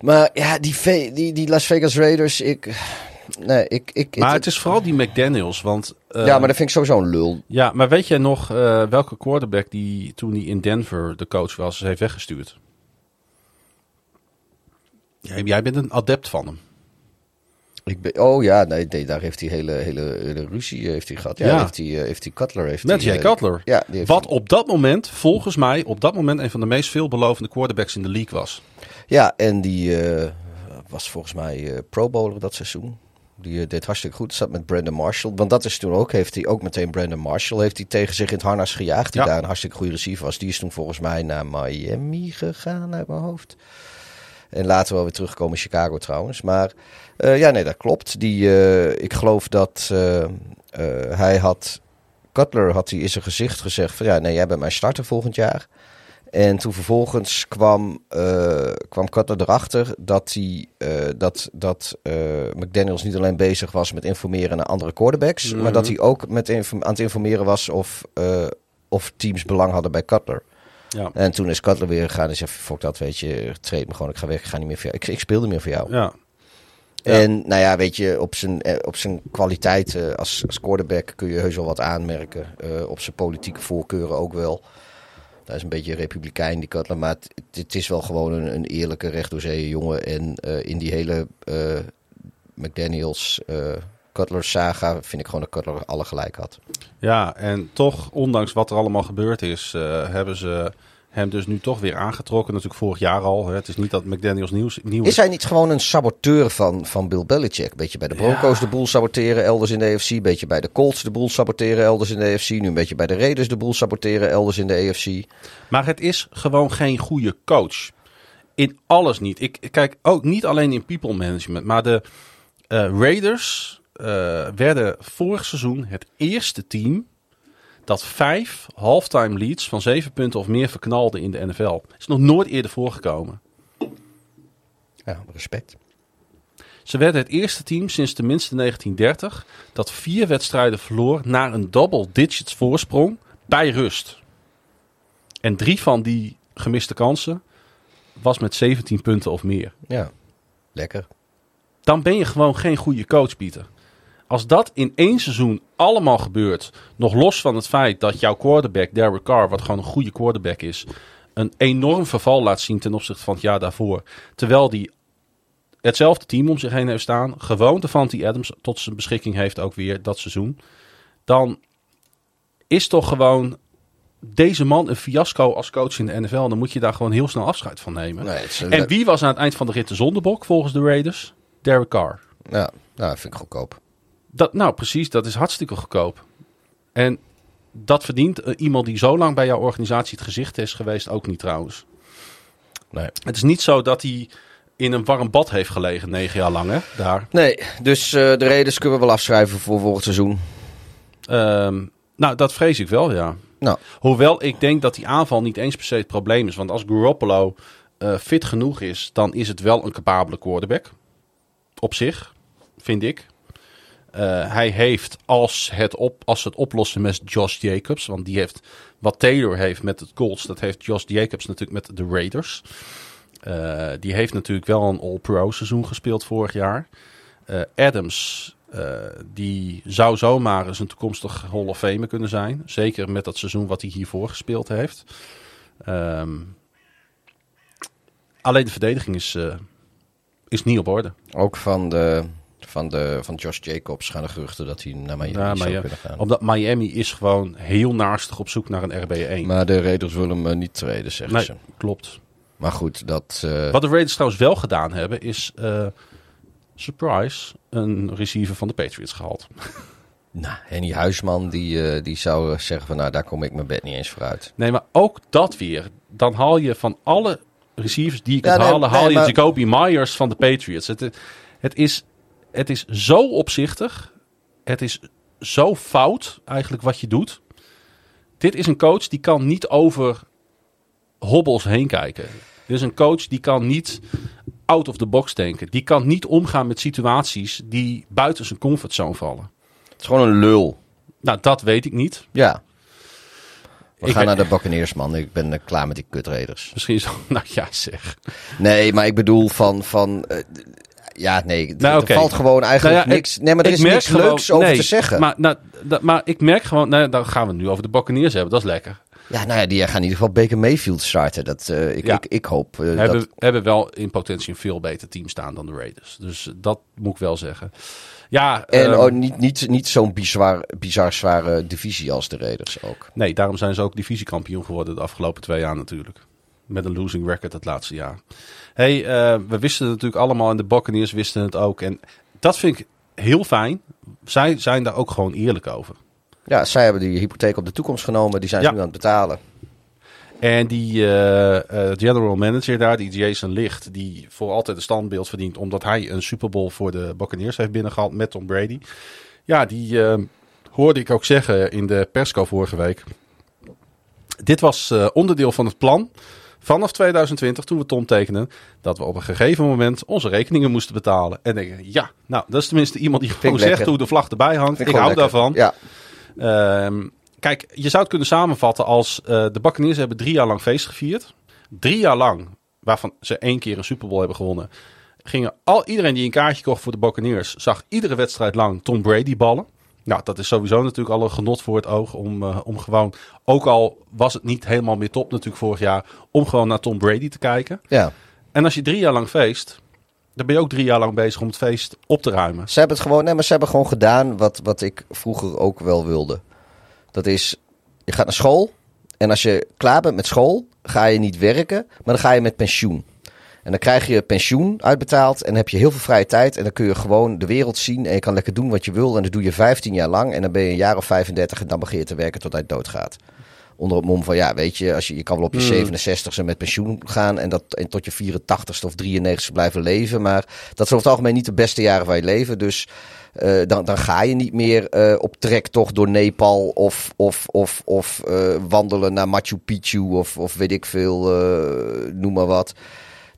Maar ja, die, die, die Las Vegas Raiders, ik. Nee, ik. ik Maar het is vooral die McDaniels, want... eh, ja, maar dat vind ik sowieso een lul. ja, maar weet jij nog eh, welke quarterback die toen hij in Denver de coach was, heeft weggestuurd? Jij, jij bent een adept van hem. Ik ben, oh ja, nee, nee, daar heeft hij hele, hele, hele ruzie eh, heeft hij gehad. Ja, Ja. Heeft, hij, eh, heeft hij Cutler. Heeft Met Jay eh, Cutler. Ja, Wat op dat moment, volgens mij, op dat moment een van de meest veelbelovende quarterbacks in de league was. Ja, en die was volgens mij eh, pro bowler dat seizoen. Die deed hartstikke goed. Zat met Brandon Marshall. Want dat is toen ook, heeft hij ook meteen Brandon Marshall heeft hij tegen zich in het harnas gejaagd. Die Ja. daar een hartstikke goede receiver was. Die is toen volgens mij naar Miami gegaan uit mijn hoofd. En later wel weer teruggekomen in Chicago trouwens. Maar eh, ja, nee, dat klopt. Die, eh, ik geloof dat eh, hij had... Cutler had hij in zijn gezicht gezegd van... Ja, nee, jij bent mijn starter volgend jaar. En toen vervolgens kwam, kwam Cutler erachter dat, hij, dat, dat McDaniels niet alleen bezig was met informeren naar andere quarterbacks, Mhm. maar dat hij ook met aan het informeren was of, of teams belang hadden bij Cutler. Ja. En toen is Cutler weer gegaan en zei: Fok dat, weet je, treed me gewoon, ik ga weg, ik ga niet meer voor jou. Ik, ik speel niet meer voor jou. Ja. Ja. En nou ja, weet je, op zijn, eh, op zijn kwaliteit als, als quarterback kun je heus wel wat aanmerken. Eh, op zijn politieke voorkeuren ook wel. Hij is een beetje republikein, die Cutler. Maar het, is wel gewoon een, een eerlijke, recht door zee jongen. En eh, in die hele McDaniels Cutler saga vind ik gewoon dat Cutler alle gelijk had. ja, en toch, ondanks wat er allemaal gebeurd is, eh, hebben ze hem dus nu toch weer aangetrokken. Natuurlijk vorig jaar al. Hè. Het is niet dat McDaniels nieuws, nieuw Is hij niet gewoon een saboteur van, van Bill Belichick? Beetje bij de Broncos Ja. de boel saboteren, elders in de AFC. Beetje bij de Colts de boel saboteren, elders in de AFC. Nu een beetje bij de Raiders de boel saboteren, elders in de AFC. Maar het is gewoon geen goede coach. In alles niet. Ik kijk ook niet alleen in people management, maar de eh, Raiders werden vorig seizoen het eerste team dat vijf halftime leads van zeven punten of meer verknalde in de NFL. Is nog nooit eerder voorgekomen. Ja, respect. Ze werden het eerste team sinds tenminste 1930 dat vier wedstrijden verloor naar een double digits voorsprong bij rust. En drie van die gemiste kansen was met 17 punten of meer. Ja, lekker. Dan ben je gewoon geen goede coach, Pieter. Als dat in één seizoen allemaal gebeurt, nog los van het feit dat jouw quarterback, Derek Carr, wat gewoon een goede quarterback is, een enorm verval laat zien ten opzichte van het jaar daarvoor. Terwijl die hetzelfde team om zich heen heeft staan, gewoon Devante Adams tot zijn beschikking heeft ook weer dat seizoen. Dan is toch gewoon deze man een fiasco als coach in de NFL. Dan moet je daar gewoon heel snel afscheid van nemen. Nee, een- En wie was aan het eind van de rit de zondebok volgens de Raiders? Derek Carr. Ja, nou, vind ik goedkoop. Dat, nou, precies, dat is hartstikke goedkoop. En dat verdient eh, iemand die zo lang bij jouw organisatie het gezicht is geweest ook niet trouwens. Nee. Het is niet zo dat hij in een warm bad heeft gelegen negen jaar lang, hè? Daar. Nee, dus eh, de Raiders kunnen we wel afschrijven voor volgend seizoen. Ehm, nou, dat vrees ik wel, ja. Nou. Hoewel ik denk dat die aanval niet eens per se het probleem is. Want als Garoppolo eh, fit genoeg is, dan is het wel een capabele quarterback. Op zich, vind ik. Eh, hij heeft, als, het op, als het oplossen met Josh Jacobs, want die heeft wat Taylor heeft met het Colts, dat heeft Josh Jacobs natuurlijk met de Raiders. Eh, die heeft natuurlijk wel een All-Pro seizoen gespeeld vorig jaar. Eh, Adams, die zou zomaar eens een toekomstig Hall of Famer kunnen zijn. Zeker met dat seizoen wat hij hiervoor gespeeld heeft. Ehm, alleen de verdediging is, is niet op orde. Ook van, de, van, de, van Josh Jacobs gaan de geruchten dat hij naar Miami Ja, zou ja, kunnen gaan. Omdat Miami is gewoon heel naastig op zoek naar een RB1. Maar de Raiders willen hem eh, niet treden, zeggen nee, ze. klopt. Maar goed, dat... eh, Wat de Raiders trouwens wel gedaan hebben, is... eh, surprise, een receiver van de Patriots gehaald. *laughs* nou, Henny Huisman, die, die zou zeggen van... Nou, daar kom ik mijn bed niet eens voor uit. Nee, maar ook dat weer. Dan haal je van alle receivers die je Ja, nee, halen, nee, haal je maar- Jacoby Myers van de Patriots. Het, het, is, het is zo opzichtig. Het is zo fout eigenlijk wat je doet. Dit is een coach die kan niet over hobbels heen kijken. Dit is een coach die kan niet out of the box denken. Die kan niet omgaan met situaties die buiten zijn comfortzone vallen. Het is gewoon een lul. Nou, dat weet ik niet. Ja. We Ik gaan ben- naar de Buccaneers, man. Ik ben eh, klaar met die kutraiders. Misschien zo, *laughs* nou ja zeg. Nee, maar ik bedoel van... van eh, ja, nee. Nou, er valt gewoon eigenlijk Nou ja, niks... Nee, maar er is niks gewoon- leuks over nee, te zeggen. Maar, nou, maar ik merk gewoon, nou, dan gaan we het nu over de Buccaneers hebben. Dat is lekker. Ja, nou ja, die gaan in ieder geval Baker Mayfield starten. Dat, eh, ik, Ja. ik, ik hoop We hebben, dat... hebben wel in potentie een veel beter team staan dan de Raiders. Dus dat moet ik wel zeggen. Ja, En ehm, oh, niet, niet, niet zo'n bizar, bizar zware divisie als de Raiders ook. nee, daarom zijn ze ook divisiekampioen geworden de afgelopen twee jaar natuurlijk. Met een losing record het laatste jaar. Hey, eh, we wisten het natuurlijk allemaal en de Buccaneers wisten het ook. En dat vind ik heel fijn. Zij zijn daar ook gewoon eerlijk over. Ja, zij hebben die hypotheek op de toekomst genomen. Die zijn Ja. ze nu aan het betalen. En die eh, eh, general manager daar, die Jason Licht, die voor altijd een standbeeld verdient, omdat hij een Super Bowl voor de Buccaneers heeft binnengehaald met Tom Brady. Ja, die hoorde ik ook zeggen in de persco vorige week. Dit was onderdeel van het plan vanaf 2020, toen we Tom tekenden, dat we op een gegeven moment onze rekeningen moesten betalen. En denk ik, ja, nou, dat is tenminste iemand die gewoon zegt hoe de vlag erbij hangt. Vind Ik, hou lekker. daarvan. Ja, Ehm, kijk, je zou het kunnen samenvatten als eh, de Buccaneers hebben drie jaar lang feest gevierd. Drie jaar lang, waarvan ze één keer een Super Bowl hebben gewonnen, gingen al iedereen die een kaartje kocht voor de Buccaneers, zag iedere wedstrijd lang Tom Brady ballen. Nou, dat is sowieso natuurlijk al een genot voor het oog om, eh, om gewoon, ook al was het niet helemaal meer top natuurlijk vorig jaar, om gewoon naar Tom Brady te kijken. ja. En als je drie jaar lang feest, dan ben je ook drie jaar lang bezig om het feest op te ruimen. Ze hebben het gewoon, nee, maar ze hebben gewoon gedaan wat, wat ik vroeger ook wel wilde. Dat is, je gaat naar school en als je klaar bent met school, ga je niet werken, maar dan ga je met pensioen. En dan krijg je pensioen uitbetaald en dan heb je heel veel vrije tijd. En dan kun je gewoon de wereld zien en je kan lekker doen wat je wil. En dat doe je 15 jaar lang en dan ben je een jaar of 35 en dan begin je te werken tot hij doodgaat. Onder het mom van, ja, weet je, als je, je kan wel op je 67ste met pensioen gaan en, dat, en tot je 84ste of 93ste blijven leven. Maar dat zijn over het algemeen niet de beste jaren van je leven. Dus eh, dan, dan ga je niet meer eh, op trektocht door Nepal of, of, of, of eh, wandelen naar Machu Picchu of, of weet ik veel, noem maar wat.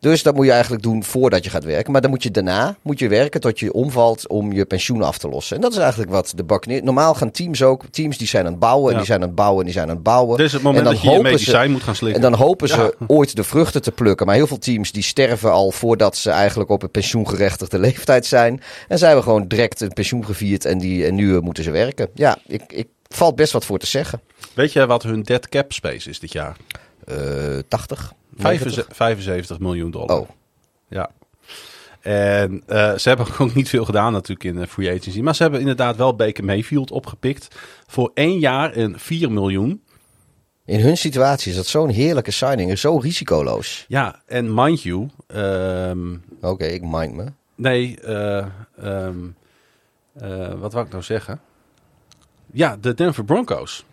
Dus dat moet je eigenlijk doen voordat je gaat werken. Maar dan moet je daarna moet je werken tot je omvalt om je pensioen af te lossen. En dat is eigenlijk wat de Buccaneers... Normaal gaan teams ook... Teams die zijn aan het bouwen en Ja. die zijn aan het bouwen en die zijn aan het bouwen. Is het moment En dan dat je je hopen ze- medicijn moet gaan slikken. En dan hopen ze *laughs* ooit de vruchten te plukken. Maar heel veel teams die sterven al voordat ze eigenlijk op een pensioengerechtigde *laughs* leeftijd zijn. En zij hebben gewoon direct een pensioen gevierd en, die, en nu eh, moeten ze werken. Ja, ik, ik valt best wat voor te zeggen. Weet je wat hun dead cap space is dit jaar? Eh 80? 90? 75 miljoen dollar. Oh, Ja. En eh, ze *laughs* hebben ook niet veel gedaan natuurlijk in de free agency. Maar ze hebben inderdaad wel Baker Mayfield opgepikt. Voor één jaar en 4 miljoen. in hun situatie is dat zo'n heerlijke signing. en Zo risicoloos. Ja, en mind you... ehm, Oké, ik mind me. nee, eh, ehm, eh, wat wou ik nou zeggen? Ja, de Denver Broncos.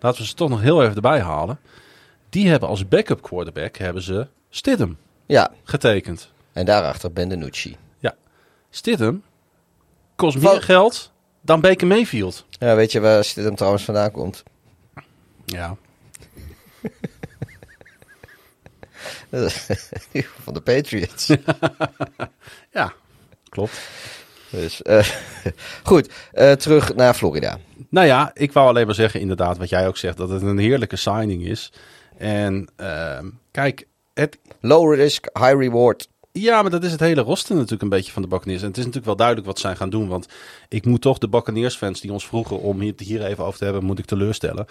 Laten we ze toch nog heel even erbij halen. Die hebben als backup quarterback hebben ze Stidham Ja, getekend. en daarachter Ben DiNucci. Stidham kost meer geld dan Baker Mayfield. Ja, weet je waar hem trouwens vandaan komt? Ja. *laughs* *laughs* Van de Patriots. *laughs* Ja, klopt. Dus, eh, goed, eh, terug naar Florida. Nou ja, ik wou alleen maar zeggen, inderdaad, wat jij ook zegt, dat het een heerlijke signing is. En ehm, kijk, het, Low risk, high reward. ja, maar dat is het hele roster natuurlijk een beetje van de Buccaneers. En het is natuurlijk wel duidelijk wat zij gaan doen. Want ik moet toch de Buccaneers-fans die ons vroegen om hier, hier even over te hebben, moet ik teleurstellen.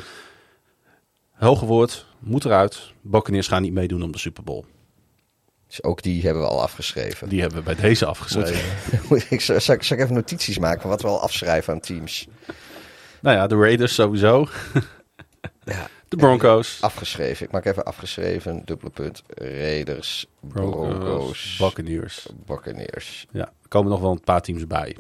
Hoge woord, moet eruit. Buccaneers gaan niet meedoen om de Super Bowl. Dus ook die hebben we al afgeschreven. Die hebben we bij deze afgeschreven. *laughs* ik zal, zal ik even notities maken van wat we al afschrijven aan teams? Nou ja, de Raiders sowieso. *laughs* Ja, De Broncos. afgeschreven. Ik maak even afgeschreven. Dubbele punt. Raiders, Broncos, Buccaneers. Buccaneers. Ja, er komen nog wel een paar teams bij.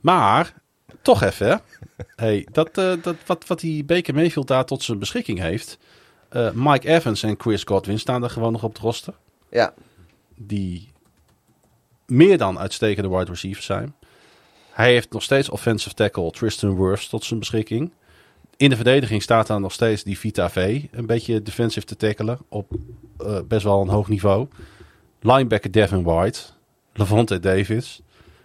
Maar, toch even. *laughs* Hey, dat, eh, dat, wat, wat die Baker Mayfield daar tot zijn beschikking heeft. eh, Mike Evans en Chris Godwin staan er gewoon nog op het roster. Ja, Die meer dan uitstekende wide receivers zijn. Hij heeft nog steeds offensive tackle Tristan Wirfs tot zijn beschikking. In de verdediging staat daar nog steeds die Vita V. Een beetje defensive te tackelen op eh, best wel een hoog niveau. Linebacker Devin White. Levante Davis.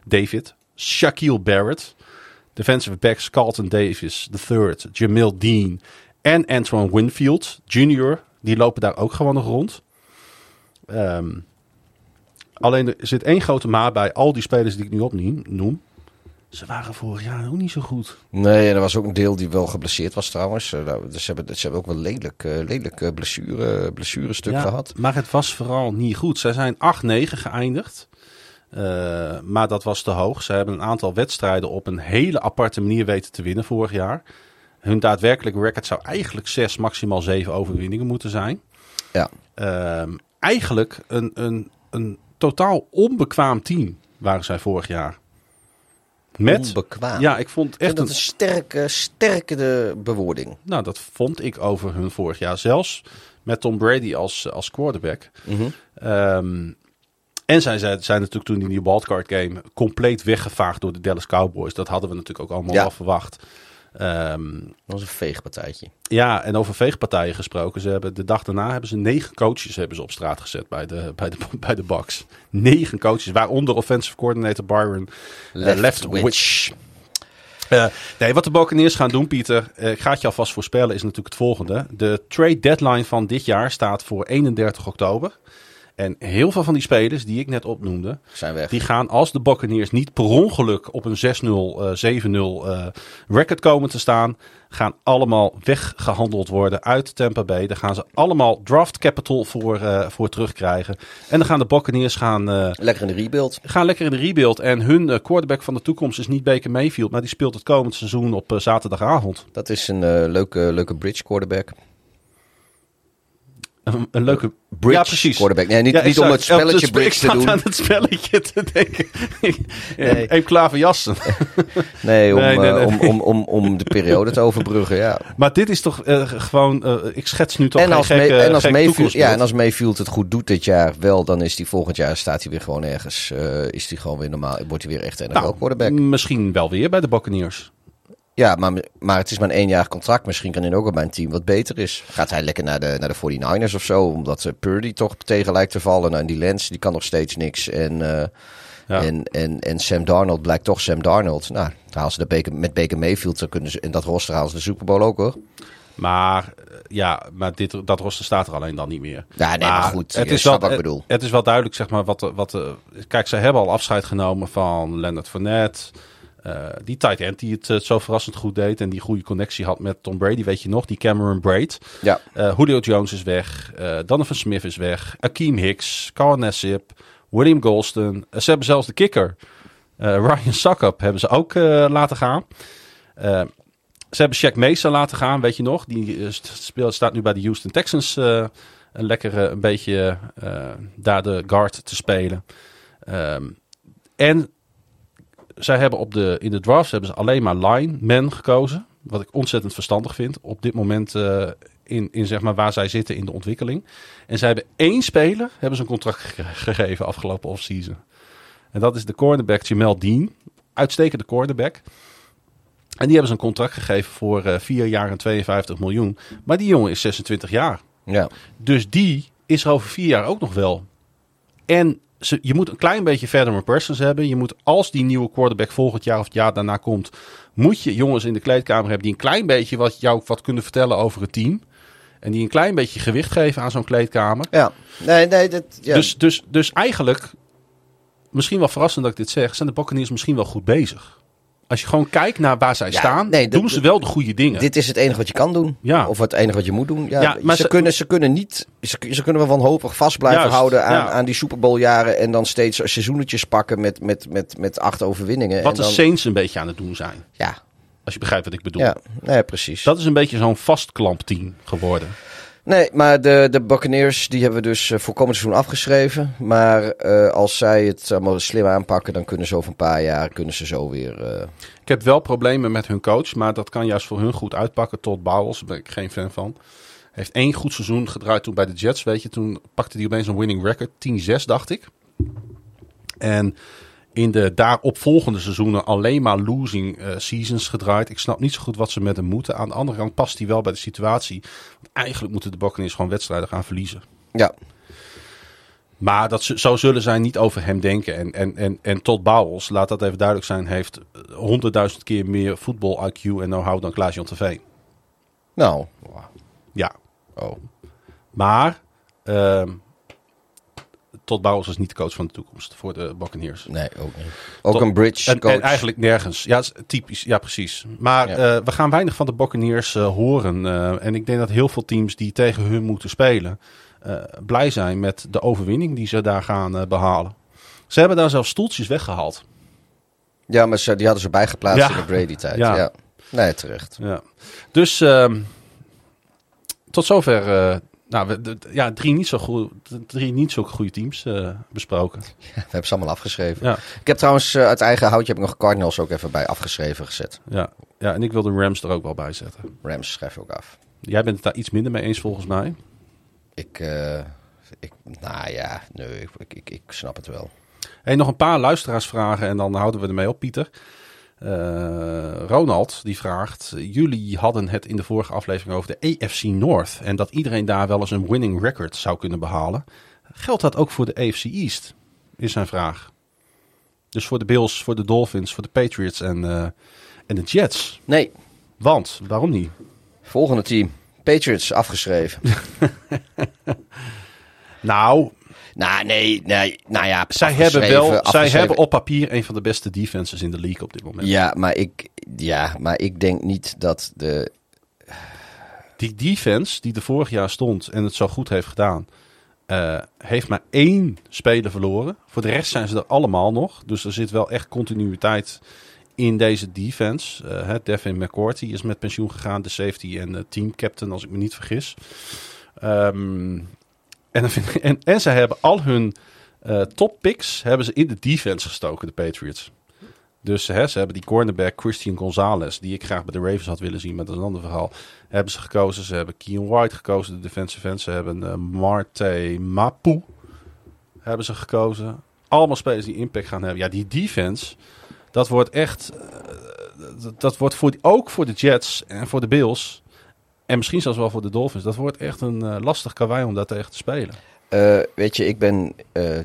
David. Shaquille Barrett. Defensive backs Carlton Davis III. Jamil Dean. En Antoine Winfield Jr. Die lopen daar ook gewoon nog rond. Ehm, alleen er zit één grote maar bij al die spelers die ik nu opnoem. Ze waren vorig jaar ook niet zo goed. nee, en er was ook een deel die wel geblesseerd was trouwens. Eh, nou, Dus ze hebben, ze hebben ook wel lelijk, eh, lelijk blessure, blessurestuk Ja, gehad. Maar het was vooral niet goed. Zij zijn 8-9 geëindigd. Eh, maar dat was te hoog. Ze hebben een aantal wedstrijden op een hele aparte manier weten te winnen vorig jaar. Hun daadwerkelijke record zou eigenlijk 6, maximaal 7 overwinningen moeten zijn. Ja. Ehm, eigenlijk een, een, een totaal onbekwaam team waren zij vorig jaar. Met, Onbekwaam. ja, ik vond Ik echt dat een een sterke, sterke de bewoording. Nou, dat vond ik over hun vorig jaar. Zelfs met Tom Brady als, als quarterback. Mhm. Ehm, en zij zijn, zijn natuurlijk toen in die wildcard game compleet weggevaagd door de Dallas Cowboys. Dat hadden we natuurlijk ook allemaal Ja. wel verwacht. Ehm, Dat was een veegpartijtje. ja, en over veegpartijen gesproken. Ze hebben, de dag daarna hebben ze negen coaches hebben ze op straat gezet bij de, bij de, *laughs* bij de Bucks. Negen coaches, waaronder offensive coordinator Byron eh, Leftwich. Eh, nee, wat de Buccaneers gaan doen, Pieter, eh, ik ga het je alvast voorspellen, is natuurlijk het volgende. De trade deadline van dit jaar staat voor 31 oktober. En heel veel van die spelers die ik net opnoemde, Zijn weg. die gaan als de Buccaneers niet per ongeluk op een 6-0, eh 7-0 eh, record komen te staan, gaan allemaal weggehandeld worden uit Tampa Bay. Daar gaan ze allemaal draft capital voor, eh, voor terugkrijgen. En dan gaan de Buccaneers gaan, eh, Lekker in de rebuild. gaan lekker in de rebuild. En hun eh, quarterback van de toekomst is niet Baker Mayfield, maar die speelt het komend seizoen op eh, zaterdagavond. Dat is een eh, leuke, leuke bridge quarterback. Een, een leuke Bridge ja, precies. quarterback. Nee, niet, Ja, niet om het spelletje Ja, bridge te Ik doen. zat aan het spelletje te denken. *laughs* Nee. Eén klaver jassen. *laughs* Nee, om, Nee, nee, nee. eh, om, om, om, om de periode te overbruggen, ja. Maar dit is toch eh, gewoon... eh, ik schets nu toch En als, gekke, en, als Mayfield, ja, en als Mayfield het goed doet dit jaar wel, dan is hij volgend jaar, staat hij weer gewoon ergens, eh, is hij gewoon weer normaal, wordt hij weer echt een NFL Nou, quarterback. Misschien wel weer bij de Buccaneers. Ja, maar, maar het is maar een contract. Misschien kan hij ook bij een team wat beter is. Gaat hij lekker naar de, naar de 49ers of zo, omdat eh, Purdy toch tegen lijkt te vallen. Nou, en die Lens, die kan nog steeds niks. En, eh, Ja. en, en, en Sam Darnold blijkt toch Sam Darnold. Nou, dan halen ze de Baker, met Baker Mayfield, dan kunnen ze, in dat roster halen ze de Super Bowl ook hoor. Maar eh, ja, maar dit, dat roster staat er alleen dan niet meer. Ja, nee, maar, goed. Het is, wel, snapt wat ik bedoel. het, het is wel duidelijk, zeg maar, wat... wat kijk, ze hebben al afscheid genomen van Leonard Fournette. Eh, die tight end die het eh, zo verrassend goed deed en die goede connectie had met Tom Brady, weet je nog? Die Cameron Braid. Ja, Eh, Julio Jones is weg. Donovan Smith is weg. Akeem Hicks. Carl Nassib. William Golston. Ze hebben zelfs de kicker. Ryan Suckup hebben ze ook laten gaan. Ze hebben Shaq Mesa laten gaan, weet je nog. Die speelt, staat nu bij de Houston Texans een lekker eh, een beetje daar de guard te spelen. Ehm, en zij hebben op de, in de drafts hebben ze alleen maar linemen gekozen. Wat ik ontzettend verstandig vind. Op dit moment eh, in, in zeg maar waar zij zitten in de ontwikkeling. En zij hebben één speler hebben ze een contract ge- *laughs* gegeven afgelopen offseason. En dat is de cornerback Jamel Dean. Uitstekende cornerback. En die hebben ze een contract gegeven voor eh, vier jaar en 52 miljoen. Maar die jongen is 26 jaar. Ja. Dus die is er over vier jaar ook nog wel. En ze, je moet een klein beetje verder met Parsons hebben. Je moet, als die nieuwe quarterback volgend jaar of het jaar daarna komt, moet je jongens in de kleedkamer hebben die een klein beetje wat jou wat kunnen vertellen over het team. En die een klein beetje gewicht geven aan zo'n kleedkamer. Ja. Nee, nee, dat, ja. Dus, dus, dus eigenlijk, misschien wel verrassend dat ik dit zeg, zijn de Buccaneers misschien wel goed bezig. Als je gewoon kijkt naar waar zij Ja, staan, nee, doen ze wel de goede dingen. Dit is het enige wat je kan doen. Ja. Of het enige wat je moet doen. Ja, Ja, maar ze, ze- kunnen, ze kunnen niet. Ze, ze kunnen wel wanhopig vast blijven Juist, houden aan, aan die Super Bowl jaren. En dan steeds seizoenetjes pakken met, met, met, met acht overwinningen. wat en de dan, Saints een beetje aan het doen zijn. Ja, Als je begrijpt wat ik bedoel. ja nee, precies. Dat is een beetje zo'n vastklampteam geworden. Nee, maar de, de Buccaneers die hebben we dus eh, voor komend seizoen afgeschreven. Maar eh, als zij het allemaal slim aanpakken, dan kunnen ze over een paar jaar kunnen ze zo weer. eh, Ik heb wel problemen met hun coach, maar dat kan juist voor hun goed uitpakken. Tot Bowles, daar ben ik geen fan van. Heeft één goed seizoen gedraaid toen bij de Jets, weet je. Toen pakte hij opeens een winning record, 10-6 dacht ik. En in de daaropvolgende seizoenen alleen maar losing eh, seasons gedraaid. Ik snap niet zo goed wat ze met hem moeten. Aan de andere kant past hij wel bij de situatie. Want eigenlijk moeten de Buccaneers gewoon wedstrijden gaan verliezen. ja, Maar dat ze, zo zullen zij niet over hem denken. En, en, en, en Todd Bowles, laat dat even duidelijk zijn, heeft honderdduizend keer meer voetbal IQ en know-how dan Klaas-Jan TV. nou. Ja, Oh. maar ehm Todd Bowles is niet de coach van de toekomst voor de Buccaneers. Nee, ook niet. Ook Tot- een bridge En, coach. en eigenlijk nergens. Ja, typisch. Ja, precies. Maar Ja. eh, we gaan weinig van de Buccaneers eh, horen. eh, en ik denk dat heel veel teams die tegen hun moeten spelen... blij zijn met de overwinning die ze daar gaan eh, behalen. Ze hebben daar zelfs stoeltjes weggehaald. Ja, maar ze, die hadden ze bijgeplaatst Ja. in de Brady-tijd. Ja. Ja. Nee, terecht. Ja. Dus ehm, tot zover. Nou, we, de- ja, drie niet zo, goed, drie niet zo goede teams eh, besproken. We hebben ze allemaal afgeschreven. Ja, Ik heb trouwens eh, uit eigen houtje heb ik nog Cardinals ook even bij afgeschreven gezet. ja, ja, en ik wil de Rams er ook wel bij zetten. Rams schrijf je ook af. Jij bent het daar iets minder mee eens volgens mij. Ik, eh, ik nou ja, nee, ik, ik, ik, ik snap het wel. Hey, nog een paar luisteraarsvragen en dan houden we ermee op, Pieter. Eh, Ronald die vraagt: Jullie hadden het in de vorige aflevering over de AFC North en dat iedereen daar wel eens een winning record zou kunnen behalen. Geldt dat ook voor de AFC East? Is zijn vraag. Dus voor de Bills, voor de Dolphins, voor de Patriots en, eh, en de Jets. Nee, Want, waarom niet? volgende team. Patriots afgeschreven. *laughs* *laughs* Nou, nou, nee, nee, nou ja. zij hebben wel, zij hebben op papier een van de beste defenses in de league op dit moment. Ja, maar ik, ja, maar ik denk niet dat de. Die defense die er vorig jaar stond en het zo goed heeft gedaan, eh, heeft maar één speler verloren. Voor de rest zijn ze er allemaal nog. Dus er zit wel echt continuïteit in deze defense. Hè, Devin McCourty is met pensioen gegaan, de safety en eh, team captain, als ik me niet vergis. Ehm, en, ze hebben al hun eh top picks hebben ze in de defense gestoken, de Patriots. Dus hè, ze hebben die cornerback Christian Gonzalez, die ik graag bij de Ravens had willen zien, maar dat is een ander verhaal. Hebben ze gekozen. Ze hebben Keon White gekozen, de defensive end. Ze hebben eh, Marte Mapu hebben ze gekozen. Allemaal spelers die impact gaan hebben. Ja, die defense, dat wordt echt, eh, dat- wordt ook voor de Jets en voor de Bills en misschien zelfs wel voor de Dolphins. Dat wordt echt een eh, lastig karwei om daar tegen te spelen. eh, weet je, ik ben, eh,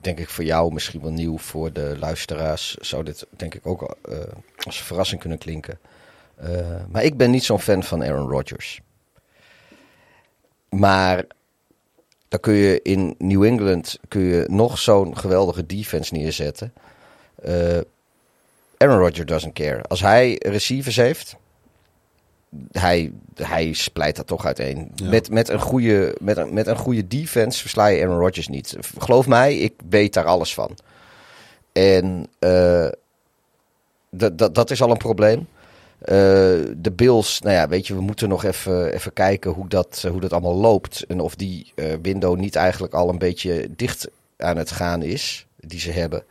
denk ik voor jou misschien wel nieuw. Voor de luisteraars zou dit denk ik ook als verrassing kunnen klinken. Maar ik ben niet zo'n fan van Aaron Rodgers. Maar dan kun je in New England kun je nog zo'n geweldige defense neerzetten. Aaron Rodgers doesn't care. Als hij receivers heeft, hij, hij splijt dat toch uiteen. Ja. Met, met, een goede, met, een, met een goede defense versla je Aaron Rodgers niet. Geloof mij, ik weet daar alles van. En eh, dat, dat, dat is al een probleem. Eh, de Bills, nou ja, weet je, we moeten nog even, even kijken hoe dat, hoe dat allemaal loopt. En of die eh, window niet eigenlijk al een beetje dicht aan het gaan is, die ze hebben.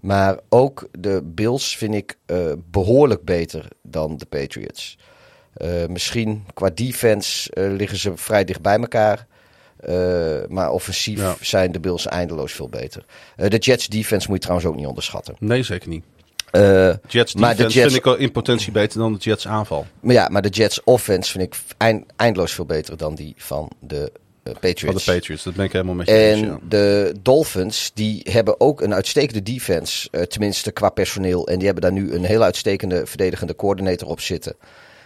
Maar ook de Bills vind ik eh, behoorlijk beter dan de Patriots. Eh, misschien qua defense eh, liggen ze vrij dicht bij elkaar. Eh, maar offensief Ja. zijn de Bills eindeloos veel beter. De Jets defense moet je trouwens ook niet onderschatten. Nee, zeker niet. Eh, Jets Maar de Jets- vind ik al in potentie beter dan de Jets aanval. maar ja, maar de Jets offense vind ik eind- eindeloos veel beter dan die van de Patriots. Van de Patriots, dat ben ik helemaal met je eens. En ja. de Dolphins, die hebben ook een uitstekende defense, tenminste qua personeel. En die hebben daar nu een hele uitstekende verdedigende coördinator op zitten.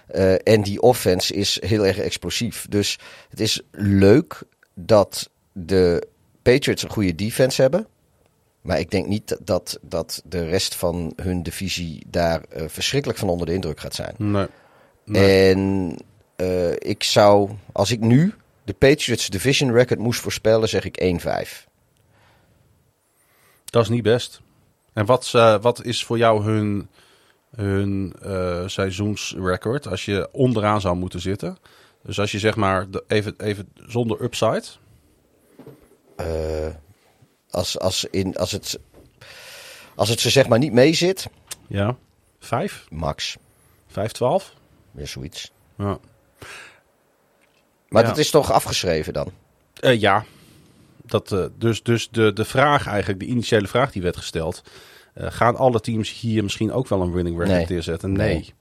Eh, en die offense is heel erg explosief. Dus het is leuk dat de Patriots een goede defense hebben. Maar ik denk niet dat, dat de rest van hun divisie daar eh, verschrikkelijk van onder de indruk gaat zijn. Nee. Nee. En eh, ik zou, als ik nu de Patriots division record moest voorspellen, zeg ik 1-5. Dat is niet best. En wat, wat is voor jou hun, hun eh, seizoensrecord als je onderaan zou moeten zitten? Dus als je zeg maar de, even, even zonder upside. Eh, als, als, in, als, het, als het ze zeg maar niet mee zit, Ja. Vijf? max. Vijf, twaalf? Weer zoiets. Ja. Maar Ja. dat is toch afgeschreven dan? Eh, ja. Dat, dus dus de, de vraag eigenlijk, de initiële vraag die werd gesteld. Eh, gaan alle teams hier misschien ook wel een winning record Nee. neerzetten? Nee.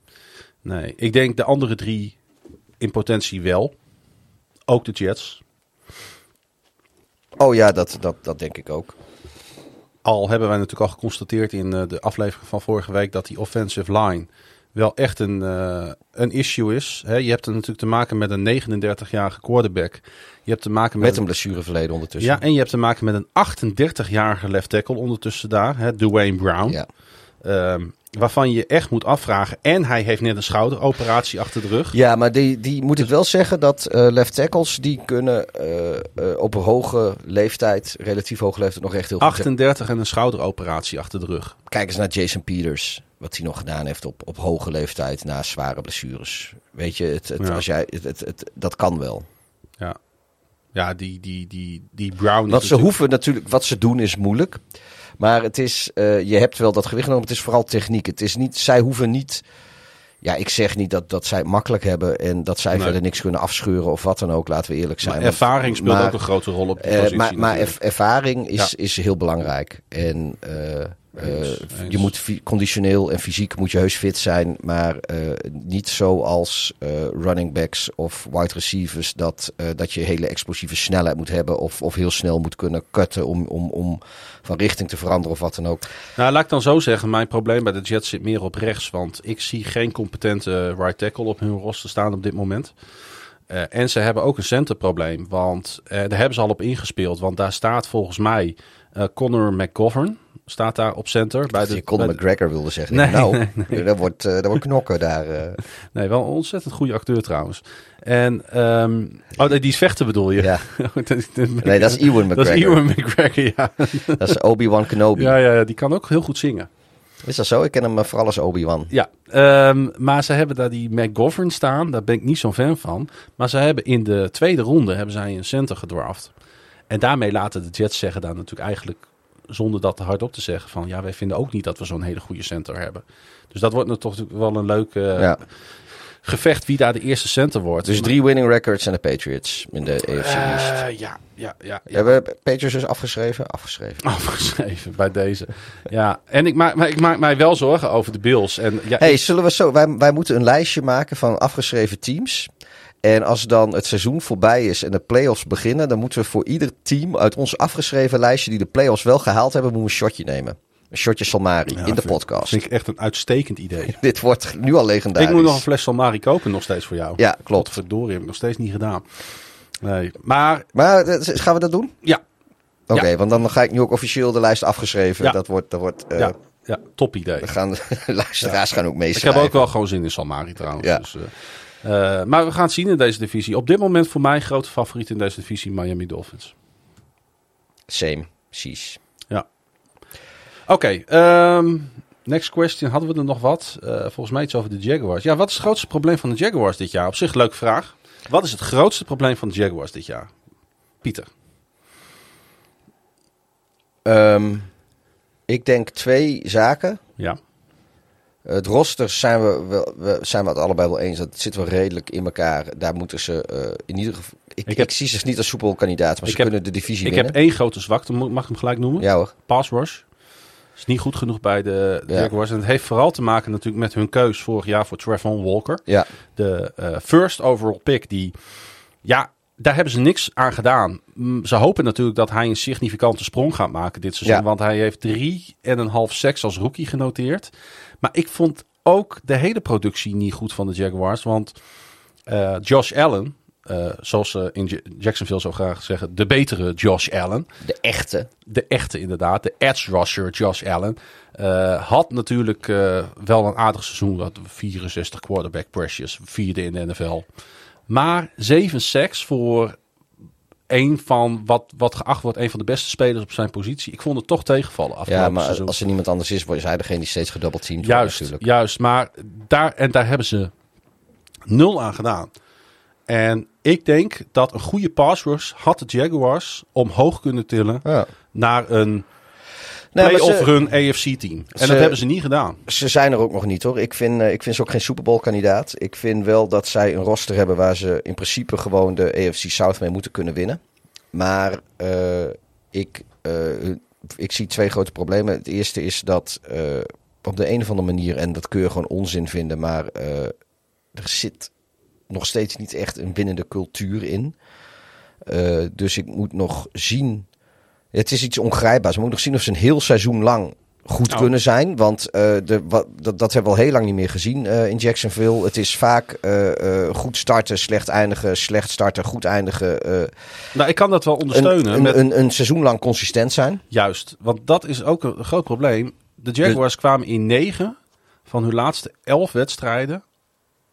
Nee. nee. Ik denk de andere drie in potentie wel. Ook de Jets. Oh ja, dat, dat, dat denk ik ook. Al hebben wij natuurlijk al geconstateerd in eh, de aflevering van vorige week dat die offensive line wel echt een, eh, een issue is. Je hebt er natuurlijk te maken met een 39-jarige quarterback. Je hebt te maken met, Met een blessureverleden ondertussen. ja, en je hebt te maken met een 38-jarige left tackle ondertussen daar, hè, Dwayne Brown. Ja. Ehm, waarvan je echt moet afvragen. En hij heeft net een schouderoperatie achter de rug. Ja, maar die, die moet ik wel zeggen dat eh, left tackles die kunnen eh, eh, op een hoge leeftijd, relatief hoge leeftijd, nog echt heel goed zijn. 38 en een schouderoperatie achter de rug. Kijk eens naar Jason Peters, wat hij nog gedaan heeft op, op hoge leeftijd na zware blessures. Weet je, het, het, Ja. als jij, het- dat kan wel. Ja, ja die, die, die, die Brown. Wat ze natuurlijk- hoeven natuurlijk, wat ze doen is moeilijk. Maar het is, eh, je hebt wel dat gewicht genomen. Het is vooral techniek. Het is niet, zij hoeven niet. Ja, ik zeg niet dat, dat zij het makkelijk hebben en dat zij Nee. verder niks kunnen afscheuren of wat dan ook. Laten we eerlijk zijn. Maar Want- ervaring speelt maar- ook een grote rol op die Eh, positie. maar ervaring is, Ja. is heel belangrijk. En eh, Eens, je moet conditioneel en fysiek moet je heus fit zijn. Maar eh, niet zoals eh running backs of wide receivers. Dat, dat je hele explosieve snelheid moet hebben. Of, of heel snel moet kunnen cutten om, om, om van richting te veranderen of wat dan ook. Nou, laat ik dan zo zeggen. Mijn probleem bij de Jets zit meer op rechts. Want ik zie geen competente right tackle op hun roster staan op dit moment. En ze hebben ook een centerprobleem. Want eh, daar hebben ze al op ingespeeld. Want daar staat volgens mij Connor McGovern. Staat daar op center. Bij de, je Conor bij McGregor wilde zeggen. Nee, nou, Dat, wordt, eh, dat wordt knokken daar. eh. *laughs* nee, wel een ontzettend goede acteur trouwens. En, ehm, oh, nee, die is vechten bedoel je? ja. *laughs* nee, Nee, dat is Ewan *laughs* Dat is McGregor. Ewan McGregor, ja. Dat is Obi-Wan Kenobi. ja. Ja, ja, die kan ook heel goed zingen. Is dat zo? Ik ken hem eh, vooral als Obi-Wan. Ja, ehm, maar ze hebben daar die McGovern staan. Daar ben ik niet zo'n fan van. Maar ze hebben in de tweede ronde hebben zij een center gedraft. En daarmee laten de Jets zeggen daar natuurlijk eigenlijk... zonder dat te hardop te zeggen van... ja, wij vinden ook niet dat we zo'n hele goede center hebben. Dus dat wordt natuurlijk toch wel een leuk eh, Ja. gevecht wie daar de eerste center wordt. Dus drie winning records en de Patriots in de AFC East. Eh, ja, ja, ja. ja. Hebben we Patriots dus afgeschreven? Afgeschreven. *laughs* Afgeschreven bij deze. Ja, en ik maak, maar ik maak mij wel zorgen over de Bills. En ja, Hey, zullen we zo? Wij, wij moeten een lijstje maken van afgeschreven teams. En als dan het seizoen voorbij is en de playoffs beginnen, dan moeten we voor ieder team uit ons afgeschreven lijstje die de playoffs wel gehaald hebben, moeten we een shotje nemen. Een shotje Salmari Ja, in de vind- podcast. vind ik echt een uitstekend idee. *laughs* Dit wordt nu al legendarisch. Ik moet nog een fles Salmari kopen nog steeds voor jou. Ja, klopt. Verdorie, heb ik nog steeds niet gedaan. Nee, maar Maar eh, gaan we dat doen? ja, Oké, want dan ga ik nu ook officieel de lijst afgeschreven. Ja. Dat wordt, dat wordt. eh, ja, top idee. we gaan, de *laughs* luisteraars gaan ook Ik meeschrijven. heb ook wel gewoon zin in Salmari trouwens. Ja. Dus, eh, eh, maar we gaan het zien in deze divisie. Op dit moment voor mij grote favoriet in deze divisie Miami Dolphins. Same, precies. Oké, ehm, next question. Hadden we er nog wat? Eh, volgens mij iets over de Jaguars. Ja, wat is het grootste probleem van de Jaguars dit jaar? Op zich leuke vraag. Wat is het grootste probleem van de Jaguars dit jaar? Pieter. Ehm, ik denk twee zaken. Ja. Het roster zijn we, wel, we, zijn we het allebei wel eens. Dat zit wel redelijk in elkaar. Daar moeten ze eh, in ieder geval... Ik, Ik ik, zie ze niet als soepel kandidaat, maar Ik ze heb- kunnen de divisie Ik winnen. heb één grote zwakte, mag ik hem gelijk noemen? Ja hoor. Pass rush. Is niet goed genoeg bij de, de Ja. Jaguars. En het heeft vooral te maken natuurlijk met hun keus vorig jaar voor Trevon Walker. Ja, De eh, first overall pick die... Ja, daar hebben ze niks aan gedaan. Mm, Ze hopen natuurlijk dat hij een significante sprong gaat maken dit seizoen. Ja. Want hij heeft drie en een half seks als rookie genoteerd. Maar ik vond ook de hele productie niet goed van de Jaguars. Want eh, Josh Allen, eh, zoals ze in J- Jacksonville zo graag zeggen, de betere Josh Allen. de echte. De echte inderdaad, de edge rusher Josh Allen. eh, had natuurlijk wel een aardig seizoen. Dat 64 quarterback pressures, vierde in de NFL. Maar 7 sacks voor een van wat, wat geacht wordt een van de beste spelers op zijn positie. Ik vond het toch tegenvallen afgelopen Ja, maar seizoen. als er niemand anders is, is hij degene die steeds gedoubleteamd wordt Juist, natuurlijk. juist. Maar daar, en daar hebben ze nul aan gedaan. En ik denk dat een goede pass rush had de Jaguars omhoog kunnen tillen Ja. naar een playoff run AFC-team. En dat hebben ze niet gedaan. Ze zijn er ook nog niet hoor. Ik vind, eh, ik vind ze ook geen Super Bowl kandidaat. Ik vind wel dat zij een roster hebben waar ze in principe gewoon de AFC South mee moeten kunnen winnen. Maar eh, ik, eh, ik zie twee grote problemen. Het eerste is dat op de een of andere manier, en dat kun je gewoon onzin vinden, maar er zit nog steeds niet echt een winnende cultuur in. Dus ik moet nog zien. Het is iets ongrijpbaars. We moeten nog zien of ze een heel seizoen lang goed Nou. kunnen zijn. Want eh, de, wat, dat, dat hebben we al heel lang niet meer gezien eh, in Jacksonville. Het is vaak eh, goed starten, slecht eindigen, slecht starten, goed eindigen. Nou, ik kan dat wel ondersteunen. een, een, met, een, een seizoen lang consistent zijn. Juist, want dat is ook een groot probleem. De Jaguars kwamen in negen van hun laatste elf wedstrijden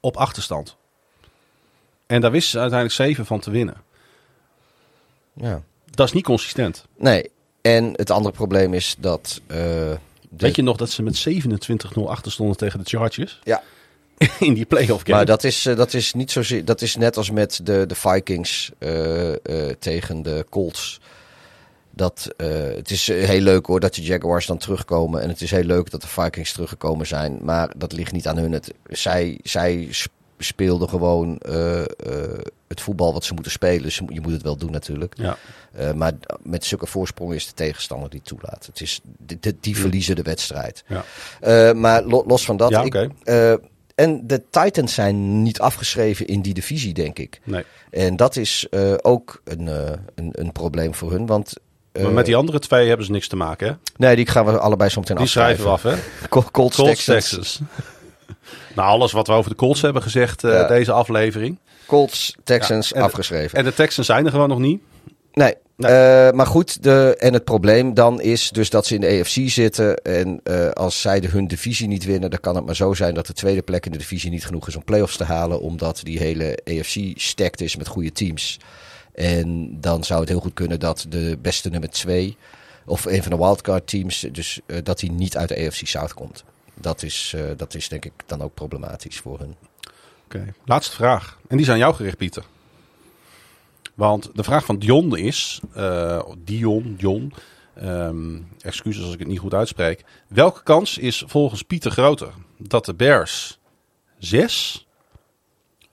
op achterstand. En daar wisten ze uiteindelijk zeven van te winnen. Ja. Dat is niet consistent. Nee. En het andere probleem is dat. eh, de- Weet je nog dat ze met 27-0 achter stonden tegen de Chargers? Ja. *laughs* In die playoff game. Maar dat is, eh, dat is niet zozeer. Dat is net als met de, de Vikings eh, tegen de Colts. Dat, het is heel leuk hoor dat de Jaguars dan terugkomen. En het is heel leuk dat de Vikings teruggekomen zijn. Maar dat ligt niet aan hun. Het, zij, zij sp- speelden gewoon het voetbal wat ze moeten spelen. Ze, je moet het wel doen natuurlijk. Ja. Eh, maar met zulke voorsprong is de tegenstander die toelaat. Het is, die, die- die verliezen de wedstrijd. Ja. Eh, maar lo- los van dat. Ja, ik- eh, en de Titans zijn niet afgeschreven in die divisie, denk ik. Nee. En dat is ook een, een, een probleem voor hun. Want Maar met die andere twee hebben ze niks te maken, hè? nee, die gaan we allebei zo meteen Die schrijven we af, hè? *laughs* Col- Colts, Colts, Texans. *laughs* Nou, alles wat we over de Colts hebben gezegd Ja. deze aflevering. Colts, Texans, Ja, en- afgeschreven. En de Texans zijn er gewoon nog niet. Nee. Nee. Eh, maar goed, de, en het probleem dan is dus dat ze in de AFC zitten. En eh, als zij de, hun divisie niet winnen, dan kan het maar zo zijn dat de tweede plek in de divisie niet genoeg is om playoffs te halen. Omdat die hele AFC stacked is met goede teams. En dan zou het heel goed kunnen dat de beste nummer twee, of een van de wildcard teams, dus eh, dat die niet uit de AFC South komt. Dat is, dat is denk ik dan ook problematisch voor hun. Laatste vraag. En die is aan jou gericht, Pieter. Want de vraag van Dion is... eh, Dion, Dion... ehm, excuses als ik het niet goed uitspreek. Welke kans is volgens Pieter groter? Dat de Bears zes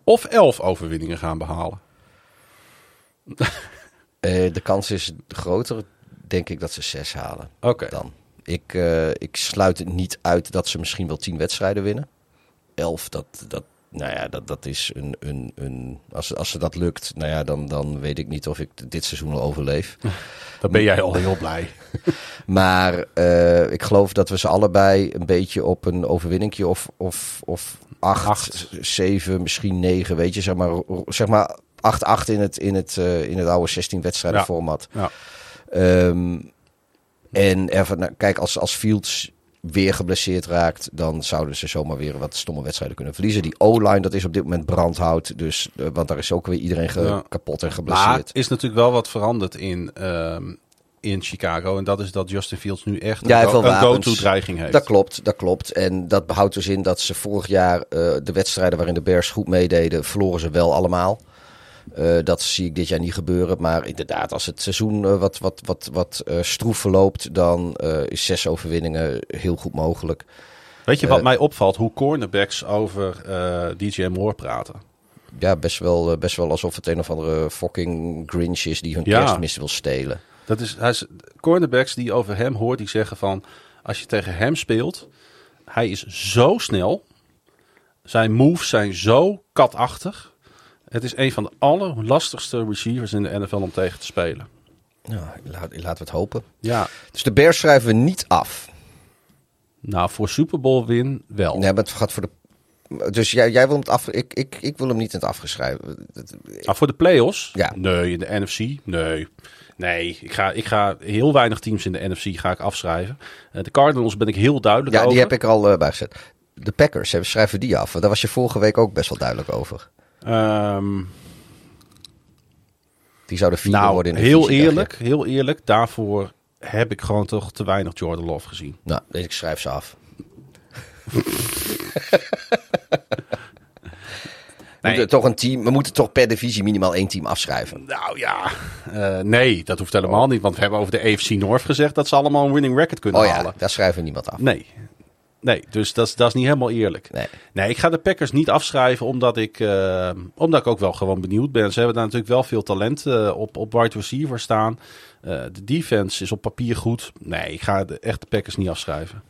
of elf overwinningen gaan behalen? *laughs* Eh, de kans is groter, denk ik, dat ze zes halen. Oké. dan. Ik, eh, ik sluit het niet uit dat ze misschien wel tien wedstrijden winnen. Elf, dat, dat, nou ja, dat, dat is een. een, een als, als ze dat lukt, nou ja, dan, dan weet ik niet of ik dit seizoen al overleef. *laughs* Dan ben jij al heel blij. *laughs* Maar eh, ik geloof dat we ze allebei een beetje op een overwinningje of, of, of acht, Acht. zeven, misschien negen, weet je, zeg maar, zeg maar 8-8 in het, in, het, eh, in het oude 16 wedstrijden Ja. format. Ja. Ehm, en ervan, nou, kijk, als, als Fields weer geblesseerd raakt, dan zouden ze zomaar weer wat stomme wedstrijden kunnen verliezen. Die O-line, dat is op dit moment brandhout. Dus, eh, want daar is ook weer iedereen Ja. kapot en Maar geblesseerd. is natuurlijk wel wat veranderd in, ehm, in Chicago. En dat is dat Justin Fields nu echt Ja, een, een go-to-dreiging heeft. Dat klopt, dat klopt. En dat behoudt dus in dat ze vorig jaar eh, de wedstrijden waarin de Bears goed meededen, verloren ze wel allemaal. Eh, dat zie ik dit jaar niet gebeuren. Maar inderdaad, als het seizoen eh, wat, wat, wat, wat eh, stroef verloopt, dan is zes overwinningen heel goed mogelijk. Weet je wat mij opvalt? Hoe cornerbacks over DJ Moore praten. Ja, best wel, best wel alsof het een of andere fucking Grinch is die hun Ja. kerstmis wil stelen. Dat is, hij is, cornerbacks die over hem hoort, die zeggen van... als je tegen hem speelt, hij is zo snel. Zijn moves zijn zo katachtig. Het is een van de allerlastigste receivers in de NFL om tegen te spelen. Laat, laten we het hopen. Ja, Dus de Bears schrijven we niet af. nou voor Super Bowl win wel. Nee, maar het gaat voor de... Dus jij, jij wil hem het af... Ik, ik, ik wil hem niet in het afgeschrijven. Maar voor de playoffs? Ja. Nee, in de NFC? Nee. Nee, ik ga, ik ga heel weinig teams in de NFC ga ik afschrijven. Eh, de Cardinals ben ik heel duidelijk Ja, over. die heb ik al uh, bijgezet. De Packers, schrijven die af. Daar was je vorige week ook best wel duidelijk over. Ehm, Die zouden vierde nou, worden in de heel eerlijk, heel eerlijk. Daarvoor heb ik gewoon toch te weinig Jordan Love gezien. Nou, dus ik schrijf ze af. *laughs* We Nee. moeten toch een team, we moeten toch per divisie minimaal één team afschrijven. Nou ja, eh, nee, dat hoeft helemaal niet. Want we hebben over de AFC North gezegd dat ze allemaal een winning record kunnen Oh ja, halen. daar schrijven we niemand af. Nee. Nee, dus dat, is- dat is niet helemaal eerlijk. Nee. Nee, ik ga de Packers niet afschrijven omdat ik, eh, omdat ik ook wel gewoon benieuwd ben. Ze hebben daar natuurlijk wel veel talent eh, op, op wide receiver staan. Eh, de defense is op papier goed. Nee, ik ga de, echt de Packers niet afschrijven.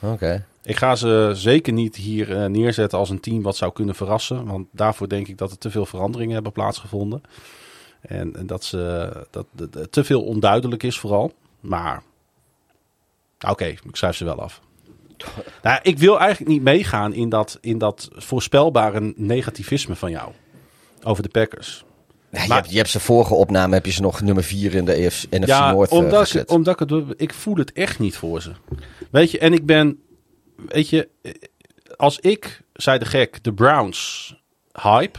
Oké. Ik ga ze zeker niet hier neerzetten als een team wat zou kunnen verrassen. Want daarvoor denk ik dat er te veel veranderingen hebben plaatsgevonden. En, en dat, ze, dat dat- dat te veel onduidelijk is vooral. Maar oké, ik schrijf ze wel af. Nou, ik wil eigenlijk niet meegaan in dat, in dat voorspelbare negativisme van jou. Over de Packers. Ja, je, Maar- hebt, je hebt ze vorige opname, heb je ze nog nummer 4 in de EF, NFC ja, North eh, omdat, ik, gezet. omdat ik het, ik voel het echt niet voor ze. Weet je, en ik ben, weet je, eh, als ik, zei de gek, de Browns hype,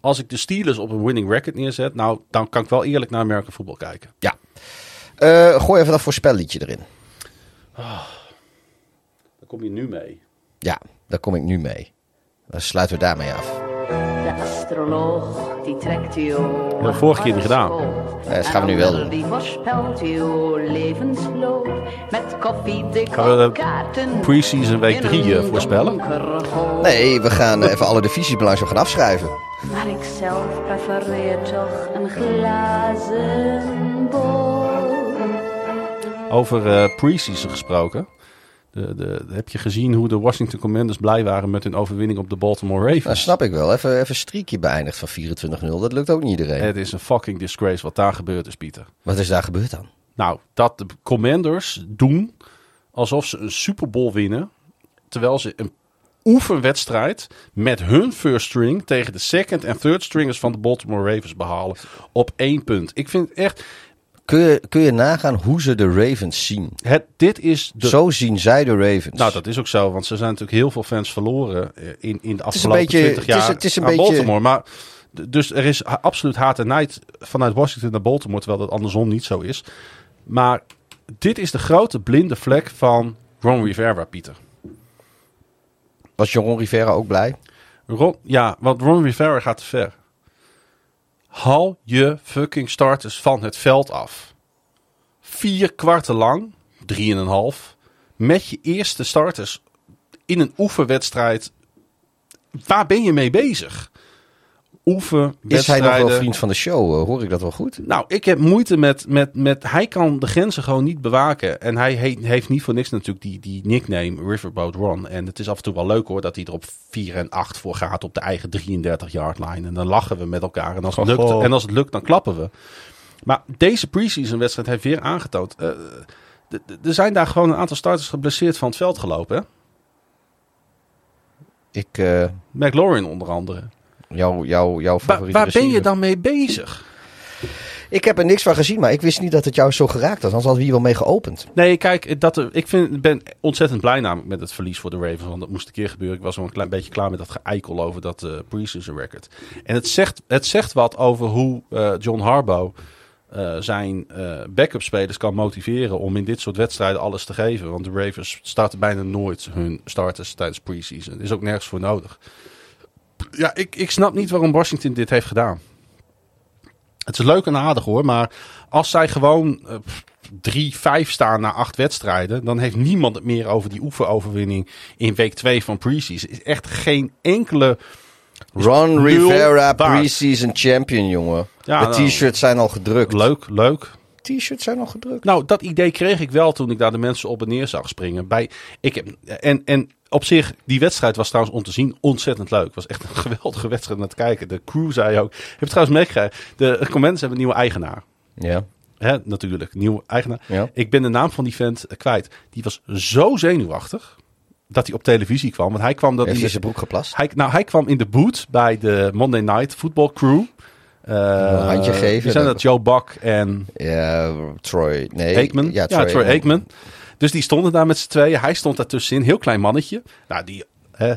als ik de Steelers op een winning record neerzet, nou, dan kan ik wel eerlijk naar American voetbal kijken. Ja. Eh, gooi even dat voorspelliedje erin. Daar kom je nu mee. Ja, daar kom ik nu mee. Dan sluiten we daarmee af. De astroloog die trekt u hebben we vorige keer niet gedaan. Nee, dat gaan we nu wel doen. Die voorspelt uw levensloop met koffie, Gaan we de kaarten. Preseason week in 3 een voorspellen? Nee, we gaan even alle divisies belangrijk gaan afschrijven. Maar ik zelf prefereer toch een glazen bol. Over eh preseason gesproken. De, de, heb je gezien hoe de Washington Commanders blij waren met hun overwinning op de Baltimore Ravens? Nou, snap ik wel. Even, even een streakje beëindigd van 24-0. Dat lukt ook niet iedereen. Het is een fucking disgrace wat daar gebeurd is, Pieter. Wat is daar gebeurd dan? Nou, dat de Commanders doen alsof ze een Super Bowl winnen. Terwijl ze een oefenwedstrijd met hun first string tegen de second en third stringers van de Baltimore Ravens behalen. Op één punt. Ik vind het echt. Kun je, kun je nagaan hoe ze de Ravens zien? Het, dit is de. Zo zien zij de Ravens. Nou, dat is ook zo, want ze zijn natuurlijk heel veel fans verloren eh, in, in de afgelopen beetje- 20 het is- jaar het is een aan beetje- Baltimore. Maar, dus er is absoluut haat en nijd vanuit Washington naar Baltimore, terwijl dat andersom niet zo is. Maar dit is de grote blinde vlek van Ron Rivera, Pieter. Was Jeroen Rivera ook blij? Ron, ja, want Ron Rivera gaat te ver. Haal je fucking starters van het veld af. Vier kwarten lang, drieënhalf, met je eerste starters in een oefenwedstrijd. Waar ben je mee bezig? Is Oefenwedstrijden. hij nog wel vriend van de show? Eh, hoor ik dat wel goed? Nou, ik heb moeite met, met, met... Hij kan de grenzen gewoon niet bewaken. En hij he- heeft niet voor niks natuurlijk die, die nickname Riverboat Ron. En het is af en toe wel leuk hoor dat hij er op 4 en 8 voor gaat op de eigen 33 yard line. En dan lachen we met elkaar. En als het, lukt, Goh. en als het lukt, dan klappen we. Maar deze preseason wedstrijd heeft weer aangetoond... eh, er zijn daar gewoon een aantal starters geblesseerd van het veld gelopen. Hè? Ik, eh, McLaurin onder andere. Jou, jou, jouw Waar, favoriete waar ben je dan mee bezig? Ik heb er niks van gezien, maar ik wist niet dat het jou zo geraakt had. Anders hadden we hier wel mee geopend. Nee, kijk, dat, ik vind, ben ontzettend blij namelijk met het verlies voor de Ravens. Want dat moest een keer gebeuren. Ik was wel een klein beetje klaar met dat geëikel over dat eh preseason record. En het zegt, het zegt wat over hoe eh, John Harbaugh eh, zijn eh backup spelers kan motiveren om in dit soort wedstrijden alles te geven. Want de Ravens starten bijna nooit hun starters tijdens preseason. Er is ook nergens voor nodig. Ja, ik, ik snap niet waarom Washington dit heeft gedaan. Het is leuk en aardig hoor, maar als zij gewoon eh, pff, 3-5 staan na acht wedstrijden, dan heeft niemand het meer over die oefenoverwinning in week 2 van preseason. Is echt geen enkele. Ron Rivera, preseason champion, jongen. Ja, de nou, t-shirts zijn al gedrukt. Leuk, leuk. t-shirts zijn al gedrukt. Nou, dat idee kreeg ik wel toen ik daar de mensen op en neer zag springen. Bij, ik heb, en, en op zich, die wedstrijd was trouwens om te zien ontzettend leuk. Het was echt een *laughs* geweldige wedstrijd om te kijken. De crew zei ook. Ik heb trouwens meegekregen. De Commanders hebben een nieuwe eigenaar. Ja. Hè, natuurlijk, nieuwe eigenaar. Ja. Ik ben de naam van die vent kwijt. Die was zo zenuwachtig dat hij op televisie kwam. Want hij kwam dat Heeft in zijn broek geplast? hij, nou, hij kwam in de boot bij de Monday Night Football Crew. Eh, Een handje geven, Die zijn dat- Joe Buck en Ja, Troy. Nee. Aikman. Ja, Troy, Aikman. Dus die stonden daar met z'n tweeën. Hij stond daartussenin. Heel klein mannetje. Nou, die... Hè.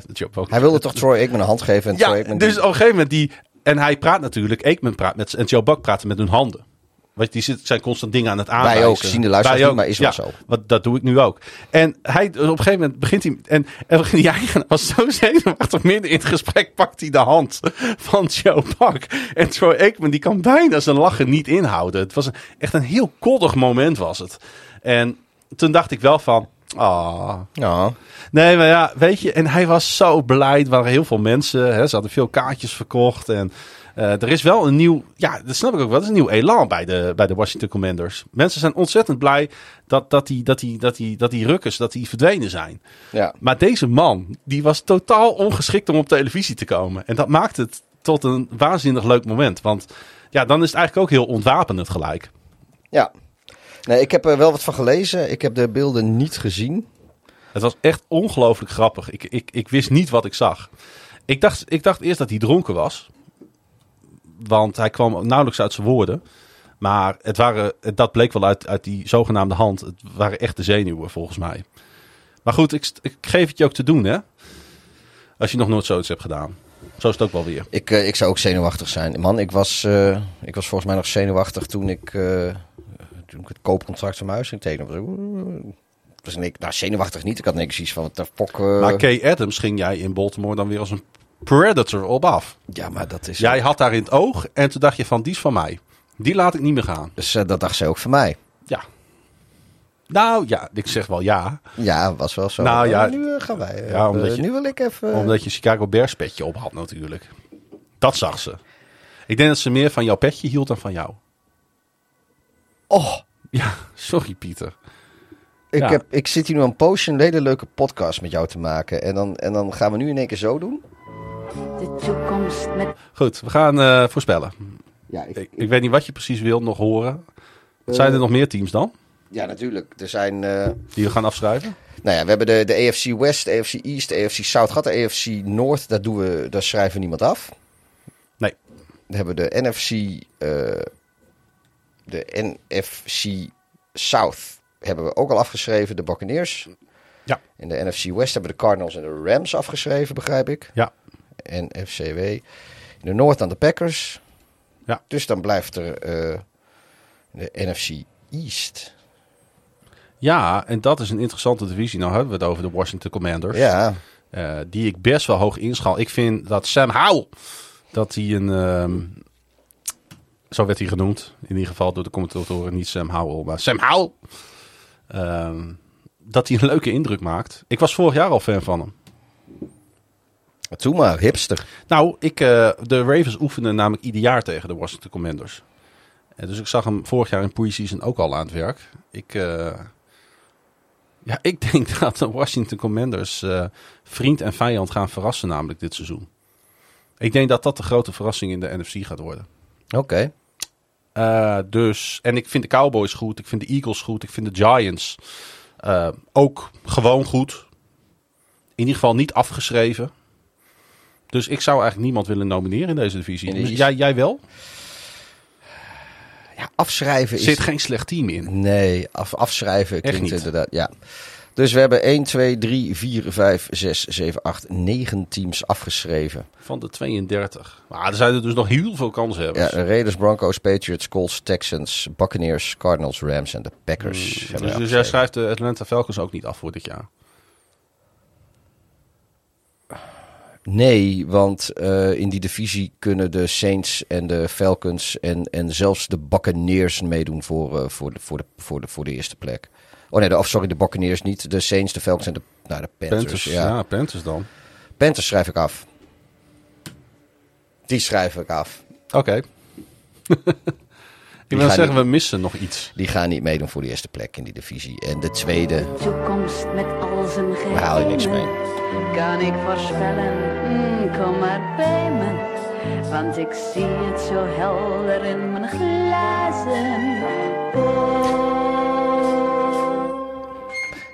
Hij wilde toch Troy Aikman een hand geven en Troy Ja, Aikman... dus die- op een gegeven moment die... En hij praat natuurlijk... Aikman praat met... En Joe Buck praten met hun handen. Want die zit- zijn constant dingen aan het aanwijzen. ook, zien de luisteraars Wij niet, maar is wel ja, zo. Want dat doe ik nu ook. En hij, op een gegeven moment begint hij... En, en *laughs* die eigenaar was zo zenuwachtig. Midden in het gesprek pakt hij de hand van Joe Buck. En Troy Aikman die kan bijna zijn lachen niet inhouden. Het was een, echt een heel koddig moment was het. En toen dacht ik wel van... Ah, Ja. Nee, maar ja, weet je, en hij was zo blij. Er waren heel veel mensen. Hè, ze hadden veel kaartjes verkocht. En eh, er is wel een nieuw, ja, dat snap ik ook wel. Er is een nieuw elan bij de, bij de Washington Commanders. Mensen zijn ontzettend blij dat, dat, die, dat, die, dat, die, dat die rukkers, dat die verdwenen zijn. Ja. Maar deze man, die was totaal ongeschikt om op televisie te komen. En dat maakt het tot een waanzinnig leuk moment. Want ja, dan is het eigenlijk ook heel ontwapenend gelijk. Ja. Nee, ik heb er wel wat van gelezen. Ik heb de beelden niet gezien. Het was echt ongelooflijk grappig. Ik, ik, ik wist niet wat ik zag. Ik dacht, ik dacht eerst dat hij dronken was. Want hij kwam nauwelijks uit zijn woorden. Maar het waren, dat bleek wel uit, uit die zogenaamde hand. Het waren echte zenuwen volgens mij. Maar goed, ik, ik geef het je ook te doen hè. Als je nog nooit zoiets hebt gedaan. Zo is het ook wel weer. Ik, eh, ik zou ook zenuwachtig zijn. Man, ik was, eh, ik was volgens mij nog zenuwachtig toen ik, eh, toen ik het koopcontract van mijn huis ging tekenen. Dus ik, nou, zenuwachtig niet. Ik had niks iets van, wat de fok. eh, Maar Kay Adams ging jij in Baltimore dan weer als een predator op af. ja, maar dat is... Jij had daar in het oog en toen dacht je van die is van mij. Die laat ik niet meer gaan. Dus eh, dat dacht ze ook van mij. Ja. Nou ja, ik zeg wel ja. Ja, was wel zo. Nou, ja. Maar nu eh, gaan wij. Ja, omdat je- nu wil ik even... Omdat je Chicago Bears petje op had natuurlijk. Dat zag ze. Ik denk dat ze meer van jouw petje hield dan van jou. Oh, Ja, sorry Pieter. ik, Ja. heb, ik zit hier nu een poosje een hele leuke podcast met jou te maken. En dan, en dan gaan we nu in één keer zo doen. De toekomst met Goed, we gaan eh, voorspellen. Ja, ik, Ik, ik weet niet wat je precies wilt nog horen. Zijn er nog meer teams dan? ja natuurlijk. Er zijn... eh, Die we gaan afschrijven? Nou ja, we hebben de, de AFC West, de AFC East, de AFC South gehad. De AFC North, daar, doen we, daar schrijven we niemand af. Nee. Dan hebben we de NFC, eh, de NFC South hebben we ook al afgeschreven, de Buccaneers. Ja. In de NFC West hebben de Cardinals en de Rams afgeschreven, begrijp ik. Ja. En FCW. In de North dan de Packers. Ja. Dus dan blijft er eh, de NFC East. Ja, en dat is een interessante divisie. Nou hebben we het over de Washington Commanders. Ja, Eh, die ik best wel hoog inschaal. Ik vind dat Sam Howell, dat hij een, ehm, zo werd hij genoemd, in ieder geval door de commentatoren, niet Sam Howell, maar Sam Howell, ehm, dat hij een leuke indruk maakt. Ik was vorig jaar al fan van hem. Doe maar, hipster. Nou, ik, eh, de Ravens oefenen namelijk ieder jaar tegen de Washington Commanders. En dus ik zag hem vorig jaar in preseason ook al aan het werk. Ik, eh, ja, ik *laughs* denk dat de Washington Commanders eh, vriend en vijand gaan verrassen, namelijk dit seizoen. Ik denk dat dat de grote verrassing in de NFC gaat worden. Oké. Eh, dus, en ik vind de Cowboys goed, ik vind de Eagles goed, ik vind de Giants eh, ook gewoon goed. In ieder geval niet afgeschreven. Dus ik zou eigenlijk niemand willen nomineren in deze divisie. In de East? Jij, jij wel? Ja, afschrijven is... zit geen slecht team in. Nee, af, afschrijven Echt klinkt niet. inderdaad, ja. Dus we hebben 1, 2, 3, 4, 5, 6, 7, 8, 9 teams afgeschreven. Van de 32. Maar er zijn er dus nog heel veel kansen Ja, hebben. de Raiders, Broncos, Patriots, Colts, Texans, Buccaneers, Cardinals, Rams en de Packers. we dus, dus jij schrijft de Atlanta Falcons ook niet af voor dit jaar. Nee, want eh, in die divisie kunnen de Saints en de Falcons en, en zelfs de Buccaneers meedoen voor, voor, de, voor, de, voor, de, voor de eerste plek. Oh nee, de, of sorry, de Buccaneers niet. De Saints, de Falcons en de, nou, de Panthers. Panthers, ja. ja. Panthers dan. Panthers schrijf ik af. Die schrijf ik af. Oké. *laughs* Ik wil zeggen, niet- we missen nog iets. Die gaan niet meedoen voor de eerste plek in die divisie. En de tweede, toekomst met al zijn geheimen. daar haal je niks mee. Kan ik voorspellen, mm, kom maar bij me. Want ik zie het zo helder in mijn glazen bol.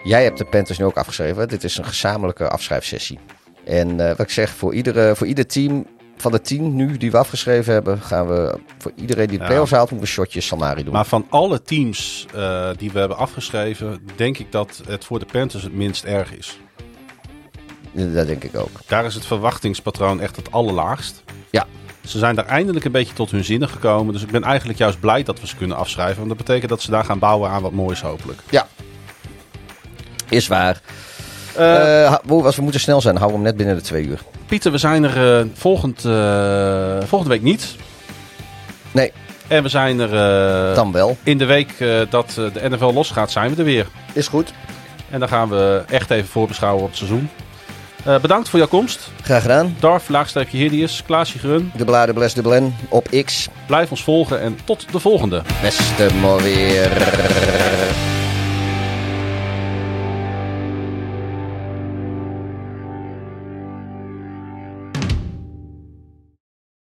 Jij hebt de Panthers nu ook afgeschreven. Dit is een gezamenlijke afschrijfsessie. En eh, wat ik zeg, voor, iedere, voor ieder team van de tien nu die we afgeschreven hebben, gaan we voor iedereen die de Ja. playoffs haalt, moeten we shotjes Salmari doen. Maar van alle teams eh, die we hebben afgeschreven, denk ik dat het voor de Panthers het minst erg is. Dat denk ik ook. Daar is het verwachtingspatroon echt het allerlaagst. Ja. Ze zijn daar eindelijk een beetje tot hun zinnen gekomen. Dus ik ben eigenlijk juist blij dat we ze kunnen afschrijven. Want dat betekent dat ze daar gaan bouwen aan wat moois hopelijk. Ja. Is waar. Eh, Eh, we moeten snel zijn. Hou hem net binnen de twee uur. Pieter, we zijn er eh, volgend, volgende week niet. Nee, En we zijn er dan wel. in de week dat de NFL losgaat, zijn we er weer. Is goed. En dan gaan we echt even voorbeschouwen op het seizoen. Bedankt voor jouw komst. Graag gedaan. Darf, laagstreepje Hidius, Klaasje Grun. De bladen Bles de Blen op X. Blijf ons volgen en tot de volgende. Beste mooi weer.